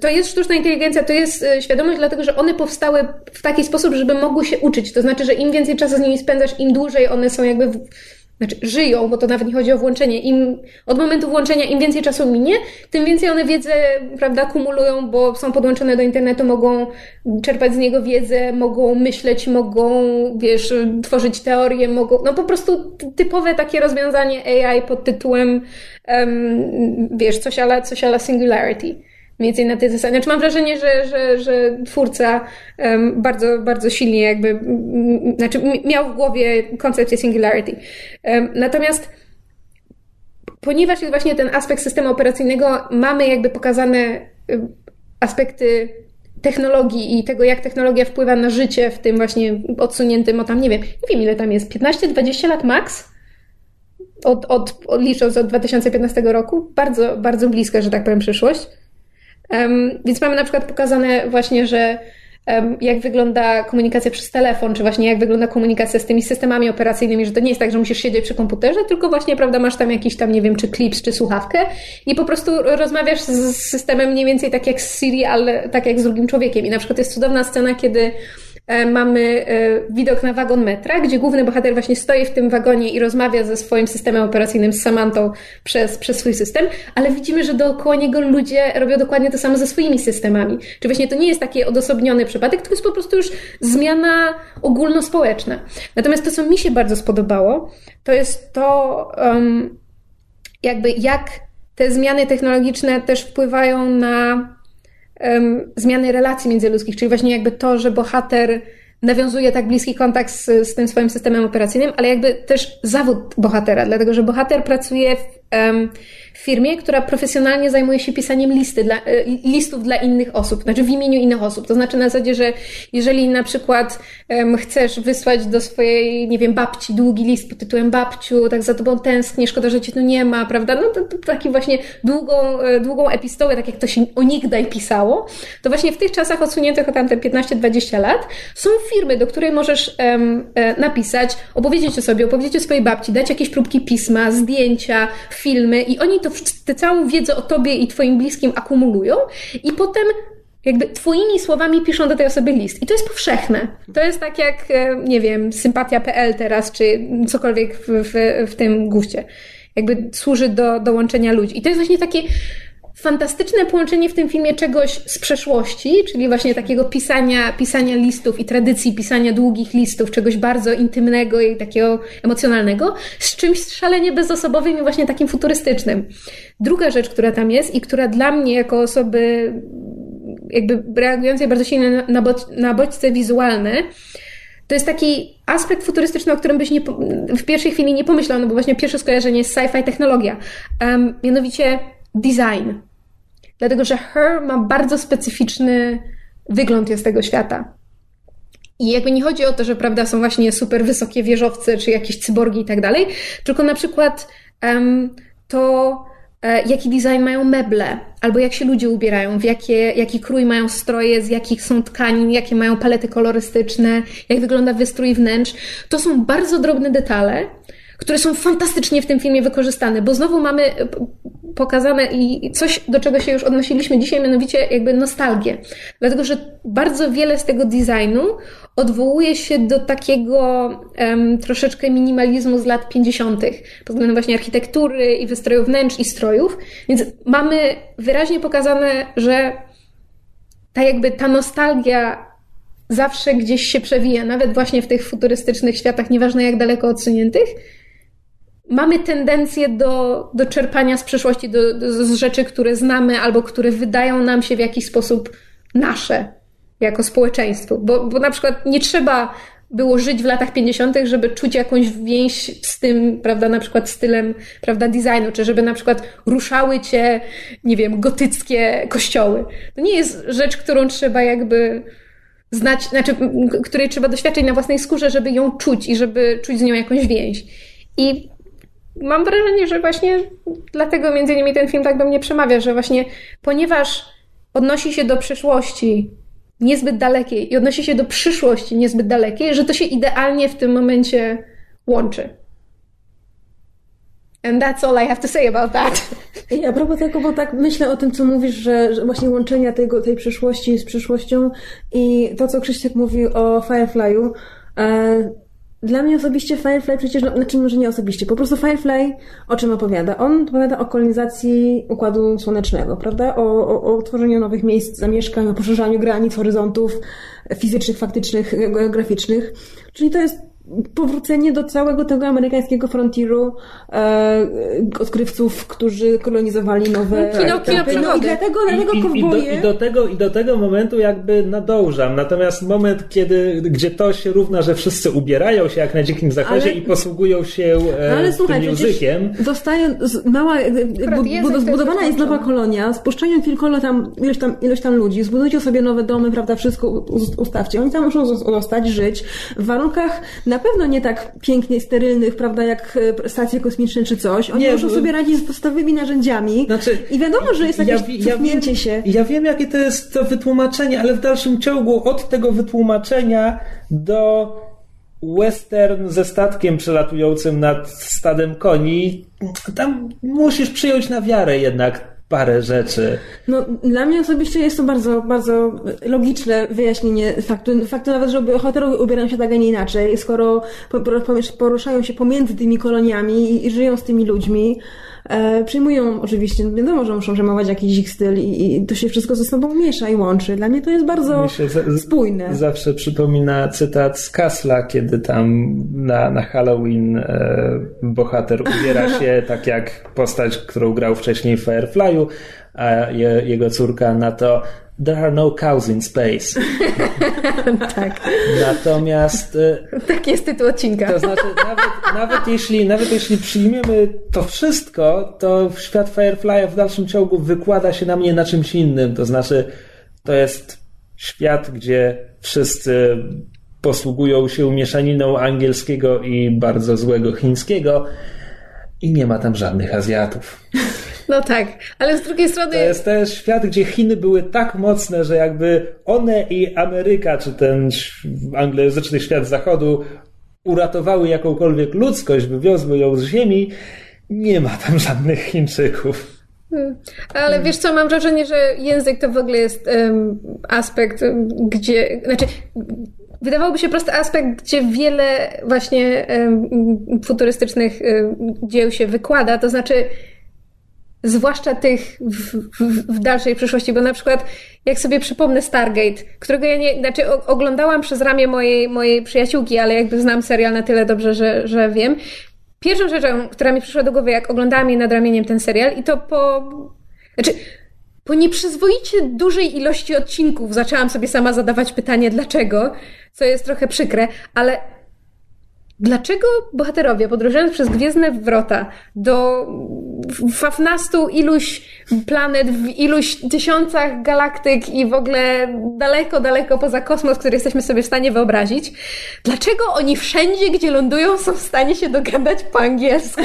to jest sztuczna inteligencja, to jest e, świadomość, dlatego że one powstały w taki sposób, żeby mogły się uczyć. To znaczy, że im więcej czasu z nimi spędzasz, im dłużej one są jakby w, znaczy żyją, bo to nawet nie chodzi o włączenie. Im, od momentu włączenia im więcej czasu minie, tym więcej one wiedzę, prawda, kumulują, bo są podłączone do internetu, mogą czerpać z niego wiedzę, mogą myśleć, mogą, wiesz, tworzyć teorie, mogą, no po prostu typowe takie rozwiązanie AI pod tytułem, um, wiesz, coś ala, coś ala singularity mniej więcej na tej zasadzie. Znaczy mam wrażenie, że, że, że twórca bardzo, bardzo silnie jakby, znaczy miał w głowie koncepcję singularity. Natomiast ponieważ jest właśnie ten aspekt systemu operacyjnego, mamy jakby pokazane aspekty technologii i tego, jak technologia wpływa na życie w tym właśnie odsuniętym, o tam nie wiem, nie wiem ile tam jest, 15-20 lat max? Od, od, od, licząc od 2015 roku, bardzo, bardzo bliska, że tak powiem, przyszłość. Więc mamy na przykład pokazane właśnie, że jak wygląda komunikacja przez telefon, czy właśnie jak wygląda komunikacja z tymi systemami operacyjnymi, że to nie jest tak, że musisz siedzieć przy komputerze, tylko właśnie, prawda, masz tam jakiś tam, nie wiem, czy klips, czy słuchawkę i po prostu rozmawiasz z systemem mniej więcej tak jak z Siri, ale tak jak z drugim człowiekiem. I na przykład jest cudowna scena, kiedy mamy e, widok na wagon metra, gdzie główny bohater właśnie stoi w tym wagonie i rozmawia ze swoim systemem operacyjnym, z Samantą przez, przez swój system, ale widzimy, że dookoła niego ludzie robią dokładnie to samo ze swoimi systemami. Czy właśnie to nie jest taki odosobniony przypadek, to jest po prostu już zmiana ogólnospołeczna. Natomiast to, co mi się bardzo spodobało, to jest to, um, jakby jak te zmiany technologiczne też wpływają na um, zmiany relacji międzyludzkich, czyli właśnie jakby to, że bohater nawiązuje tak bliski kontakt z, z tym swoim systemem operacyjnym, ale jakby też zawód bohatera, dlatego że bohater pracuje w, um, firmie, która profesjonalnie zajmuje się pisaniem listy dla, e, listów dla innych osób, znaczy w imieniu innych osób. To znaczy na zasadzie, że jeżeli na przykład chcesz wysłać do swojej, nie wiem, babci długi list pod tytułem babciu, tak za tobą tęsknię, szkoda, że cię tu nie ma, prawda? No to, to taki właśnie długą, e, długą epistołę, tak jak to się onigdaj pisało, to właśnie w tych czasach odsuniętych o tamte 15-20 lat są firmy, do której możesz um, napisać, opowiedzieć o sobie, opowiedzieć o swojej babci, dać jakieś próbki pisma, zdjęcia, filmy i oni to tę całą wiedzę o tobie i twoim bliskim akumulują i potem jakby twoimi słowami piszą do tej osoby list. I to jest powszechne. To jest tak jak, e, nie wiem, sympatia.pl teraz, czy cokolwiek w, w, w tym guście. Jakby służy do, do łączenia ludzi. I to jest właśnie takie fantastyczne połączenie w tym filmie czegoś z przeszłości, czyli właśnie takiego pisania, pisania listów i tradycji pisania długich listów, czegoś bardzo intymnego i takiego emocjonalnego, z czymś szalenie bezosobowym i właśnie takim futurystycznym. Druga rzecz, która tam jest i która dla mnie jako osoby jakby reagującej bardzo silnie na, na bodźce wizualne, to jest taki aspekt futurystyczny, o którym byś nie, w pierwszej chwili nie pomyślał, no bo właśnie pierwsze skojarzenie jest sci-fi technologia. Um, mianowicie design. Dlatego, że Her ma bardzo specyficzny wygląd jest tego świata. I jakby nie chodzi o to, że prawda, są właśnie super wysokie wieżowce, czy jakieś cyborgi i tak dalej, tylko na przykład um, to, e, jaki design mają meble, albo jak się ludzie ubierają, w jakie, jaki krój mają stroje, z jakich są tkanin, jakie mają palety kolorystyczne, jak wygląda wystrój wnętrz. To są bardzo drobne detale, które są fantastycznie w tym filmie wykorzystane, bo znowu mamy e, pokazane i coś, do czego się już odnosiliśmy dzisiaj, mianowicie jakby nostalgię. Dlatego, że bardzo wiele z tego designu odwołuje się do takiego um, troszeczkę minimalizmu z lat 50., pod względem właśnie architektury i wystroju wnętrz i strojów. Więc mamy wyraźnie pokazane, że ta jakby ta nostalgia zawsze gdzieś się przewija, nawet właśnie w tych futurystycznych światach, nieważne jak daleko odsuniętych, mamy tendencję do, do czerpania z przeszłości, do, do, z rzeczy, które znamy albo które wydają nam się w jakiś sposób nasze jako społeczeństwo. Bo, bo na przykład nie trzeba było żyć w latach 50., żeby czuć jakąś więź z tym, prawda, na przykład stylem, prawda, designu, czy żeby na przykład ruszały cię, nie wiem, gotyckie kościoły. To nie jest rzecz, którą trzeba jakby znać, znaczy, której trzeba doświadczyć na własnej skórze, żeby ją czuć i żeby czuć z nią jakąś więź. I mam wrażenie, że właśnie dlatego między innymi ten film tak do mnie przemawia, że właśnie ponieważ odnosi się do przeszłości niezbyt dalekiej i odnosi się do przyszłości niezbyt dalekiej, że to się idealnie w tym momencie łączy. And that's all I have to say about that. I a propos tego, bo tak myślę o tym, co mówisz, że, że właśnie łączenia tego, tej przyszłości z przyszłością i to, co Krzysiek mówił o Firefly'u, e, Dla mnie osobiście Firefly przecież, no, znaczy może nie osobiście, po prostu Firefly o czym opowiada? On opowiada o kolonizacji Układu Słonecznego, prawda? O, o, o tworzeniu nowych miejsc zamieszkań, o poszerzaniu granic, horyzontów fizycznych, faktycznych, geograficznych. Czyli to jest powrócenie do całego tego amerykańskiego frontieru e, odkrywców, którzy kolonizowali nowe No, kino- kino etapy. no. I dlatego, dlatego I, do, kowboje... i, do tego, I do tego momentu jakby nadążam. Natomiast moment, kiedy, gdzie to się równa, że wszyscy ubierają się jak na dzikim zachodzie Ale- i posługują się e, No ale słuchaj, tym językiem. dostają, z- mała, e, bu, język bu, zbudowana jest nowa kolonia, spuszczają tylko tam ilość, tam ilość tam ludzi, zbudujcie sobie nowe domy, prawda, wszystko ustawcie. Oni tam muszą zos- zostać, żyć w warunkach na pewno nie tak pięknie sterylnych, prawda, jak e, stacje kosmiczne czy coś. Oni Nie, muszą bo- sobie radzić z podstawowymi narzędziami Znaczy, i wiadomo, że jest jakieś wi- cofnięcie wiem, się. Ja wiem, jakie to jest to wytłumaczenie, ale w dalszym ciągu od tego wytłumaczenia do western ze statkiem przelatującym nad stadem koni, tam musisz przyjąć na wiarę jednak parę rzeczy. No, dla mnie osobiście jest to bardzo, bardzo logiczne wyjaśnienie faktu, faktu nawet, że bohaterowie ubierają się tak, a nie inaczej, skoro po- po- poruszają się pomiędzy tymi koloniami i żyją z tymi ludźmi, e, przyjmują oczywiście, wiadomo, że muszą przejmować jakiś ich styl i, i to się wszystko ze sobą miesza i łączy. Dla mnie to jest bardzo za- spójne. Zawsze przypomina cytat z Kasla, kiedy tam na, na Halloween e, bohater ubiera się tak jak postać, którą grał wcześniej w Firefly'u, a je, jego córka na to There are no cows in space. tak. Natomiast e, Taki jest tytuł odcinka. to znaczy, nawet, nawet, jeśli, nawet jeśli przyjmiemy to wszystko, to świat Firefly'a w dalszym ciągu wykłada się na mnie na czymś innym. To znaczy, to jest świat, gdzie wszyscy posługują się mieszaniną angielskiego i bardzo złego chińskiego i nie ma tam żadnych Azjatów. No tak, ale z drugiej strony... To jest też świat, gdzie Chiny były tak mocne, że jakby one i Ameryka, czy ten anglojęzyczny świat zachodu uratowały jakąkolwiek ludzkość, wywiozły ją z ziemi, nie ma tam żadnych Chińczyków. Ale wiesz co, mam wrażenie, że język to w ogóle jest em, aspekt, gdzie, znaczy, wydawałoby się prosty aspekt, gdzie wiele właśnie futurystycznych dzieł się wykłada, to znaczy, zwłaszcza tych w, w, w dalszej przyszłości, bo na przykład jak sobie przypomnę Stargate, którego ja nie, znaczy oglądałam przez ramię mojej, mojej przyjaciółki, ale jakby znam serial na tyle dobrze, że, że wiem. Pierwszą rzeczą, która mi przyszła do głowy, jak oglądałam jej nad ramieniem ten serial i to po... Znaczy, po nieprzyzwoicie dużej ilości odcinków zaczęłam sobie sama zadawać pytanie dlaczego, co jest trochę przykre, ale Dlaczego bohaterowie podróżując przez Gwiezdne Wrota do fafnastu iluś planet, w iluś tysiącach galaktyk i w ogóle daleko, daleko poza kosmos, który jesteśmy sobie w stanie wyobrazić, dlaczego oni wszędzie, gdzie lądują, są w stanie się dogadać po angielsku?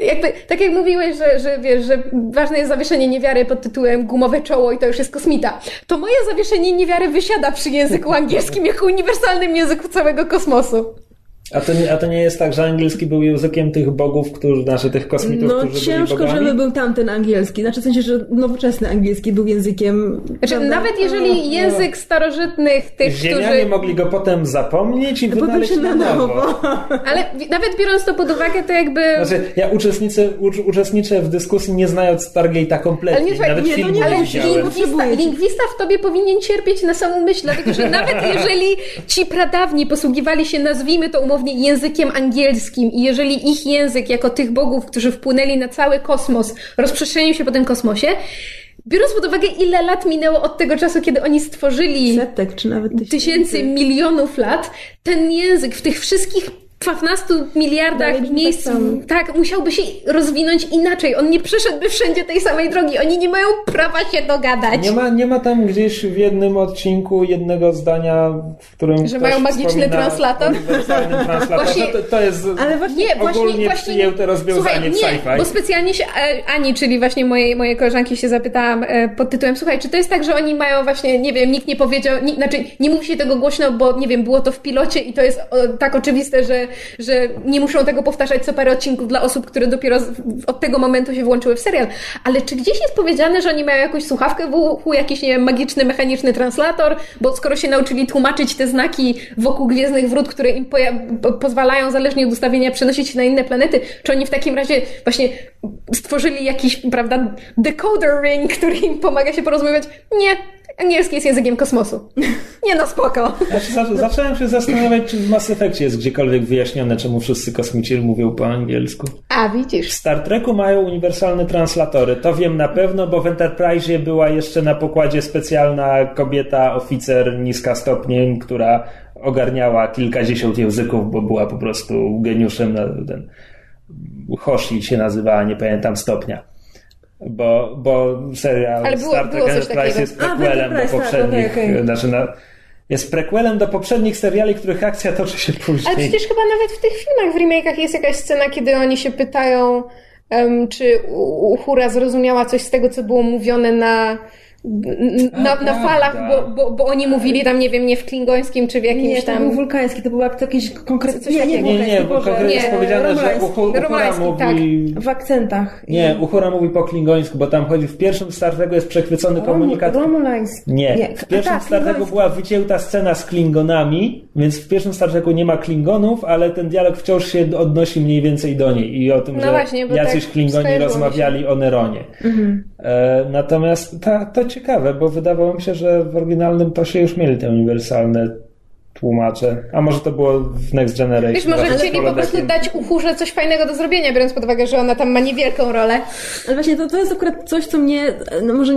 Jakby, tak jak mówiłeś, że, że wiesz, że ważne jest zawieszenie niewiary pod tytułem gumowe czoło i to już jest kosmita, to moje zawieszenie niewiary wysiada przy języku angielskim jako uniwersalnym języku całego kosmosu. A to, nie- a to nie jest tak, że angielski był językiem tych bogów, którzy, znaczy tych kosmitów, No którzy ciężko, byli bogami? żeby był tamten angielski. Znaczy w sensie, że nowoczesny angielski był językiem... Znaczy, prawda? nawet jeżeli język starożytnych tych, Ziemianie którzy... mogli go potem zapomnieć i Potem wynaleźć na nowo. Ale wi- nawet biorąc to pod uwagę, to jakby... Znaczy, ja uczestniczę, ucz, uczestniczę w dyskusji nie znając Stargate'a kompletnie. Ale nie, Nawet nie, no filmu nie, Ale lingwista, lingwista w tobie powinien cierpieć na samą myśl, dlatego że nawet jeżeli ci pradawni posługiwali się, nazwijmy to umownie, językiem angielskim i jeżeli ich język jako tych bogów, którzy wpłynęli na cały kosmos, rozprzestrzenił się po tym kosmosie, biorąc pod uwagę, ile lat minęło od tego czasu, kiedy oni stworzyli Setek, czy nawet tysięcy, milionów lat, ten język w tych wszystkich 15 miliardach Dalej brzmi miejsc, tak tak, musiałby się rozwinąć inaczej. On nie przeszedłby wszędzie tej samej drogi. Oni nie mają prawa się dogadać. Nie ma, nie ma tam gdzieś w jednym odcinku jednego zdania, w którym Że mają magiczny translator? Właśnie- to, to jest Ale właśnie- Nie, właśnie, ogólnie właśnie przyjęte rozwiązanie słuchaj, w nie, sci-fi. bo specjalnie się e, Ani, czyli właśnie mojej, mojej koleżanki się zapytałam e, pod tytułem, słuchaj, czy to jest tak, że oni mają właśnie, nie wiem, nikt nie powiedział, nikt, znaczy nie mówi się tego głośno, bo nie wiem, było to w pilocie i to jest o, tak oczywiste, że że nie muszą tego powtarzać co parę odcinków dla osób, które dopiero od tego momentu się włączyły w serial. Ale czy gdzieś jest powiedziane, że oni mają jakąś słuchawkę w uchu, jakiś, nie wiem, magiczny, mechaniczny translator, bo skoro się nauczyli tłumaczyć te znaki wokół Gwiezdnych Wrót, które im po, pozwalają, zależnie od ustawienia, przenosić się na inne planety, czy oni w takim razie właśnie stworzyli jakiś, prawda, decoder ring, który im pomaga się porozmawiać? Nie, angielski jest językiem kosmosu. Nie no, spoko. Znaczy, zacząłem się zastanawiać, czy w Mass Effectie jest gdziekolwiek wyjaśnione, czemu wszyscy kosmici mówią po angielsku. A, widzisz. W Star Treku mają uniwersalne translatory. To wiem na pewno, bo w Enterprise było jeszcze na pokładzie specjalna kobieta, oficer niska stopniem, która ogarniała kilkadziesiąt języków, bo była po prostu geniuszem na ten Hoshi się nazywała, nie pamiętam stopnia. Bo, bo serial Ale było, Star Trek było Enterprise jest prequelem do tak, poprzednich, okej, okej. znaczy na, jest prequelem do poprzednich seriali, których akcja toczy się później. Ale przecież chyba nawet w tych filmach, w remake'ach jest jakaś scena, kiedy oni się pytają, em, czy U- Uhura zrozumiała coś z tego, co było mówione na, na, na prawda. falach, bo, bo, bo oni mówili tam, nie wiem, nie w klingońskim, czy w jakimś Nie, to tam... był wulkański, to był jakiś konkretny... Coś Nie, nie, nie, nie, bo konkretnie jest nie, powiedziane, że. Uchu- Uhura Romański, mówi... W akcentach. Nie, Uhura mówi po klingońsku, bo tam chodzi w pierwszym Star Treku jest przechwycony komunikat. Romulański. Nie, w pierwszym tak, Star Treku klingoński. była wycięta scena z Klingonami, więc w pierwszym Star Treku nie ma Klingonów, ale ten dialog wciąż się odnosi mniej więcej do niej i o tym, No że właśnie, jacyś tak Klingoni się. rozmawiali o Neronie. Mhm. E, natomiast ta, to ciekawe, bo wydawało mi się, że w oryginalnym to się już mieli te uniwersalne tłumacze. A może to było w Next Generation. Wiesz, może chcieli po prostu dać Uhurze coś fajnego do zrobienia, biorąc pod uwagę, że ona tam ma niewielką rolę. Ale właśnie to, to jest akurat coś, co mnie, no może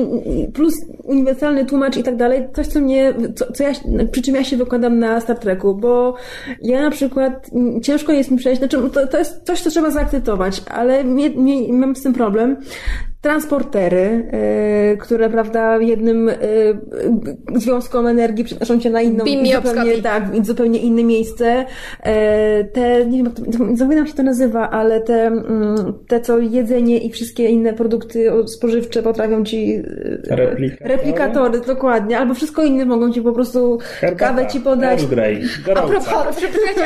plus uniwersalny tłumacz i tak dalej, coś, co mnie, co, co ja, przy czym ja się wykładam na Star Treku, bo ja na przykład ciężko jest mi przejść, znaczy to, to jest coś, co trzeba zaakceptować, ale mnie, mnie, mam z tym problem. Transportery, e, które, prawda, jednym e, związkom energii przenoszą cię na inną, zupełnie, tak, w zupełnie inne miejsce. E, te, nie wiem, jak się to nazywa, ale te, mm, te co jedzenie i wszystkie inne produkty spożywcze potrafią ci... Replikatory? Replikatory, dokładnie. Albo wszystko inne mogą ci po prostu Herbata, kawę ci podać. A propos,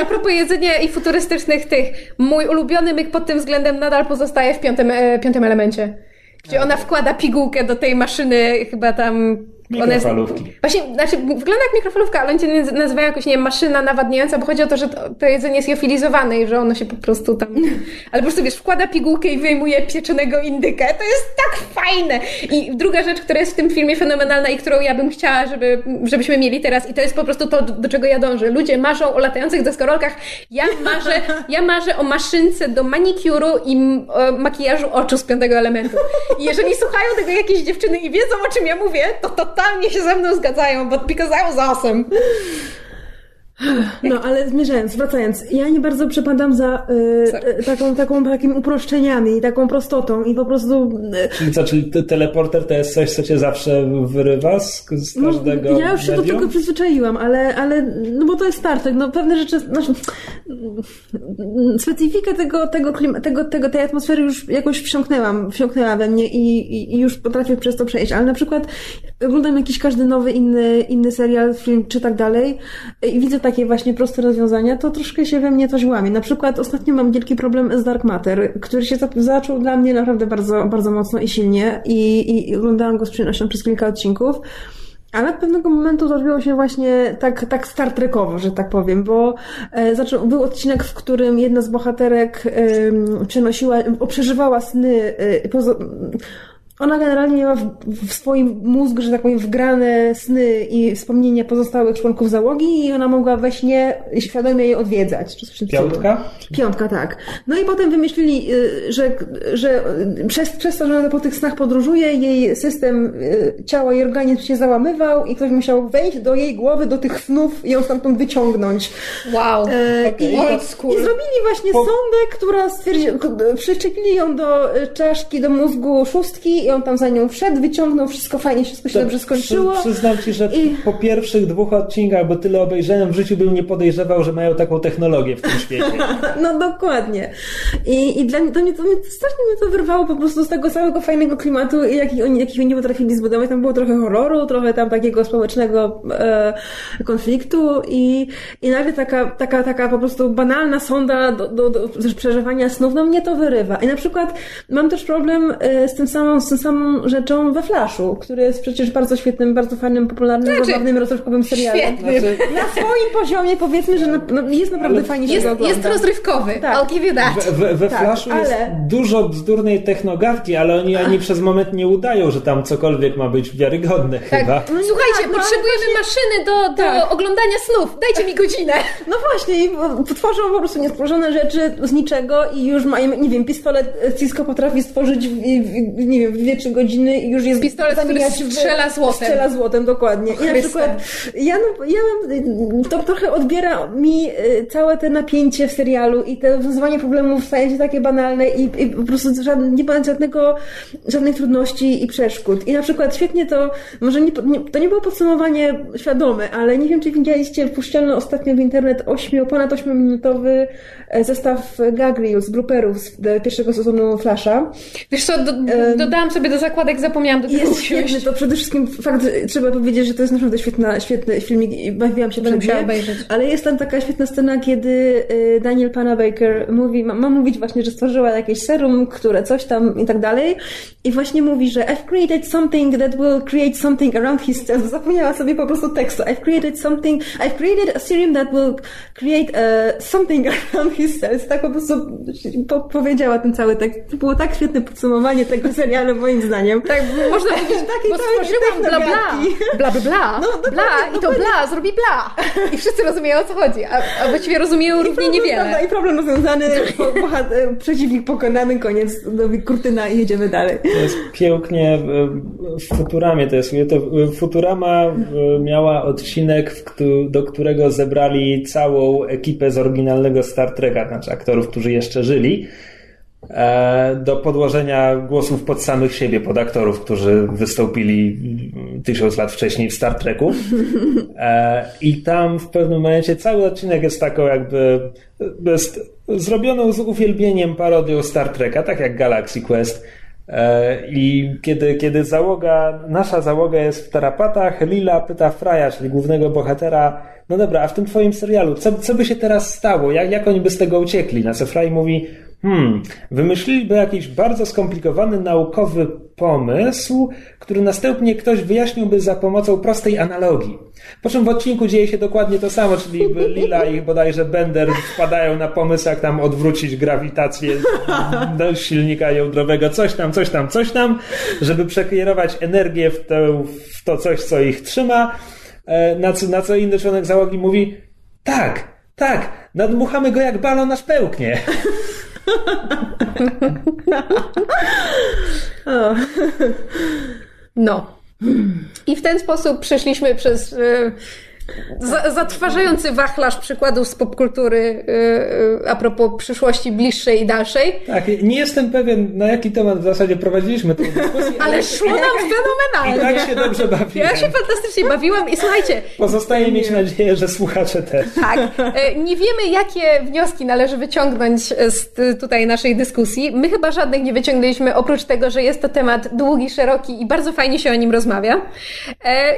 a propos jedzenia i futurystycznych tych, mój ulubiony myk pod tym względem nadal pozostaje w piątym, piątym elemencie. Gdzie ona wkłada pigułkę do tej maszyny, chyba tam... ona jest- Mikrofalówki. Właśnie, znaczy, wygląda jak mikrofalówka, ale oni cię naz- nazywają jakoś, nie wiem, maszyna nawadniająca, bo chodzi o to, że to, to jedzenie jest jofilizowane i że ono się po prostu tam... Ale po prostu, wiesz, wkłada pigułkę i wyjmuje pieczonego indyka. To jest tak fajne! I druga rzecz, która jest w tym filmie fenomenalna i którą ja bym chciała, żeby, żebyśmy mieli teraz i to jest po prostu to, do, czego ja dążę. Ludzie marzą o latających deskorolkach. Ja marzę, ja marzę o maszynce do manikuru i makijażu oczu z piątego elementu. I jeżeli słuchają tego jakieś dziewczyny i wiedzą, o czym ja mówię, to totalnie się ze mną zgadzają, bo because I was awesome. No, ale zmierzając, wracając, ja nie bardzo przepadam za y, Sorry. y, taką, taką, takimi uproszczeniami i taką prostotą i po prostu y, Czyli co, czyli te- teleporter to jest coś, co cię zawsze wyrywa z, z No, każdego ja już się do medium? tego przyzwyczaiłam, ale, ale no bo to jest Star Trek, no pewne rzeczy, znaczy, specyfikę tego, tego, klima, tego, tego, tej atmosfery już jakoś wsiąknęłam, wsiąknęła we mnie i, i, i już potrafię przez to przejść, ale na przykład oglądam jakiś każdy nowy inny, inny serial, film czy tak dalej i widzę takie właśnie proste rozwiązania, to troszkę się we mnie coś łamie. Na przykład ostatnio mam wielki problem z Dark Matter, który się zaczął dla mnie naprawdę bardzo, bardzo mocno i silnie i, i, oglądałam go z przyjemnością przez kilka odcinków. Ale od pewnego momentu zrobiło się właśnie tak, tak Star Trekowo, że tak powiem, bo e, był odcinek, w którym jedna z bohaterek em, przenosiła, przeżywała sny, e, poza, ona generalnie miała w, w swoim mózgu, że tak powiem, wgrane sny i wspomnienia pozostałych członków załogi i ona mogła we śnie świadomie je odwiedzać. Piątka? Piątka, tak. No i potem wymyślili, y, że, że przez, przez to, że ona po tych snach podróżuje, jej system y, ciała i organizm się załamywał i ktoś musiał wejść do jej głowy, do tych snów i ją stamtąd wyciągnąć. Wow. E, Okej. i, school. I zrobili właśnie Po- sondę, która stwierdziła, przyczepili ją do y, czaszki, do mózgu szóstki i on tam za nią wszedł, wyciągnął, wszystko fajnie, wszystko się To dobrze skończyło. Przy, przyznam ci, że I- po pierwszych dwóch odcinkach, bo tyle obejrzałem, w życiu bym nie podejrzewał, że mają taką technologię w tym świecie. No dokładnie. I, i dla mnie, to mnie, to mnie, strasznie mnie to wyrwało po prostu z tego całego fajnego klimatu, jaki oni, jaki oni potrafili zbudować. Tam było trochę horroru, trochę tam takiego społecznego e, konfliktu i, i nagle taka, taka, taka po prostu banalna sonda do, do, do przeżywania snów, no mnie to wyrywa. I na przykład mam też problem e, z tym samą, z tą samą rzeczą we Flashu, który jest przecież bardzo świetnym, bardzo fajnym, popularnym, Znaczy, zabawnym, rozrywkowym serialem. świetny. Znaczy, Na swoim poziomie powiedzmy, że na, no, jest naprawdę fajnie się Jest, ogląda. jest rozrywkowy. Tak. I'll give you that. we we, we Tak, Flashu jest ale- dużo bzdurnej technogawki, ale oni ani przez moment nie udają, że tam cokolwiek ma być wiarygodne Tak. chyba. Słuchajcie, tak, no, potrzebujemy maszyny do, do Tak. oglądania snów. Dajcie mi godzinę. No właśnie, tworzą po prostu niestworzone rzeczy z niczego i już mają, nie wiem, pistolet Cisco potrafi stworzyć w, w, nie wiem, w dwie, trzy godziny i już jest Pistolet, który strzela złotem. Strzela złotem, dokładnie. I na przykład ja, no, ja mam, to trochę odbiera mi y, całe te napięcie w serialu i te rozwiązywanie problemów staje się takie banalne i, i po prostu żadne, nie ma żadnego, żadnych trudności i przeszkód. I na przykład świetnie to, może nie, to nie było podsumowanie świadome, ale nie wiem, czy widzieliście, puszczano ostatnio w internet 8, ponad 8-minutowy e, zestaw gag reels, blooperów z e, pierwszego sezonu Flasha. Wiesz co, do, dodałam sobie do zakładek, zapomniałam do tego jest usiąść. świetny, to przede wszystkim fakt, trzeba powiedzieć, że to jest naprawdę świetna, świetny filmik i bawiłam się Będę musiała obejrzeć. Ale jest tam taka świetna scena, kiedy y, Daniel Panabaker mówi, ma, ma mówić właśnie, że stworzyła jakieś serum, które coś tam i tak dalej. I właśnie mówi, że I've created something that will create something around his cells. Zapomniała sobie po prostu tekstu. I've created something, I've created a serum that will create uh, something around his cells. Tak po prostu po, powiedziała ten cały tekst. To było tak świetne podsumowanie tego serialu, moim zdaniem. Tak, można powiedzieć, Takiej bo stworzyłam bla bla, bla bla bla, No, dokładnie, bla i to bla zrobi bla. I wszyscy rozumieją o co chodzi, a, a właściwie rozumieją równie niewiele. Prawda, I problem rozwiązany, po, e, przeciwnik pokonany, koniec, kurtyna i jedziemy dalej. To jest pięknie e, w Futuramie to jest. To e, Futurama miała odcinek, do którego zebrali całą ekipę z oryginalnego Star Treka, znaczy aktorów, którzy jeszcze żyli, do podłożenia głosów pod samych siebie, pod aktorów, którzy wystąpili tysiąc lat wcześniej w Star Treku. E, I tam w pewnym momencie cały odcinek jest taką jakby jest zrobioną z uwielbieniem parodią Star Treka, tak jak Galaxy Quest. E, I kiedy, kiedy załoga, nasza załoga jest w tarapatach, Lila pyta Fraja, czyli głównego bohatera, no dobra, a w tym twoim serialu, co, co by się teraz stało? Jak, jak oni by z tego uciekli? Na co Fraj mówi, hmm, wymyśliliby jakiś bardzo skomplikowany naukowy pomysł, który następnie ktoś wyjaśniłby za pomocą prostej analogii. Po czym w odcinku dzieje się dokładnie to samo, czyli Lila i bodajże Bender wpadają na pomysł, jak tam odwrócić grawitację do silnika jądrowego, coś tam, coś tam, coś tam, żeby przekierować energię w to, w to coś, co ich trzyma. E, Na co, na co inny członek załogi mówi, tak, tak, nadmuchamy go jak balon aż pełknie. No. I w ten sposób przeszliśmy przez e, za, zatrważający wachlarz przykładów z popkultury e, e, a propos przyszłości bliższej i dalszej. Tak, nie jestem pewien, na jaki temat w zasadzie prowadziliśmy tę dyskusję, Ale szło nam i fenomenalnie. tak się dobrze bawiłem. Ja się fantastycznie bawiłam i słuchajcie, Pozostaje mieć nadzieję, że słuchacze też. tak, nie wiemy jakie wnioski należy wyciągnąć z tutaj naszej dyskusji. My chyba żadnych nie wyciągnęliśmy, oprócz tego, że jest to temat długi, szeroki i bardzo fajnie się o nim rozmawia.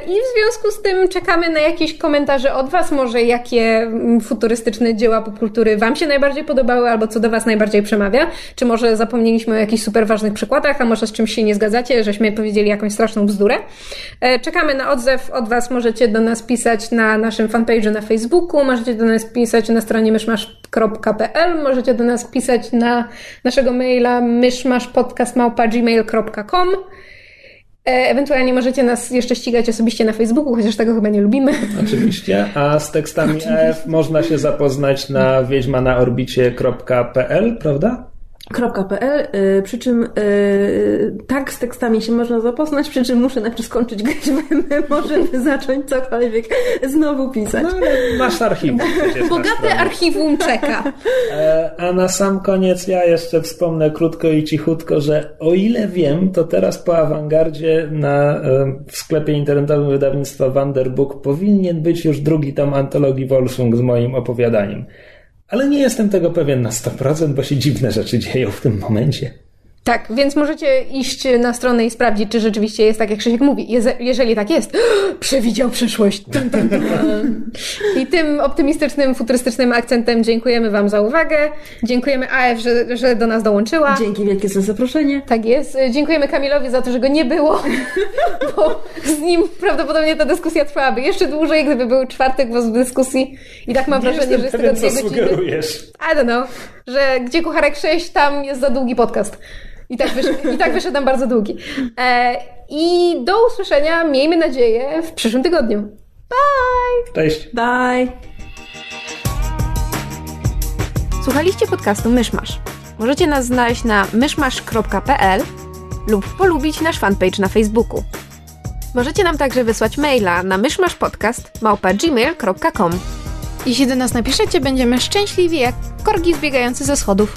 I w związku z tym czekamy na jakieś komentarze od Was, może jakie mm, futurystyczne dzieła popkultury Wam się najbardziej podobały, albo co do Was najbardziej przemawia. Czy może zapomnieliśmy o jakichś super ważnych przykładach, a może z czymś się nie zgadzacie, żeśmy powiedzieli jakąś straszną bzdurę. E, Czekamy na odzew od Was. Możecie do nas pisać na naszym fanpage'u na Facebooku, możecie do nas pisać na stronie myszmasz.pl, możecie do nas pisać na naszego maila myszmaszpodcast.gmail.com E, Ewentualnie możecie nas jeszcze ścigać osobiście na Facebooku, chociaż tego chyba nie lubimy. Oczywiście, a z tekstami EF można się zapoznać na wiedźmanaorbicie.pl, prawda? .pl, y, przy czym y, tak z tekstami się można zapoznać, przy czym muszę najpierw skończyć grać w MMO, możemy zacząć cokolwiek znowu pisać. No masz archiwum. Bogate archiwum czeka. E, A na sam koniec ja jeszcze wspomnę krótko i cichutko, że o ile wiem, to teraz po awangardzie na, e, w sklepie internetowym wydawnictwa Wanderbook powinien być już drugi tom antologii Wolfsung z moim opowiadaniem. Ale nie jestem tego pewien na 100%, bo się dziwne rzeczy dzieją w tym momencie. Tak, więc możecie iść na stronę i sprawdzić, czy rzeczywiście jest tak, jak Krzysiek mówi. Jeżeli tak jest, przewidział przyszłość. I tym optymistycznym, futurystycznym akcentem dziękujemy Wam za uwagę. Dziękujemy AF, że, że do nas dołączyła. Dzięki wielkie za zaproszenie. Tak jest. Dziękujemy Kamilowi za to, że go nie było, bo z nim prawdopodobnie ta dyskusja trwałaby jeszcze dłużej, gdyby był czwartek w dyskusji. I tak mam wrażenie, że jest tego dwie godziny. sugerujesz. I don't know, że gdzie kucharek 6, tam jest za długi podcast. I tak, wysz, i tak wyszedł nam bardzo długi. E, I do usłyszenia, miejmy nadzieję, w przyszłym tygodniu. Bye! Cześć. Bye! Słuchaliście podcastu Myszmasz. Możecie nas znaleźć na myszmasz.pl lub polubić nasz fanpage na Facebooku. Możecie nam także wysłać maila na myszmaszpodcast.gmail.com Jeśli do nas napiszecie, będziemy szczęśliwi jak korgi zbiegające ze schodów.